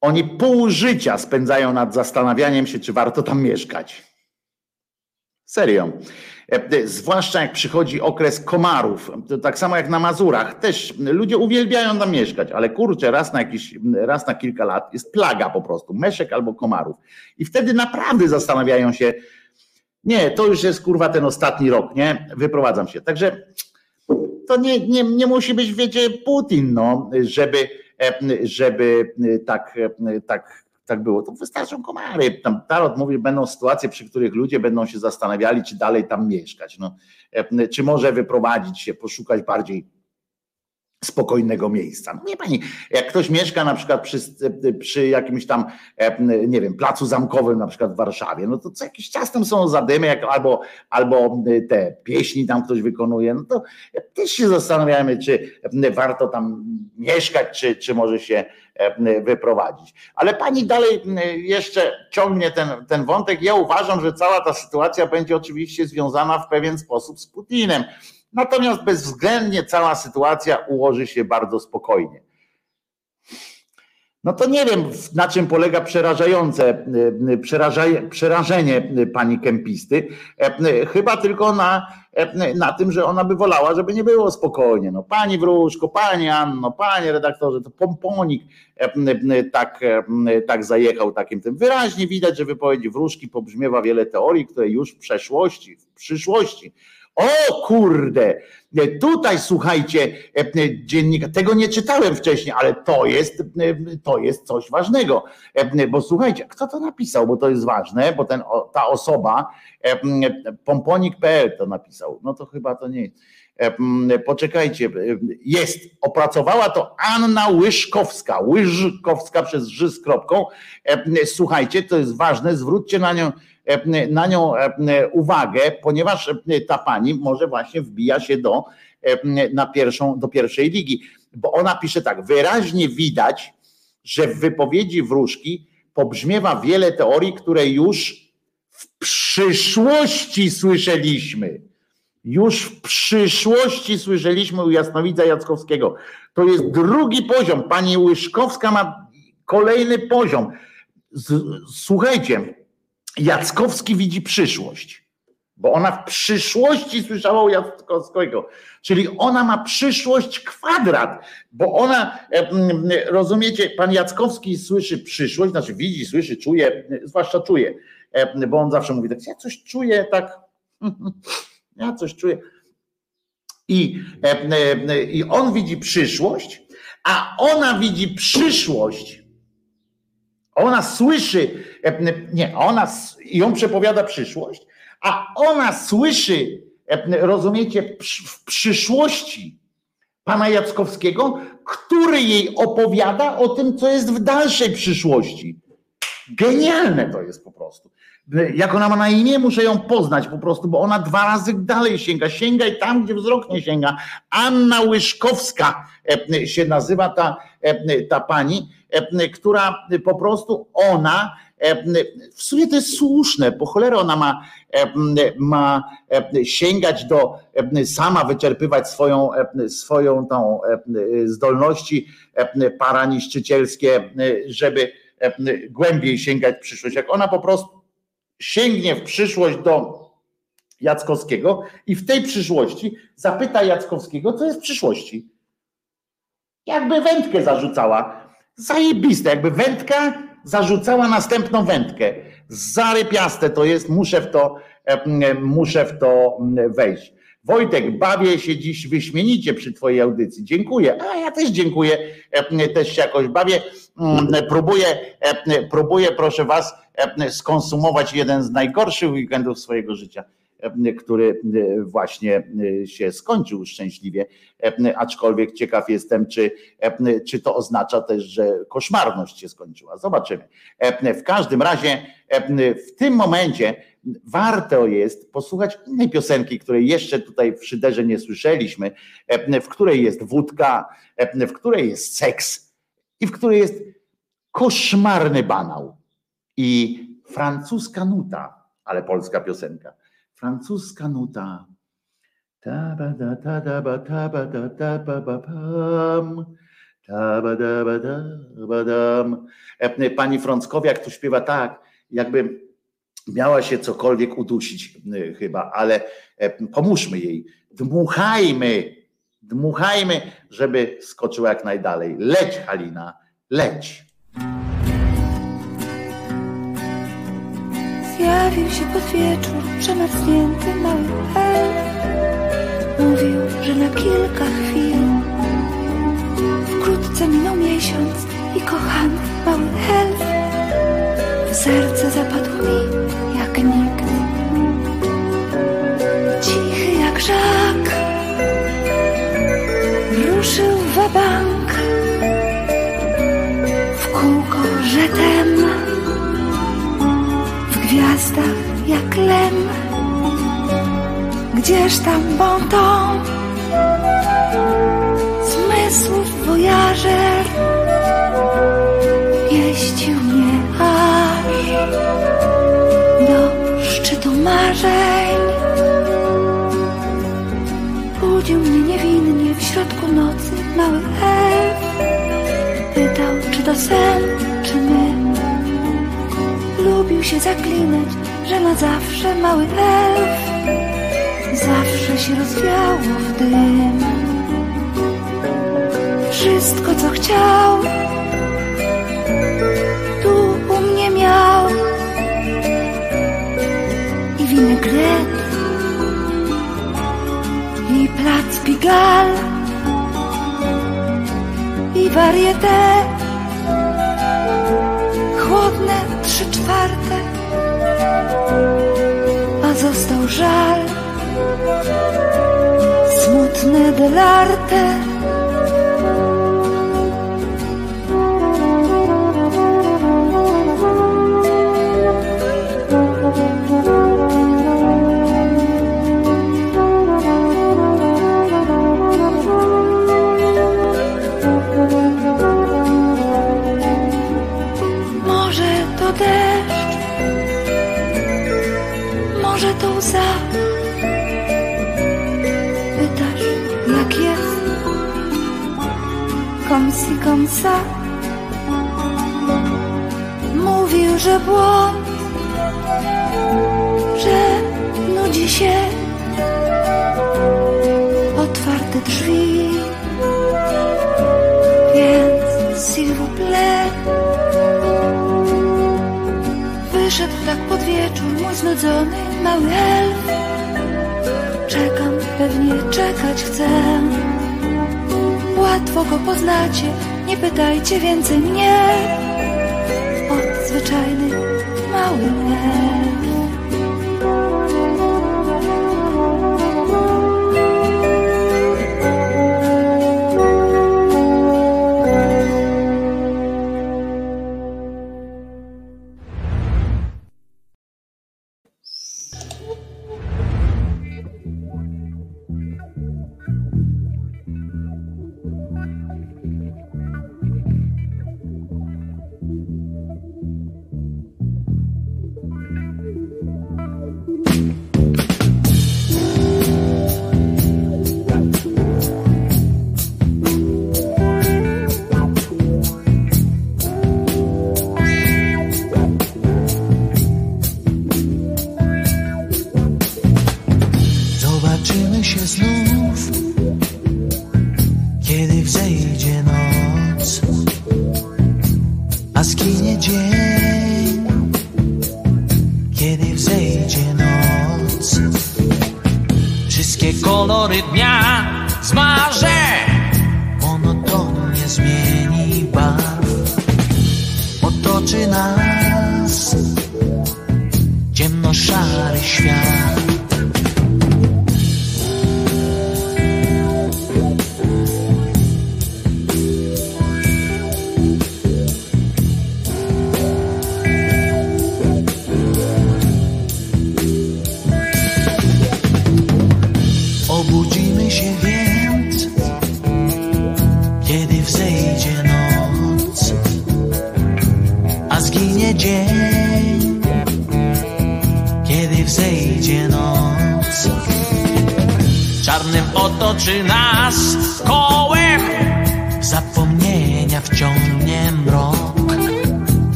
Oni pół życia spędzają nad zastanawianiem się, czy warto tam mieszkać. Serio. E, Zwłaszcza jak przychodzi okres komarów, to tak samo jak na Mazurach, też ludzie uwielbiają tam mieszkać, ale kurczę, raz na jakiś, raz na kilka lat jest plaga po prostu, meszek albo komarów. I wtedy naprawdę zastanawiają się, nie, to już jest kurwa ten ostatni rok, nie? Wyprowadzam się. Także to nie, nie, nie musi być, wiecie, Putin, no, żeby, żeby tak, e, tak, tak było. To wystarczą komary. Tam Tarot mówi, będą sytuacje, przy których ludzie będą się zastanawiali, czy dalej tam mieszkać. No, e, czy może wyprowadzić się, poszukać bardziej spokojnego miejsca. No nie pani, jak ktoś mieszka na przykład przy, przy jakimś tam, e, nie wiem, placu zamkowym na przykład w Warszawie, no to co jakiś czas tam są zadymy, jak, albo, albo te pieśni tam ktoś wykonuje, no to też się zastanawiamy, czy warto tam mieszkać, czy, czy może się e, wyprowadzić. Ale pani dalej jeszcze ciągnie ten, ten wątek. Ja uważam, że cała ta sytuacja będzie oczywiście związana w pewien sposób z Putinem. Natomiast bezwzględnie cała sytuacja ułoży się bardzo spokojnie. No to nie wiem, na czym polega przerażające przeraża- przerażenie pani Kempisty. E, Chyba tylko na, e, na tym, że ona by wolała, żeby nie było spokojnie. No, pani Wróżko, pani Anno, panie redaktorze, to pomponik e, tak, e, tak zajechał takim tym. Wyraźnie widać, że wypowiedzi Wróżki pobrzmiewa wiele teorii, które już w przeszłości, w przyszłości o kurde, tutaj słuchajcie, dziennika, tego nie czytałem wcześniej, ale to jest, to jest coś ważnego. Bo słuchajcie, kto to napisał, bo to jest ważne, bo ten, ta osoba, pomponik.pl to napisał, no to chyba to nie jest. Poczekajcie, jest, opracowała to Anna Łyżkowska, Łyżkowska przez ży z kropką. Słuchajcie, to jest ważne, zwróćcie na nią na nią uwagę, ponieważ ta pani może właśnie wbija się do, na pierwszą, do pierwszej ligi, bo ona pisze tak, wyraźnie widać, że w wypowiedzi wróżki pobrzmiewa wiele teorii, które już w przyszłości słyszeliśmy. Już w przyszłości słyszeliśmy u Jasnowidza Jackowskiego. To jest drugi poziom. Pani Łyżkowska ma kolejny poziom. Z, słuchajcie, Jackowski widzi przyszłość. bo ona w przyszłości słyszała u Jackowskiego, czyli ona ma przyszłość kwadrat, bo ona, rozumiecie, pan Jackowski słyszy przyszłość, znaczy widzi, słyszy, czuje, zwłaszcza czuje, bo on zawsze mówi tak, ja coś czuję tak, [laughs] ja coś czuję. I, I on widzi przyszłość, a ona widzi przyszłość. Ona słyszy, nie, ona on przepowiada przyszłość, a ona słyszy, e, rozumiecie, w przyszłości pana Jackowskiego, który jej opowiada o tym, co jest w dalszej przyszłości. Genialne to jest po prostu. Jak ona ma na imię, muszę ją poznać po prostu, bo ona dwa razy dalej sięga. Sięgaj tam, gdzie wzrok nie sięga. Anna Łyszkowska e, się nazywa ta, e, ta pani, e, która po prostu ona, e, w sumie to jest słuszne, po cholerę ona ma, e, ma e, sięgać do, e, sama wyczerpywać swoją, e, swoją tą e, zdolności e, paraniszczycielskie, e, żeby e, głębiej sięgać w przyszłość. Jak ona po prostu sięgnie w przyszłość do Jackowskiego i w tej przyszłości zapyta Jackowskiego, co jest w przyszłości. Jakby wędkę zarzucała. Zajebiste, jakby wędka zarzucała następną wędkę. Zarypiaste to jest, muszę w to, e, muszę w to wejść. Wojtek, bawię się dziś wyśmienicie przy Twojej audycji. Dziękuję. A ja też dziękuję. E, Też się jakoś bawię. Mm, Próbuję, e, próbuję, proszę Was, e, skonsumować jeden z najgorszych weekendów swojego życia, e, który e, właśnie e, się skończył szczęśliwie. E, Aczkolwiek ciekaw jestem, czy, e, czy to oznacza też, że koszmarność się skończyła. Zobaczymy. E, W każdym razie e, w tym momencie warto jest posłuchać innej piosenki, której jeszcze tutaj w szyderze nie słyszeliśmy, e, w której jest wódka, e, w której jest seks i w której jest koszmarny banał. I francuska nuta, ale polska piosenka. Francuska nuta. E, Pani Frąckowiak tu śpiewa tak, jakby miała się cokolwiek udusić y, chyba, ale e, pomóżmy jej. Dmuchajmy, dmuchajmy, żeby skoczyła jak najdalej. Leć, Halina, leć. Zjawił się pod wieczór przemarznięty mały elf. Mówił, że na kilka chwil. Wkrótce minął miesiąc i kochany mały elf. W serce zapadł mi jak nikt. Cichy jak żak. Ruszył w jak lem. Gdzież tam ton zmysłów wojażer pieścił mnie aż do szczytu marzeń. Budził mnie niewinnie w środku nocy mały elf. Pytał, czy to sen, czy my. Lubił się zaklinać, że na zawsze mały elf Zawsze się rozwiało w dym. Wszystko co chciał Tu u mnie miał. I winegret I plac Pigal I varieté żal, smutne delarte. Comme ça Mówił, że błąd Że nudzi się Otwarte drzwi. Więc s'il vous plaît Wyszedł tak pod wieczór Mój znudzony mały elf. Czekam, pewnie czekać chcę. Łatwo go poznacie pytajcie więcej mnie. Od zwyczajny mały elf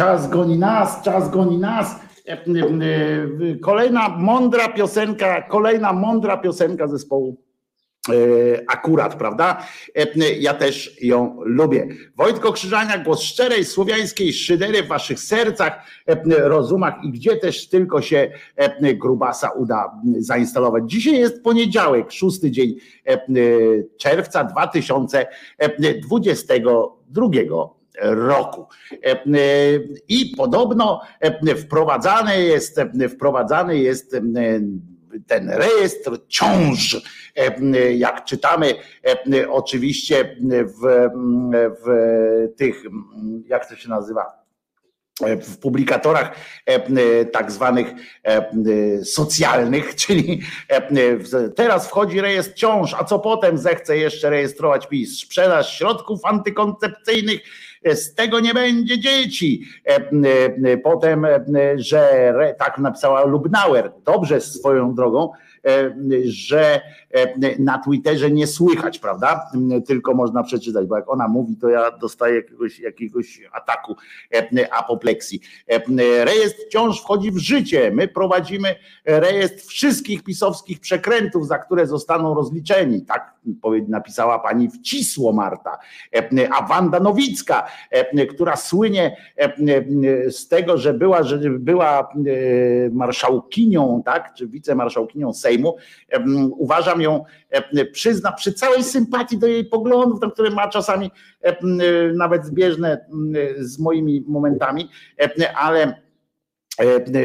Czas goni nas, czas goni nas. E, e, Kolejna mądra piosenka, kolejna mądra piosenka zespołu e, akurat, prawda? E, Ja też ją lubię. Wojtko Krzyżania, głos szczerej słowiańskiej szydery w waszych sercach, e, rozumach i gdzie też tylko się e, grubasa uda zainstalować. Dzisiaj jest poniedziałek, szósty dzień e, czerwca 2022 roku. E, e, I podobno e, wprowadzany jest, wprowadzany jest ten rejestr ciąż, jak czytamy oczywiście w, w tych, jak to się nazywa, w publikatorach tak zwanych socjalnych, [laughs] czyli teraz wchodzi rejestr ciąż, a co potem zechce jeszcze rejestrować PiS? Sprzedaż środków antykoncepcyjnych, z tego nie będzie dzieci. E, e, Potem, e, że tak napisała Lubnauer, dobrze swoją drogą, e, że e, na Twitterze nie słychać, prawda? Tylko można przeczytać, bo jak ona mówi, to ja dostaję jakiegoś, jakiegoś ataku e, apopleksji. E, Rejestr wciąż wchodzi w życie. My prowadzimy rejestr wszystkich pisowskich przekrętów, za które zostaną rozliczeni. Tak napisała pani Wcisło Marta. E, A Wanda Nowicka, e, która słynie e, z tego, że była, że była e, marszałkinią, tak, czy wicemarszałkinią Sejmu, e, uważam ją, przyzna, przy całej sympatii do jej poglądów, tam, które ma czasami nawet zbieżne z moimi momentami, ale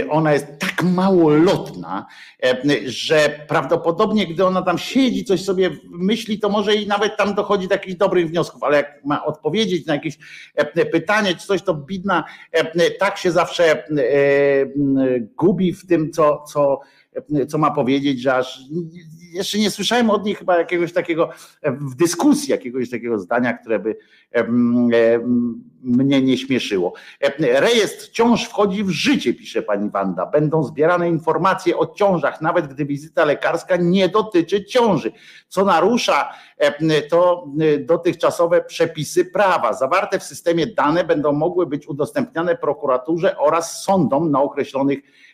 ona jest tak małolotna, e, że prawdopodobnie gdy ona tam siedzi, coś sobie myśli, to może i nawet tam dochodzi do jakichś dobrych wniosków, ale jak ma odpowiedzieć na jakieś pytanie czy coś, to bidna tak się zawsze gubi w tym, co, co, co ma powiedzieć, że aż jeszcze nie słyszałem od niej chyba jakiegoś takiego e, w dyskusji, jakiegoś takiego zdania, które by em, em, mnie nie śmieszyło. E, Rejestr ciąż wchodzi w życie, pisze pani Wanda. Będą zbierane informacje o ciążach, nawet gdy wizyta lekarska nie dotyczy ciąży, co narusza e, to e, dotychczasowe przepisy prawa. Zawarte w systemie dane będą mogły być udostępniane prokuraturze oraz sądom na określonych e,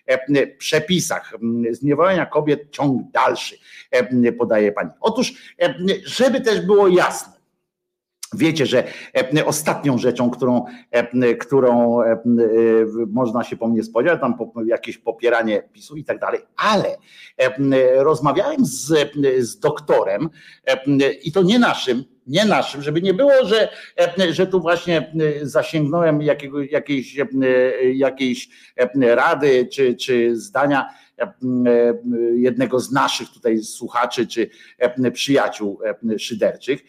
przepisach. Zniewolenia kobiet ciąg dalszy, e, podaje pani. Otóż, e, żeby też było jasne, Wiecie, że e, ostatnią rzeczą, którą, e, którą e, e, można się po mnie spodziewać, tam jakieś popieranie PiSu i tak dalej, ale e, e, rozmawiałem z, z doktorem e, i to nie naszym, nie naszym, żeby nie było, że, e, że tu właśnie e, zasięgnąłem jakiego, jakiejś, e, jakiejś rady czy, czy zdania jednego z naszych tutaj słuchaczy czy przyjaciół szyderczych,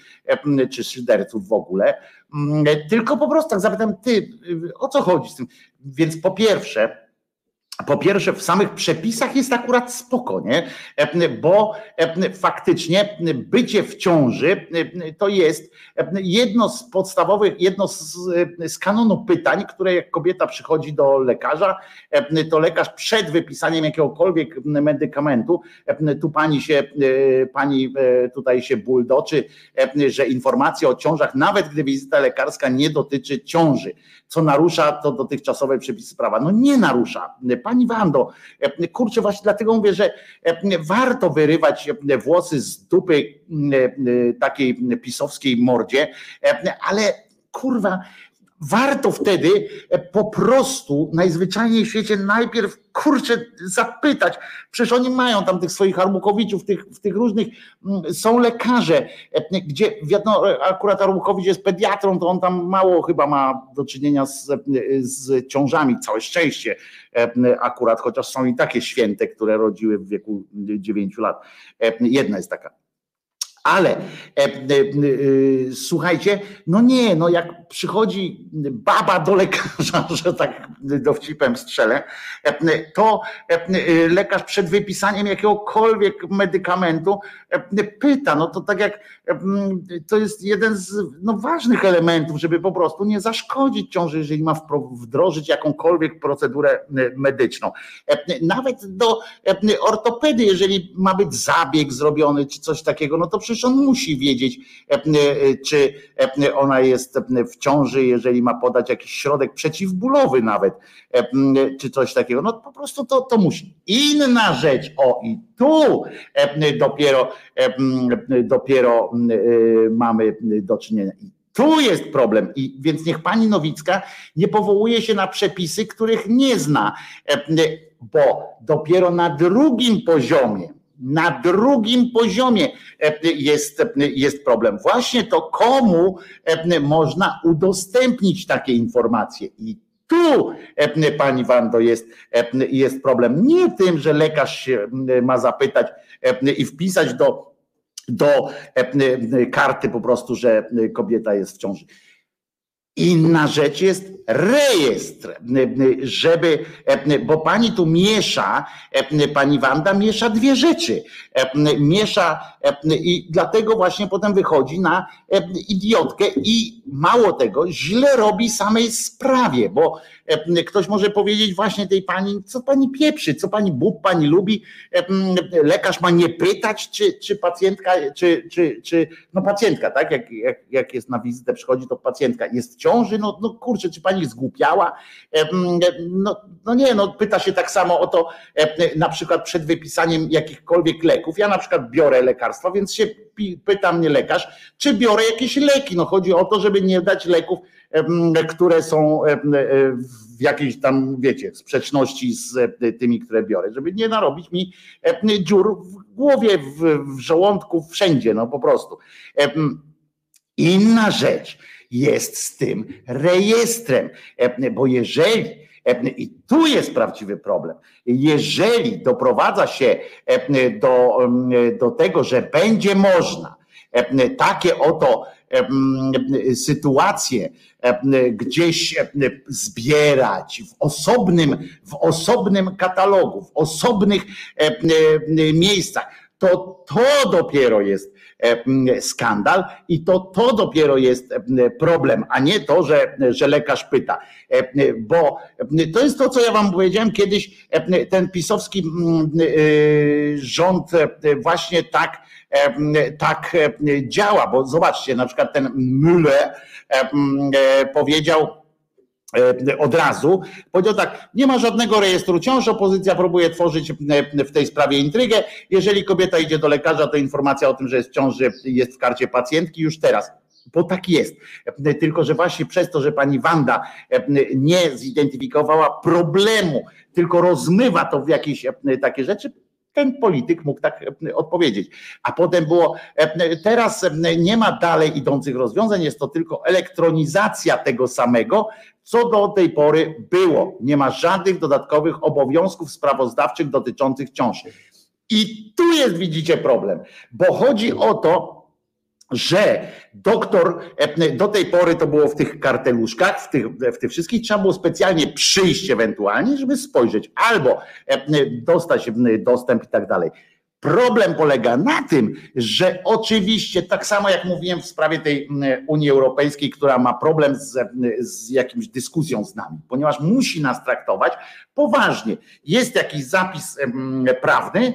czy szyderców w ogóle, Mm, tylko po prostu tak zapytam, ty, o co chodzi z tym? Więc po pierwsze, po pierwsze, w samych przepisach jest akurat spoko, nie? E, Bo e, faktycznie bycie w ciąży e, to jest jedno z podstawowych, jedno z, z kanonu pytań, które jak kobieta przychodzi do lekarza, to lekarz przed wypisaniem jakiegokolwiek medykamentu, tu pani się, pani tutaj się buldoczy, że informacja o ciążach, nawet gdy wizyta lekarska nie dotyczy ciąży, co narusza to dotychczasowe przepisy prawa. No nie narusza. Pani Wando, kurczę, właśnie dlatego mówię, że warto wyrywać włosy z dupy takiej pisowskiej mordzie, ale kurwa, warto wtedy po prostu najzwyczajniej w świecie najpierw kurczę zapytać. Przecież oni mają tam tych swoich Armukowiczów, tych, w tych różnych, są lekarze, gdzie wiadomo, akurat Armukowicz jest pediatrą, to on tam mało chyba ma do czynienia z, z ciążami, całe szczęście akurat, chociaż są i takie święte, które rodziły w wieku 9 lat. Jedna jest taka ale e, e, e, słuchajcie, no nie, no jak przychodzi baba do lekarza, [laughs] że tak dowcipem strzelę, e, to e, lekarz przed wypisaniem jakiegokolwiek medykamentu e, pyta, no to tak jak to jest jeden z no, ważnych elementów, żeby po prostu nie zaszkodzić ciąży, jeżeli ma wdrożyć jakąkolwiek procedurę medyczną. Nawet do ortopedy, jeżeli ma być zabieg zrobiony, czy coś takiego, no to przecież on musi wiedzieć, czy ona jest w ciąży, jeżeli ma podać jakiś środek przeciwbólowy nawet, czy coś takiego, no po prostu to, to musi. Inna rzecz, o i tu dopiero, dopiero mamy do czynienia. Tu jest problem, i więc niech pani Nowicka nie powołuje się na przepisy, których nie zna, bo dopiero na drugim poziomie, na drugim poziomie jest, jest problem. Właśnie to, komu można udostępnić takie informacje. I tu, pani Wando, jest, jest problem. Nie tym, że lekarz się ma zapytać i wpisać do, do karty po prostu, że kobieta jest w ciąży. Inna rzecz jest rejestr, żeby, bo pani tu miesza, pani Wanda miesza dwie rzeczy. Miesza i dlatego właśnie potem wychodzi na idiotkę i mało tego, źle robi samej sprawie, bo ktoś może powiedzieć właśnie tej pani, co pani pieprzy, co pani Bóg pani lubi, lekarz ma nie pytać, czy, czy pacjentka, czy, czy, czy no pacjentka, tak, jak, jak, jak jest na wizytę przychodzi, to pacjentka. Jest w ciąży, no, no kurczę, czy pani zgłupiała, no, no nie, no pyta się tak samo o to na przykład przed wypisaniem jakichkolwiek leków, ja na przykład biorę lekarstwa, więc się pyta mnie lekarz, czy biorę jakieś leki, no chodzi o to, żeby nie dać leków, które są w jakiejś tam, wiecie, sprzeczności z tymi, które biorę, żeby nie narobić mi dziur w głowie, w, w żołądku, wszędzie, no po prostu. Inna rzecz jest z tym rejestrem, bo jeżeli i tu jest prawdziwy problem. Jeżeli doprowadza się do, do tego, że będzie można takie oto sytuacje gdzieś zbierać w osobnym, w osobnym katalogu, w osobnych miejscach, to to dopiero jest skandal i to to dopiero jest problem, a nie to, że, że lekarz pyta. Bo to jest to, co ja wam powiedziałem kiedyś, ten pisowski rząd właśnie tak tak działa, bo zobaczcie, na przykład ten Müller powiedział od razu, powiedział tak, nie ma żadnego rejestru ciąż, opozycja próbuje tworzyć w tej sprawie intrygę, jeżeli kobieta idzie do lekarza, to informacja o tym, że jest w ciąży jest w karcie pacjentki już teraz. Bo tak jest. Tylko, że właśnie przez to, że pani Wanda nie zidentyfikowała problemu, tylko rozmywa to w jakieś takie rzeczy, ten polityk mógł tak e, odpowiedzieć. A potem było, e, teraz e, nie ma dalej idących rozwiązań, jest to tylko elektronizacja tego samego, co do tej pory było. Nie ma żadnych dodatkowych obowiązków sprawozdawczych dotyczących ciąż. I tu jest, widzicie, problem, bo chodzi o to, że doktor, e, do tej pory to było w tych karteluszkach, w tych, w tych wszystkich, trzeba było specjalnie przyjść ewentualnie, żeby spojrzeć, albo e, dostać dostęp i tak dalej. Problem polega na tym, że oczywiście, tak samo jak mówiłem w sprawie tej Unii Europejskiej, która ma problem z, z jakimś dyskusją z nami, ponieważ musi nas traktować poważnie. Jest jakiś zapis prawny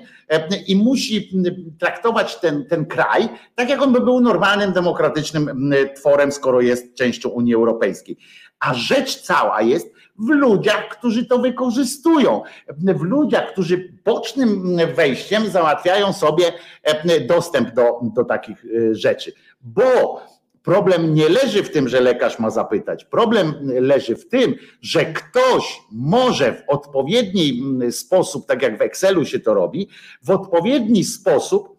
i musi traktować ten, ten kraj tak, jak on by był normalnym, demokratycznym tworem, skoro jest częścią Unii Europejskiej. A rzecz cała jest w ludziach, którzy to wykorzystują, w ludziach, którzy bocznym wejściem załatwiają sobie dostęp do, do takich e, rzeczy. Bo Problem nie leży w tym, że lekarz ma zapytać. Problem leży w tym, że ktoś może w odpowiedni sposób, tak jak w Excelu się to robi, w odpowiedni sposób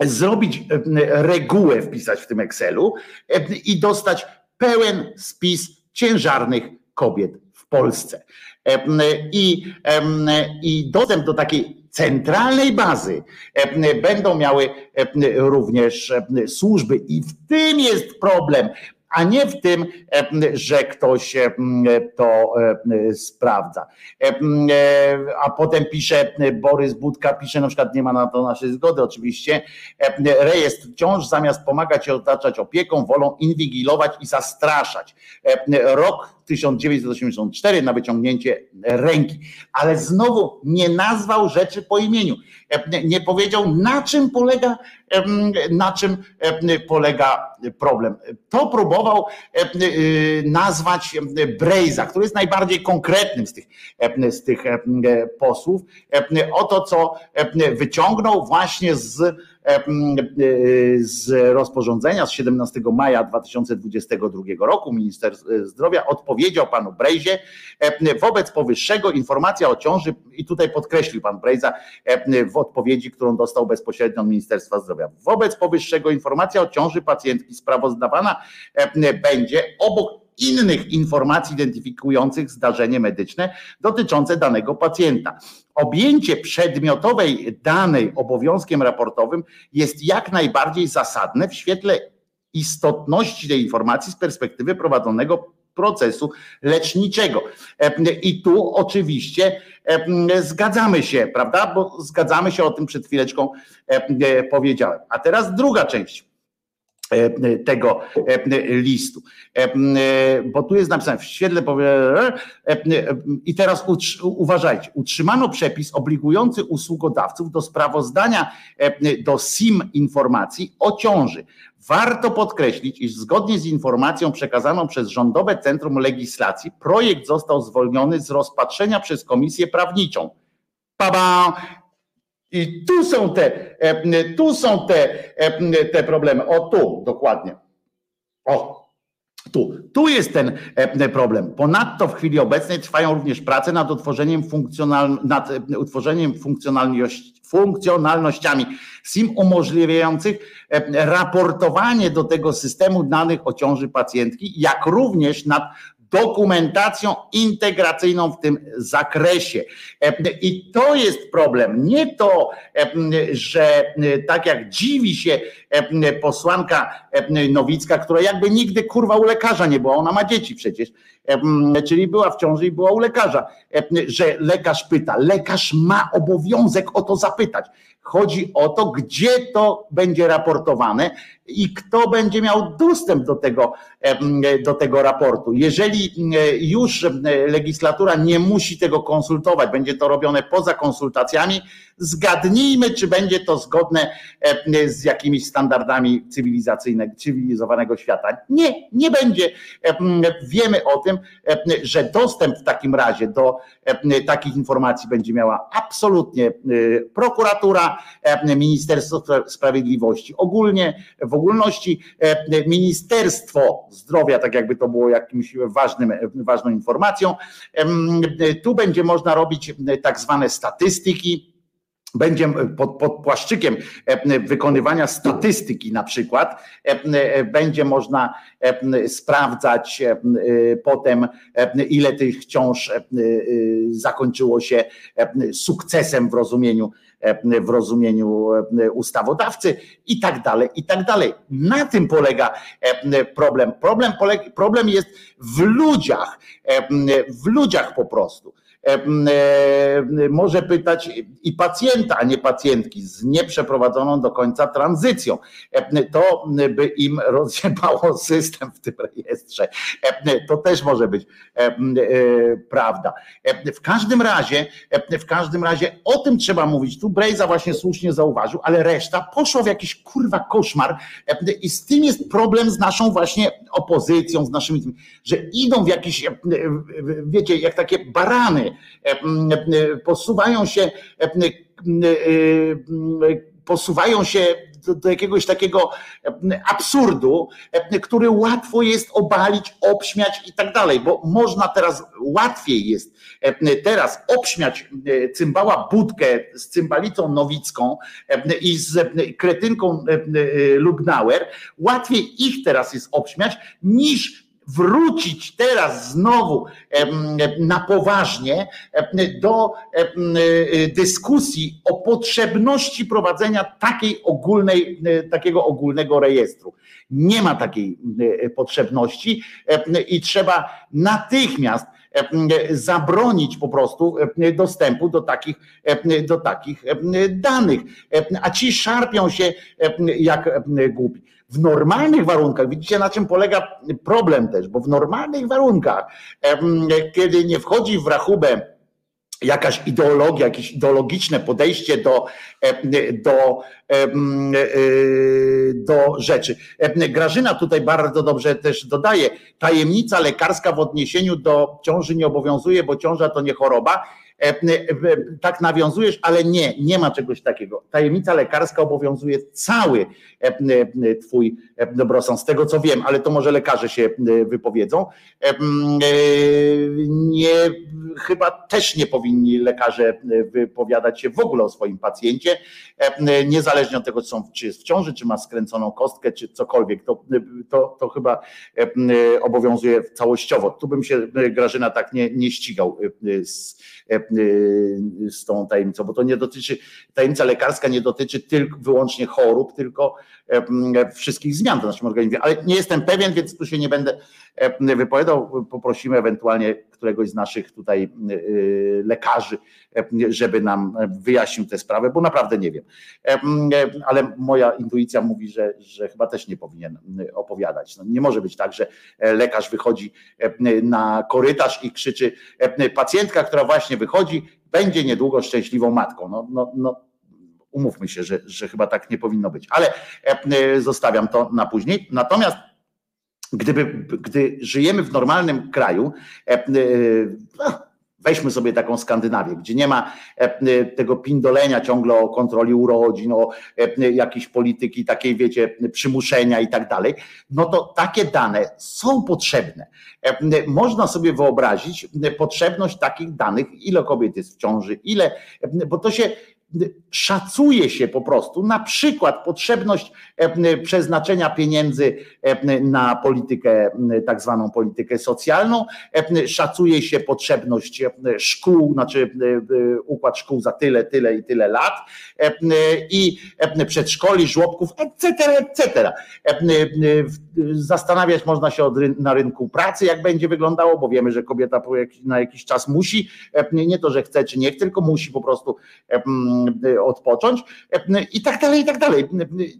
zrobić regułę, wpisać w tym Excelu i dostać pełen spis ciężarnych kobiet w Polsce. I, i dostęp do takiej centralnej bazy będą miały również służby. I w tym jest problem, a nie w tym, że ktoś to sprawdza. A potem pisze Borys Budka, pisze na przykład, nie ma na to naszej zgody oczywiście, rejestr ciąż zamiast pomagać i otaczać opieką, wolą inwigilować i zastraszać. Rok 1984 na wyciągnięcie ręki, ale znowu nie nazwał rzeczy po imieniu. Nie powiedział, na czym polega, na czym polega problem. To próbował nazwać Brejza, który jest najbardziej konkretnym z tych, z tych posłów, o to, co wyciągnął właśnie z z rozporządzenia z 17 maja 2022 roku minister zdrowia odpowiedział panu Brejzie wobec powyższego informacja o ciąży i tutaj podkreślił pan Brejza w odpowiedzi, którą dostał bezpośrednio od Ministerstwa Zdrowia. Wobec powyższego informacja o ciąży pacjentki sprawozdawana będzie obok innych informacji identyfikujących zdarzenie medyczne dotyczące danego pacjenta. Objęcie przedmiotowej danej obowiązkiem raportowym jest jak najbardziej zasadne w świetle istotności tej informacji z perspektywy prowadzonego procesu leczniczego. I tu oczywiście zgadzamy się, prawda? Bo zgadzamy się o tym przed chwileczką powiedziałem. A teraz druga część tego e, listu. E, bo tu jest napisane w świetle i teraz uważajcie, utrzymano przepis obligujący usługodawców do sprawozdania do SIM informacji o ciąży. Warto podkreślić, iż zgodnie z informacją przekazaną przez Rządowe Centrum Legislacji projekt został zwolniony z rozpatrzenia przez Komisję Prawniczą. Baba! I tu są te, e, tu są te, e, te problemy. O tu, dokładnie. O, tu, tu jest ten e, problem. Ponadto w chwili obecnej trwają również prace nad utworzeniem, funkcjonal, nad utworzeniem funkcjonalności, funkcjonalnościami SIM umożliwiających raportowanie do tego systemu danych o ciąży pacjentki, jak również nad dokumentacją integracyjną w tym zakresie. I to jest problem. Nie to, że tak jak dziwi się posłanka Nowicka, która jakby nigdy kurwa u lekarza nie była, ona ma dzieci przecież, czyli była w ciąży i była u lekarza, że lekarz pyta. Lekarz ma obowiązek o to zapytać. Chodzi o to, gdzie to będzie raportowane i kto będzie miał dostęp do tego, do tego raportu. Jeżeli już legislatura nie musi tego konsultować, będzie to robione poza konsultacjami, zgadnijmy, czy będzie to zgodne z jakimiś standardami cywilizacyjnego, cywilizowanego świata. Nie, nie będzie. Wiemy o tym, że dostęp w takim razie do takich informacji będzie miała absolutnie prokuratura, Ministerstwo Sprawiedliwości, ogólnie w ogólności Ministerstwo Zdrowia, tak jakby to było jakimś ważnym, ważną informacją. Tu będzie można robić tak zwane statystyki będzie pod, pod płaszczykiem e, wykonywania statystyki na przykład, e, będzie można sprawdzać potem, ile tych ciąż zakończyło się sukcesem w rozumieniu w rozumieniu ustawodawcy i tak dalej, i tak dalej. Na tym polega problem. Problem, problem jest w ludziach, w ludziach po prostu. Może pytać i pacjenta, a nie pacjentki z nieprzeprowadzoną do końca tranzycją. To by im rozjebało system w tym rejestrze. To też może być e, prawda. W każdym razie, w każdym razie o tym trzeba mówić. Tu Brejza właśnie słusznie zauważył, ale reszta poszła w jakiś kurwa koszmar i z tym jest problem z naszą właśnie opozycją, z naszymi, że idą w jakiś, wiecie, jak takie barany, posuwają się e, posuwają się do, do, jakiegoś takiego absurdu, który łatwo jest obalić, obśmiać i tak dalej, bo można teraz, łatwiej jest teraz obśmiać cymbała Budkę z cymbalicą Nowicką i z kretynką Lugnauer, łatwiej ich teraz jest obśmiać niż wrócić teraz znowu na poważnie do dyskusji o potrzebności prowadzenia takiej ogólnej, takiego ogólnego rejestru. Nie ma takiej potrzebności i trzeba natychmiast zabronić po prostu dostępu do takich, do takich danych. A ci szarpią się jak głupi. W normalnych warunkach, widzicie na czym polega problem też, bo w normalnych warunkach, kiedy nie wchodzi w rachubę jakaś ideologia, jakieś ideologiczne podejście do, do, e, do rzeczy. Grażyna tutaj bardzo dobrze też dodaje, tajemnica lekarska w odniesieniu do ciąży nie obowiązuje, bo ciąża to nie choroba E, e, tak nawiązujesz, ale nie, nie ma czegoś takiego. Tajemnica lekarska obowiązuje cały e, twój dobrostan, z tego co wiem, ale to może lekarze się wypowiedzą. Nie, chyba też nie powinni lekarze wypowiadać się w ogóle o swoim pacjencie, niezależnie od tego, czy, są, czy jest w ciąży, czy ma skręconą kostkę, czy cokolwiek. To, to, to chyba obowiązuje całościowo. Tu bym się Grażyna tak nie, nie ścigał z E, e, z tą tajemnicą, bo to nie dotyczy, tajemnica lekarska nie dotyczy tylko wyłącznie chorób, tylko e, wszystkich zmian w naszym organizmie. Ale nie jestem pewien, więc tu się nie będę wypowiadał. Poprosimy ewentualnie któregoś z naszych tutaj lekarzy, żeby nam wyjaśnił tę sprawę, bo naprawdę nie wiem. Ale moja intuicja mówi, że, że chyba też nie powinien opowiadać. No nie może być tak, że lekarz wychodzi na korytarz i krzyczy pacjentka, która właśnie wychodzi, będzie niedługo szczęśliwą matką. No, no, no, umówmy się, że, że chyba tak nie powinno być, ale zostawiam to na później. Natomiast gdyby, gdy żyjemy w normalnym kraju, no, Weźmy sobie taką Skandynawię, gdzie nie ma e, tego pindolenia ciągle o kontroli urodzin, o e, jakiejś polityki takiej, wiecie, przymuszenia i tak dalej, no to takie dane są potrzebne. E, można sobie wyobrazić potrzebność takich danych, ile kobiet jest w ciąży, ile, bo to się szacuje się po prostu na przykład potrzebność e, przeznaczenia pieniędzy e, na politykę, tak zwaną politykę socjalną, e, szacuje się potrzebność szkół, znaczy układ szkół za tyle, tyle i tyle lat i przedszkoli, żłobków, etc., etc. Zastanawiać można się na rynku pracy, jak będzie wyglądało, bo wiemy, że kobieta na jakiś czas musi, nie to, że chce czy nie chce, tylko musi po prostu odpocząć i tak dalej, i tak dalej.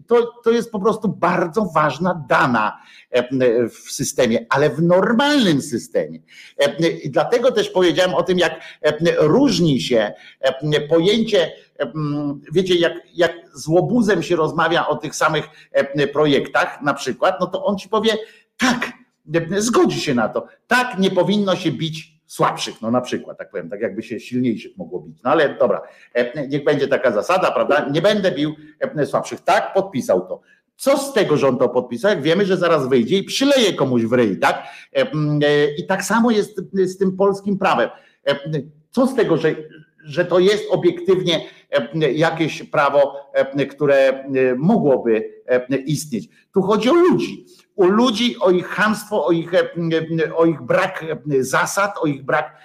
To, to jest po prostu bardzo ważna dana w systemie, ale w normalnym systemie. I dlatego też powiedziałem o tym, jak różni się pojęcie, wiecie, jak, jak z łobuzem się rozmawia o tych samych projektach, na przykład, no to on ci powie, tak, zgodzi się na to, tak nie powinno się bić słabszych, no na przykład, tak powiem, tak jakby się silniejszych mogło bić. No ale dobra, e, niech będzie taka zasada, prawda? Nie będę bił e, słabszych. Tak, podpisał to. Co z tego, że on to podpisał, jak wiemy, że zaraz wyjdzie i przyleje komuś w ryj, tak? E, I tak samo jest z tym polskim prawem. Co z tego, że, że to jest obiektywnie jakieś prawo, które mogłoby istnieć. Tu chodzi o ludzi. U ludzi, o ich hamstwo, o ich, o ich brak zasad, o ich brak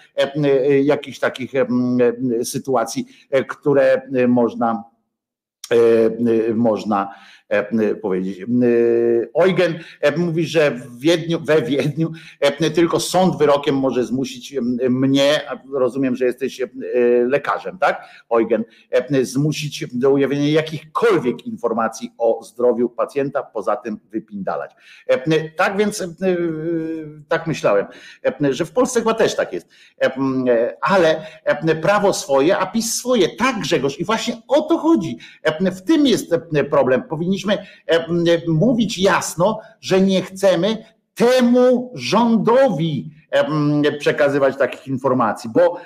jakichś takich sytuacji, które można można E, powiedzieć. E, Eugen e, mówi, że w Wiedniu, we Wiedniu tylko sąd wyrokiem może zmusić mnie, rozumiem, że jesteś lekarzem, tak? Eugen, zmusić do ujawnienia jakichkolwiek informacji o zdrowiu pacjenta, poza tym wypindalać. Tak więc, tak myślałem, że w Polsce chyba też tak jest. Ale prawo swoje, a PiS swoje. Tak, Grzegorz, i właśnie o to chodzi. W tym jest problem. Powinniśmy powinniśmy e, mówić jasno, że nie chcemy temu rządowi przekazywać takich informacji, bo,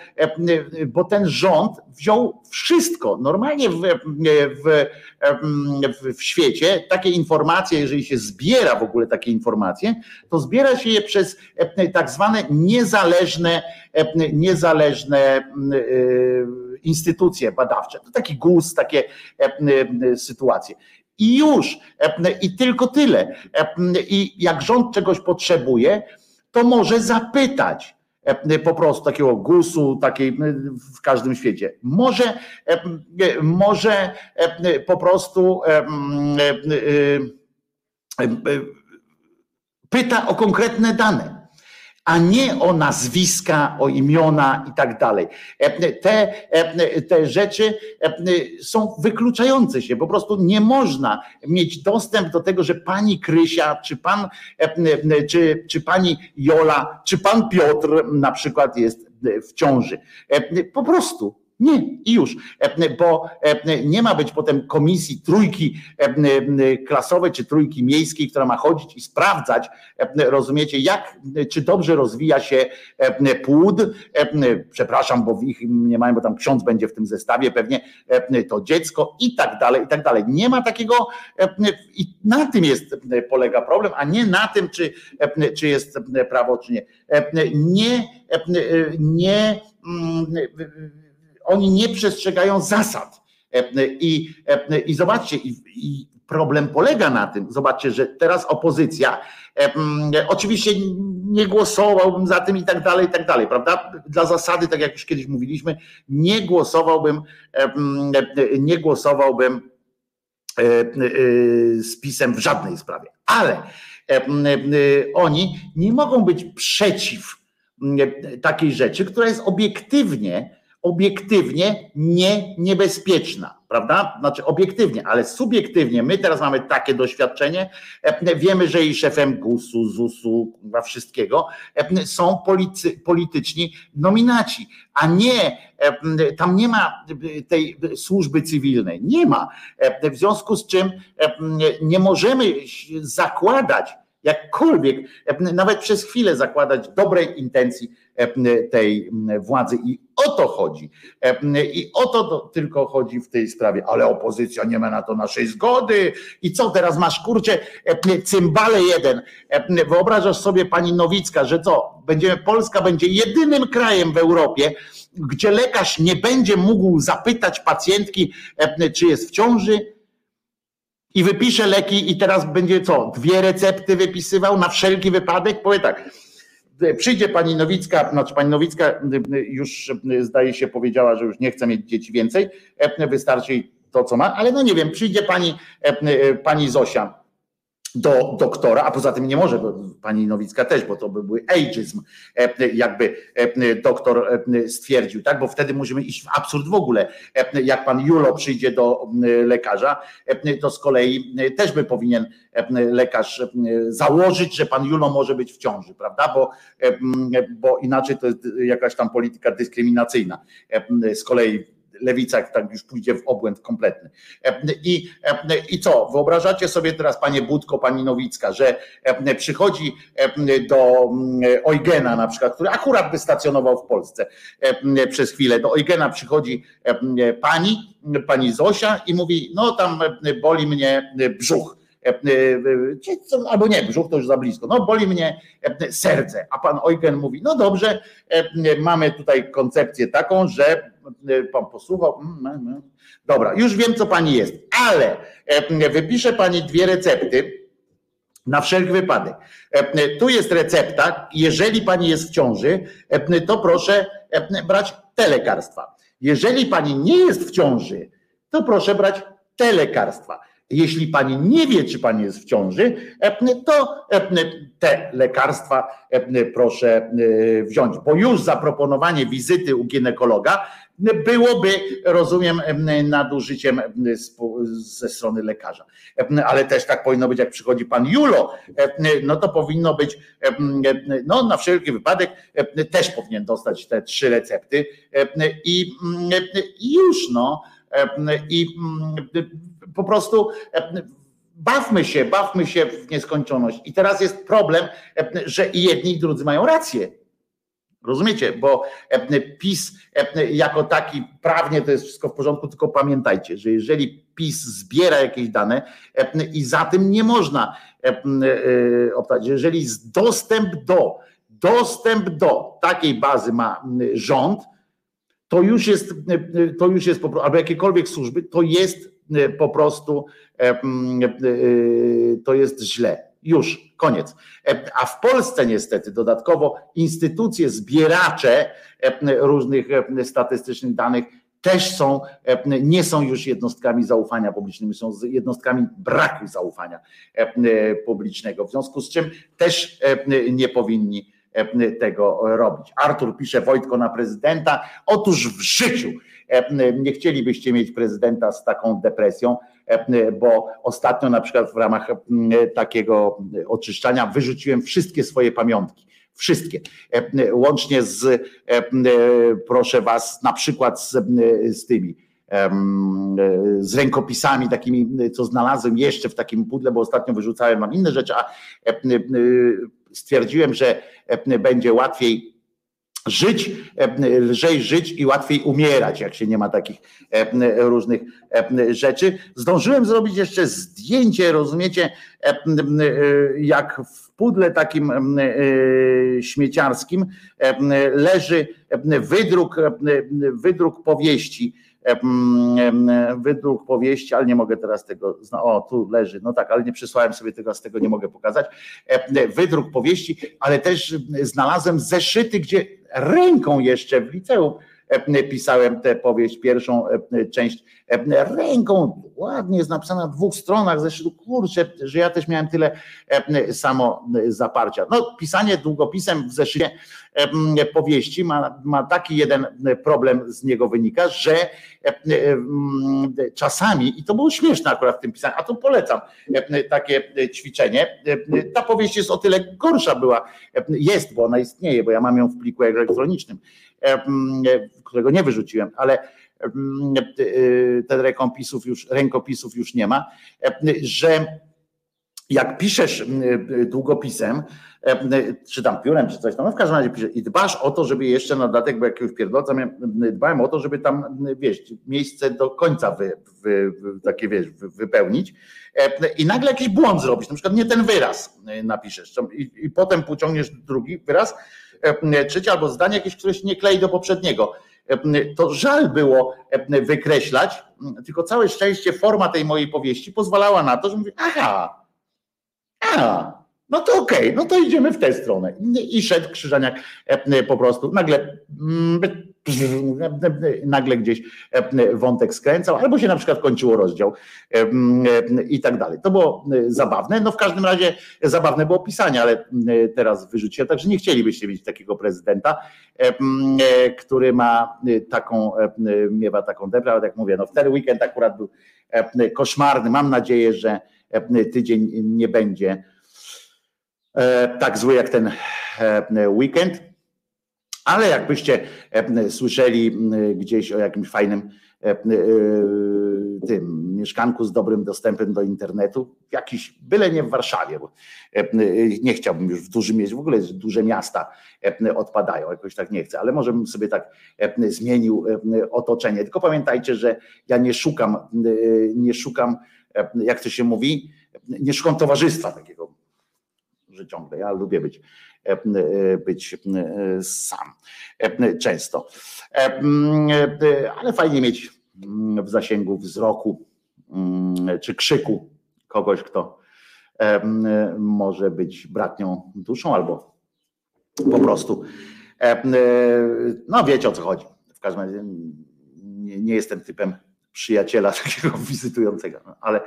bo ten rząd wziął wszystko. Normalnie w, w, w, w świecie takie informacje, jeżeli się zbiera w ogóle takie informacje, to zbiera się je przez tak zwane niezależne, niezależne instytucje badawcze. To taki GUS, takie sytuacje. I już, i tylko tyle. I jak rząd czegoś potrzebuje, to może zapytać po prostu takiego gusu, takiej w każdym świecie. Może, może po prostu pyta o konkretne dane a nie o nazwiska, o imiona i tak dalej. E, te, e, te rzeczy e, są wykluczające się. Po prostu nie można mieć dostęp do tego, że pani Krysia, czy pan, czy, czy pani Jola, czy pan Piotr na przykład jest w ciąży. Po prostu nie, i już, bo nie ma być potem komisji trójki klasowej czy trójki miejskiej, która ma chodzić i sprawdzać, rozumiecie, jak, czy dobrze rozwija się płód. Przepraszam, bo ich nie mają, bo tam ksiądz będzie w tym zestawie, pewnie to dziecko i tak dalej, i tak dalej. Nie ma takiego, i na tym jest polega problem, a nie na tym, czy, czy jest prawo, czy nie. Nie, nie oni nie przestrzegają zasad. E, I, e, i zobaczcie, i, i problem polega na tym, zobaczcie, że teraz opozycja, e, oczywiście nie głosowałbym za tym i tak dalej, i tak dalej, prawda? Dla zasady, tak jak już kiedyś mówiliśmy, nie głosowałbym, nie głosowałbym z pisem w żadnej sprawie. Ale oni nie mogą być przeciw takiej rzeczy, która jest obiektywnie obiektywnie nie niebezpieczna, prawda? Znaczy obiektywnie, ale subiektywnie. My teraz mamy takie doświadczenie. E, wiemy, że i szefem GUS-u, ZUS-u, wszystkiego e, są policy, polityczni nominaci, a nie e, tam nie ma tej służby cywilnej. Nie ma. W związku z czym nie możemy zakładać, jakkolwiek, nawet przez chwilę zakładać dobrej intencji tej władzy i o to chodzi. I o to tylko chodzi w tej sprawie. Ale opozycja nie ma na to naszej zgody. I co teraz masz, kurczę, cymbale jeden. Wyobrażasz sobie pani Nowicka, że co? Będziemy, Polska będzie jedynym krajem w Europie, gdzie lekarz nie będzie mógł zapytać pacjentki, czy jest w ciąży, i wypisze leki i teraz będzie co? Dwie recepty wypisywał na wszelki wypadek? Powie tak, przyjdzie pani Nowicka, znaczy pani Nowicka już zdaje się powiedziała, że już nie chce mieć dzieci więcej, wystarczy to, co ma, ale no nie wiem, przyjdzie pani, pani Zosia do doktora, a poza tym nie może, pani Nowicka też, bo to by był ageism, e, jakby e, doktor e, stwierdził, tak? Bo wtedy musimy iść w absurd w ogóle. Jak pan Julo przyjdzie do lekarza, to z kolei też by powinien lekarz założyć, że pan Julo może być w ciąży, prawda? Bo, bo inaczej to jest jakaś tam polityka dyskryminacyjna. Z kolei lewica tak już pójdzie w obłęd kompletny. I, I co? Wyobrażacie sobie teraz, panie Budko, pani Nowicka, że przychodzi do Eugena na przykład, który akurat by stacjonował w Polsce przez chwilę, do Eugena przychodzi pani, pani Zosia i mówi, no tam boli mnie brzuch albo nie, brzuch to już za blisko, no boli mnie serce, a pan Eugen mówi, no dobrze, mamy tutaj koncepcję taką, że pan posłuchał. Mm, mm. Dobra, już wiem, co pani jest, ale e, wypiszę pani dwie recepty na wszelki wypadek. E, Tu jest recepta. Jeżeli pani jest w ciąży, e, to proszę e, brać te lekarstwa. Jeżeli pani nie jest w ciąży, to proszę brać te lekarstwa. Jeśli pani nie wie, czy pani jest w ciąży, e, to e, te lekarstwa e, proszę wziąć, bo już zaproponowanie wizyty u ginekologa byłoby, rozumiem, nadużyciem ze strony lekarza. Ale też tak powinno być, jak przychodzi pan Julo, no to powinno być, no na wszelki wypadek też powinien dostać te trzy recepty i, już, no. I po prostu bawmy się, bawmy się w nieskończoność. I teraz jest problem, że i jedni i drudzy mają rację. Rozumiecie? Bo PiS jako taki prawnie to jest wszystko w porządku, tylko pamiętajcie, że jeżeli PiS zbiera jakieś dane i za tym nie można optać, jeżeli dostęp do, dostęp do takiej bazy ma rząd, to już jest, to już jest po prostu, albo jakiekolwiek służby, to jest po prostu, to jest źle. Już, koniec. A w Polsce niestety dodatkowo instytucje zbieracze różnych statystycznych danych też są, nie są już jednostkami zaufania publicznego, są jednostkami braku zaufania publicznego, w związku z czym też nie powinni tego robić. Artur pisze Wojtko na prezydenta. Otóż w życiu nie chcielibyście mieć prezydenta z taką depresją, bo ostatnio na przykład w ramach takiego oczyszczania wyrzuciłem wszystkie swoje pamiątki. Wszystkie. Łącznie z, proszę was, na przykład z, z tymi z rękopisami takimi, co znalazłem jeszcze w takim pudle, bo ostatnio wyrzucałem, mam inne rzeczy, a stwierdziłem, że będzie łatwiej żyć, lżej żyć i łatwiej umierać, jak się nie ma takich różnych rzeczy. Zdążyłem zrobić jeszcze zdjęcie, rozumiecie, jak w pudle takim śmieciarskim leży wydruk, wydruk powieści wydruk powieści, ale nie mogę teraz tego, o tu leży, no tak, ale nie przysłałem sobie tego, z tego nie mogę pokazać, wydruk powieści, ale też znalazłem zeszyty, gdzie ręką jeszcze w liceum pisałem tę powieść, pierwszą część ręką, ładnie jest napisana na dwóch stronach zeszytu, kurczę, że ja też miałem tyle samo zaparcia. No pisanie długopisem w zeszycie powieści ma, ma taki jeden problem z niego wynika, że czasami, i to było śmieszne akurat w tym pisaniu, a to polecam takie ćwiczenie, ta powieść jest o tyle gorsza była, jest, bo ona istnieje, bo ja mam ją w pliku elektronicznym, którego nie wyrzuciłem, ale ten rękopisów już, rękopisów już nie ma, że jak piszesz długopisem, czy tam piórem, czy coś tam, no w każdym razie piszesz i dbasz o to, żeby jeszcze na dodatek, bo jakiegoś pierdolca dbałem o to, żeby tam, wiesz, miejsce do końca wy, wy, takie, wiesz, wypełnić i nagle jakiś błąd zrobisz, na przykład nie ten wyraz napiszesz i, i potem pociągniesz drugi wyraz, trzecie albo zdanie jakieś, które się nie klei do poprzedniego. To żal było wykreślać, tylko całe szczęście forma tej mojej powieści pozwalała na to, że mówię, aha, a, no to okej, okay, no to idziemy w tę stronę. I szedł Krzyżaniak po prostu, nagle nagle gdzieś wątek skręcał, albo się na przykład kończyło rozdział i tak dalej. To było zabawne. No w każdym razie zabawne było pisanie, ale teraz wyrzuciłem, także nie chcielibyście mieć takiego prezydenta, który ma taką, miewa taką deprę, ale jak mówię, no w ten weekend akurat był koszmarny. Mam nadzieję, że tydzień nie będzie tak zły jak ten weekend. Ale jakbyście słyszeli gdzieś o jakimś fajnym tym mieszkanku z dobrym dostępem do internetu, jakiś, byle nie w Warszawie, bo nie chciałbym już w dużym mieście, w ogóle duże miasta odpadają, jakoś tak nie chcę, ale może bym sobie tak zmienił otoczenie. Tylko pamiętajcie, że ja nie szukam, nie szukam, jak to się mówi, nie szukam towarzystwa takiego że ciągle. Ja lubię być, być sam często. Ale fajnie mieć w zasięgu wzroku czy krzyku kogoś, kto może być bratnią duszą albo po prostu. No wiecie o co chodzi. W każdym razie nie, nie jestem typem przyjaciela [laughs] takiego wizytującego. No, ale,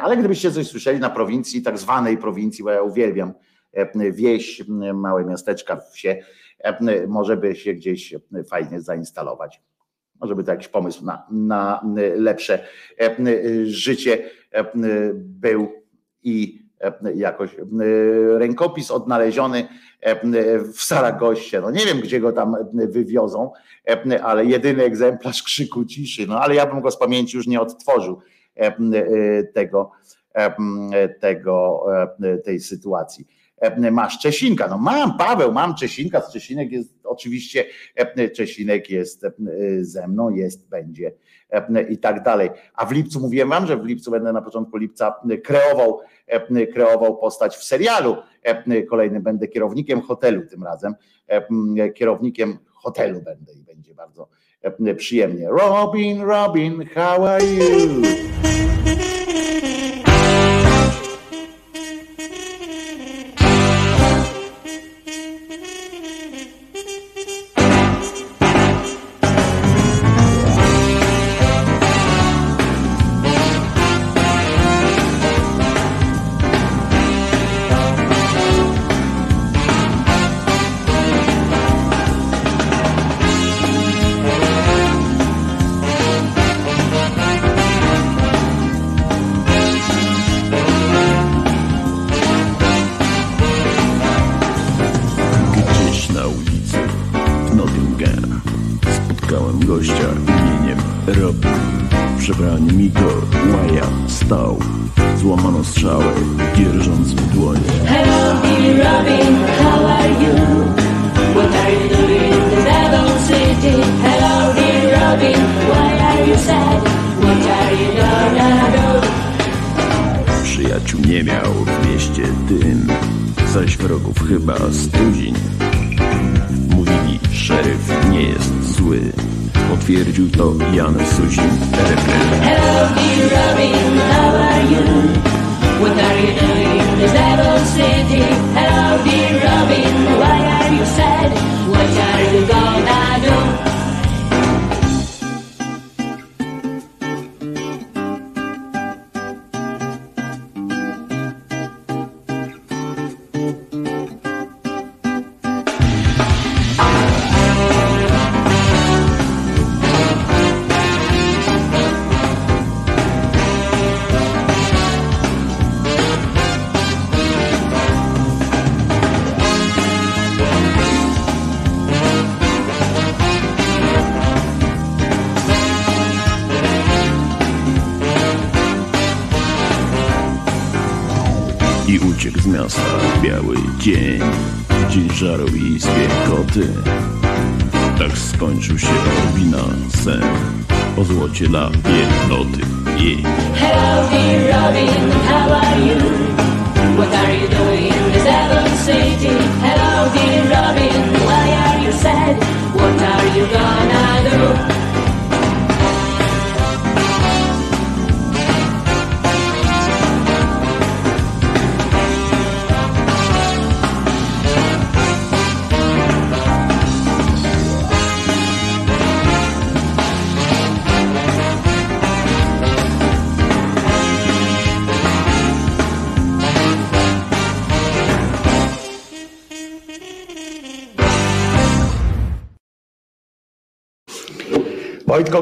ale gdybyście coś słyszeli na prowincji, tak zwanej prowincji, bo ja uwielbiam wieś, małe miasteczka, wsie, może by się gdzieś fajnie zainstalować. Może by to jakiś pomysł na, na lepsze życie był i jakoś rękopis odnaleziony w Saragoście. No nie wiem, gdzie go tam wywiozą, ale jedyny egzemplarz krzyku ciszy. No ale ja bym go z pamięci już nie odtworzył tego, tego tej sytuacji. Masz Czesinka, no mam Paweł, mam Czesinka, Czesinek jest oczywiście, Czesinek jest ze mną, jest, będzie i tak dalej. A w lipcu mówiłem wam, że w lipcu będę na początku lipca kreował, kreował postać w serialu. Kolejnym będę kierownikiem hotelu tym razem. Kierownikiem hotelu będę i będzie bardzo przyjemnie. Robin, Robin, how are you?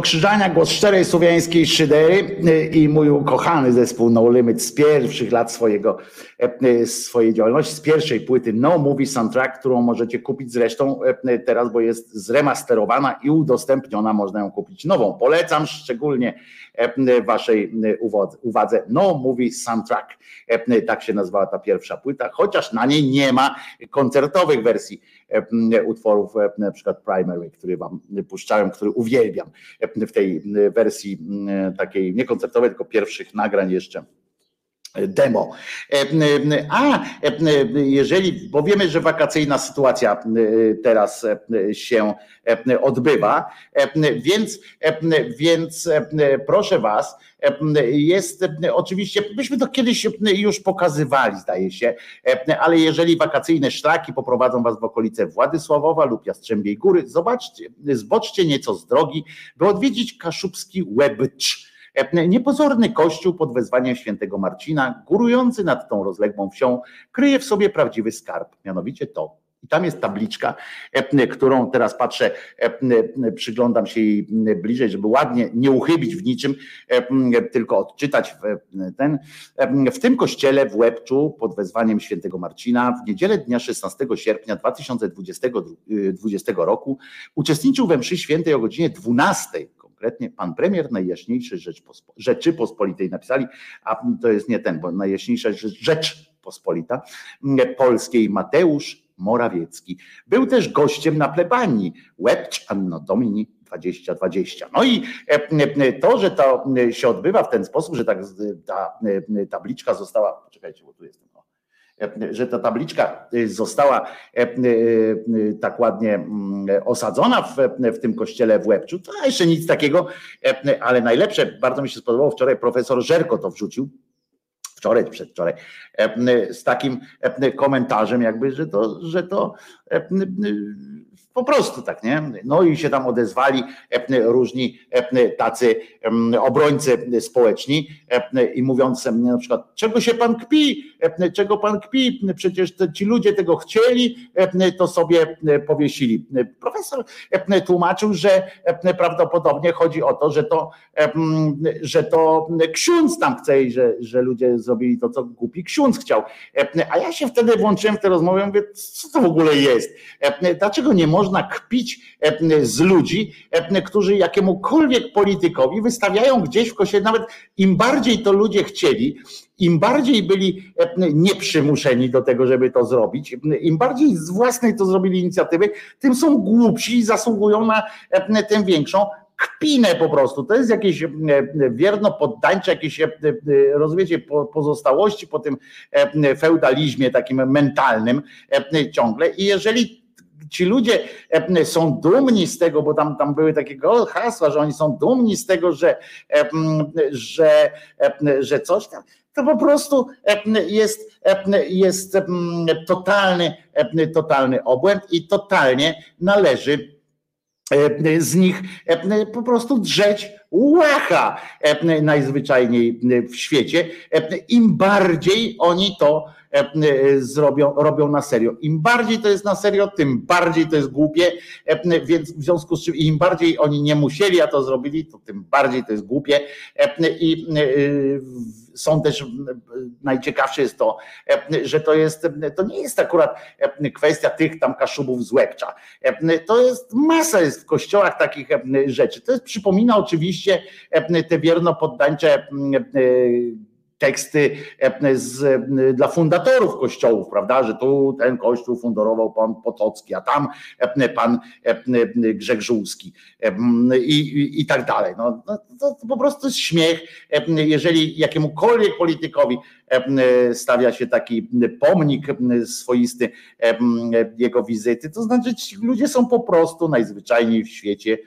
Krzyżania, głos szczerej słowiańskiej szydery y, i mój ukochany zespół No Limit z pierwszych lat swojego, y, swojej działalności, z pierwszej płyty No Movie Soundtrack, którą możecie kupić zresztą y, teraz, bo jest zremasterowana i udostępniona, można ją kupić nową. Polecam szczególnie waszej uwadze No Movie Soundtrack. Tak się nazywała ta pierwsza płyta, chociaż na niej nie ma koncertowych wersji utworów, na przykład Primary, który wam puszczałem, który uwielbiam w tej wersji takiej nie koncertowej, tylko pierwszych nagrań jeszcze demo. A jeżeli, bo wiemy, że wakacyjna sytuacja teraz się odbywa, więc, więc proszę Was, jest oczywiście, myśmy to kiedyś już pokazywali, zdaje się, ale jeżeli wakacyjne szlaki poprowadzą Was w okolice Władysławowa lub Jastrzębiej Góry, zobaczcie, zboczcie nieco z drogi, by odwiedzić kaszubski Łebcz Niepozorny kościół pod wezwaniem świętego Marcina, górujący nad tą rozległą wsią, kryje w sobie prawdziwy skarb, mianowicie to. I tam jest tabliczka, którą teraz patrzę, przyglądam się jej bliżej, żeby ładnie nie uchybić w niczym, tylko odczytać ten. W tym kościele w Łebczu pod wezwaniem świętego Marcina w niedzielę dnia 16 sierpnia 2020 roku uczestniczył we mszy świętej o godzinie 12 konkretnie pan premier Najjaśniejszy Rzeczypospolitej napisali, a to jest nie ten, bo Najjaśniejsza Rzeczpospolita Polskiej Mateusz Morawiecki. Był też gościem na plebanii Łebcz Anno Domini 2020. No i to, że to się odbywa w ten sposób, że tak ta tabliczka została, poczekajcie, bo tu jestem, że ta tabliczka została tak ładnie osadzona w, w tym kościele w Łebczu, to jeszcze nic takiego, ale najlepsze, bardzo mi się spodobało, wczoraj profesor Żerko to wrzucił, wczoraj przedwczoraj, z takim komentarzem jakby, że to, że to po prostu tak, nie? No i się tam odezwali różni tacy obrońcy społeczni i mówiąc na przykład, czego się pan kpi, czego pan kpi, przecież ci ludzie tego chcieli, to sobie powiesili. Profesor tłumaczył, że prawdopodobnie chodzi o to, że to, że to ksiądz tam chce że, że ludzie zrobili to, co głupi ksiądz chciał. A ja się wtedy włączyłem w tę rozmowę i mówię, co to w ogóle jest? Dlaczego nie można kpić z ludzi, którzy jakiemukolwiek politykowi wystawiają gdzieś w kościele, nawet im bardziej to ludzie chcieli, im bardziej byli nieprzymuszeni do tego, żeby to zrobić, im bardziej z własnej to zrobili inicjatywy, tym są głupsi i zasługują na tę większą kpinę po prostu. To jest jakieś wierno poddańcze, jakieś rozumiecie, pozostałości po tym feudalizmie takim mentalnym ciągle i jeżeli ci ludzie są dumni z tego, bo tam, tam były takie hasła, że oni są dumni z tego, że, że, że coś tam, to po prostu jest, jest totalny, totalny obłęd i totalnie należy z nich po prostu drzeć łacha najzwyczajniej w świecie. Im bardziej oni to zrobią, robią na serio. Im bardziej to jest na serio, tym bardziej to jest głupie, więc w związku z czym im bardziej oni nie musieli, a to zrobili, to tym bardziej to jest głupie i są też, najciekawsze jest to, że to jest, to nie jest akurat kwestia tych tam kaszubów z Łebcza. To jest masa jest w kościołach takich rzeczy. To jest, przypomina oczywiście te wierno poddańcze teksty z, dla fundatorów kościołów, prawda, że tu ten kościół fundurował pan Potocki, a tam pan Grzegżulski i, i, i tak dalej. No, to, to po prostu jest śmiech, jeżeli jakiemukolwiek politykowi stawia się taki pomnik swoisty jego wizyty, to znaczy ci ludzie są po prostu najzwyczajniej w świecie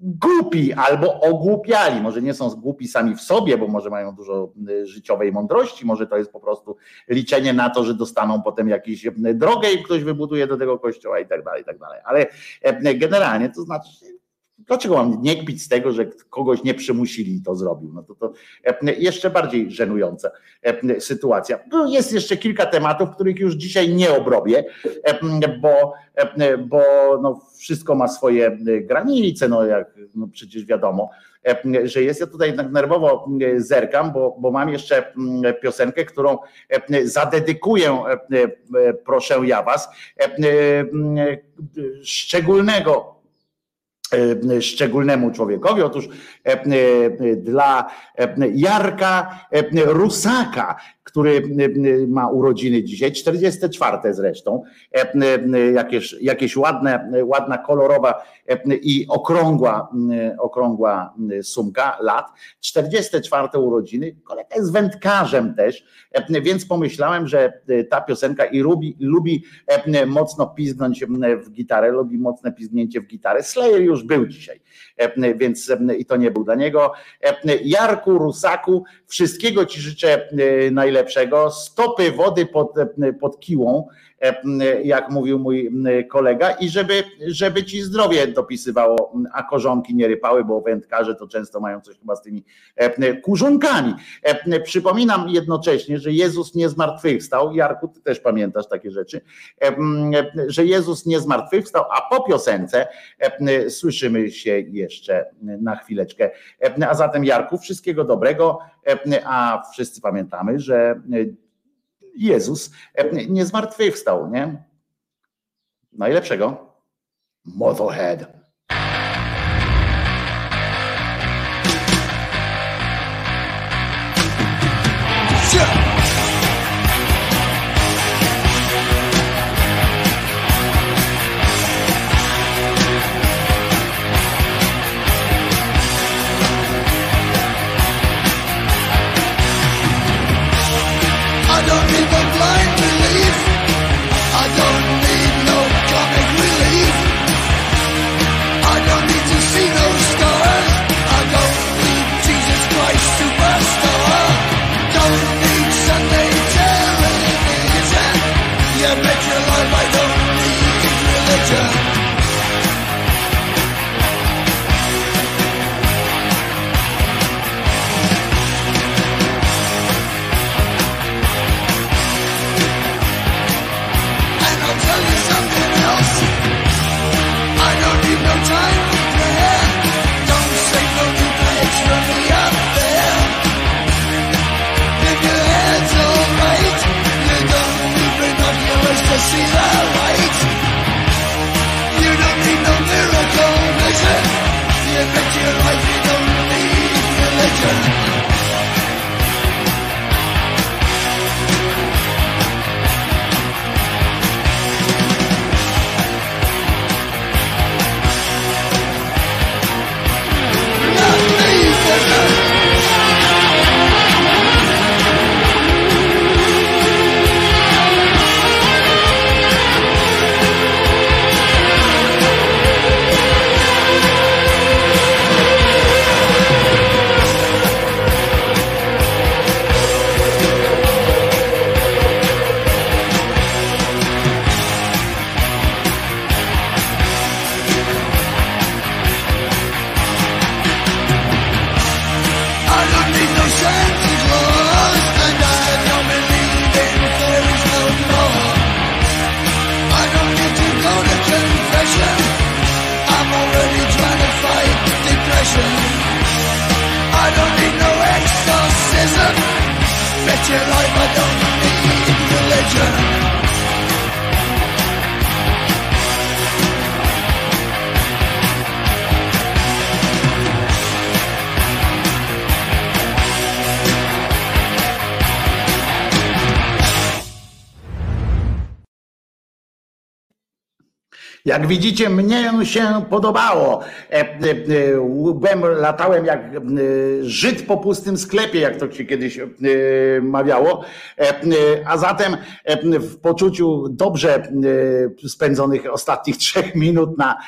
głupi albo ogłupiali. Może nie są głupi sami w sobie, bo może mają dużo y, życiowej mądrości, może to jest po prostu liczenie na to, że dostaną potem jakąś y, drogę i ktoś wybuduje do tego kościoła i tak dalej, i tak dalej. Ale y, generalnie to znaczy Dlaczego mam nie kpić z tego, że kogoś nie przymusili i to zrobił? No to, to jeszcze bardziej żenująca sytuacja. No jest jeszcze kilka tematów, których już dzisiaj nie obrobię, bo, bo no wszystko ma swoje granice, no jak no przecież wiadomo, że jest. Ja tutaj nerwowo zerkam, bo, bo mam jeszcze piosenkę, którą zadedykuję, proszę ja was, szczególnego E, szczególnemu człowiekowi. Otóż e, e, dla Jarka Rusaka, który ma urodziny dzisiaj, 44 zresztą, jakieś, jakieś ładne, ładna, kolorowa i okrągła, okrągła sumka lat, 44 urodziny, kolega jest wędkarzem też, więc pomyślałem, że ta piosenka i lubi, lubi mocno pizgnąć w gitarę, lubi mocne pizgnięcie w gitarę. Slayer już był dzisiaj, więc i to nie był dla niego. Jarku, Rusaku, wszystkiego Ci życzę najlepszego. Stopy wody pod, pod kiłą, jak mówił mój kolega, i żeby, żeby ci zdrowie dopisywało, a korzonki nie rypały, bo wędkarze to często mają coś chyba z tymi kurzonkami. Przypominam jednocześnie, że Jezus nie zmartwychwstał. Jarku, ty też pamiętasz takie rzeczy, że Jezus nie zmartwychwstał, a po piosence słyszymy się jeszcze na chwileczkę. A zatem Jarku, wszystkiego dobrego, a wszyscy pamiętamy, że Jezus nie zmartwychwstał, nie? Najlepszego. Motorhead. Jak widzicie, mnie się podobało. E, e, Byłem, latałem jak e, Żyd po pustym sklepie, jak to się kiedyś mawiało. E, e, A zatem e, w poczuciu dobrze spędzonych ostatnich [laughs] trzech minut na,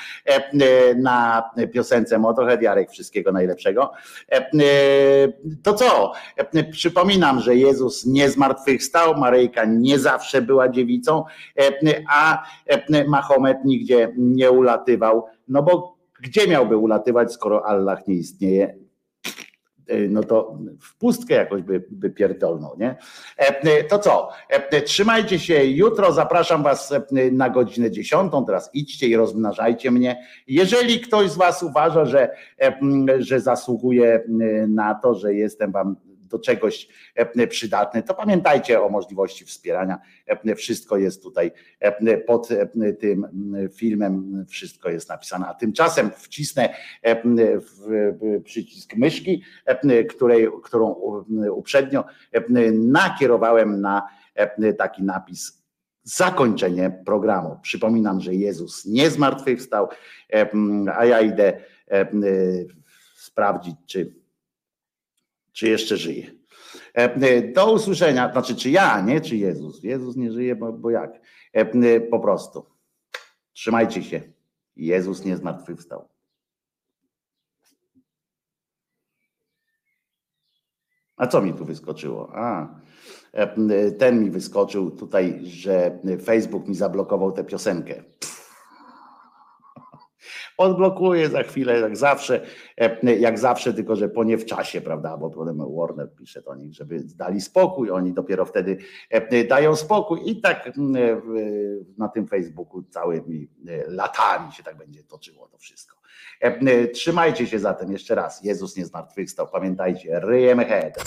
na piosence Motorhead, Jarek, wszystkiego najlepszego. To co? Przypominam, że Jezus nie zmartwychwstał, Maryjka nie zawsze była dziewicą, a Mahomet nigdzie nie ulatywał. No bo gdzie miałby ulatywać, skoro Allah nie istnieje? E, No to w pustkę jakoś by, by pierdolnął, nie? E, e, To co? E, Trzymajcie się jutro, zapraszam was e, na godzinę 10. Teraz idźcie i rozmnażajcie mnie. Jeżeli ktoś z was uważa, że, e, m, że zasługuje na to, że jestem wam do czegoś przydatny, to pamiętajcie o możliwości wspierania. Wszystko jest tutaj pod tym filmem, wszystko jest napisane. A tymczasem wcisnę przycisk myszki, której, którą uprzednio nakierowałem na taki napis zakończenie programu. Przypominam, że Jezus nie zmartwychwstał, a ja idę sprawdzić, czy, czy jeszcze żyje. Do usłyszenia, znaczy czy ja, nie czy Jezus. Jezus nie żyje, bo, bo jak? Po prostu. Trzymajcie się. Jezus nie zmartwychwstał. A co mi tu wyskoczyło? A, ten mi wyskoczył tutaj, że Facebook mi zablokował tę piosenkę. Odblokuję za chwilę, jak zawsze, jak zawsze, tylko że po nie w czasie, prawda? Bo potem Warner pisze do nich, żeby dali spokój, oni dopiero wtedy dają spokój i tak na tym Facebooku całymi latami się tak będzie toczyło to wszystko. Trzymajcie się zatem jeszcze raz. Jezus nie zmartwychwstał. Pamiętajcie, ryjemy head.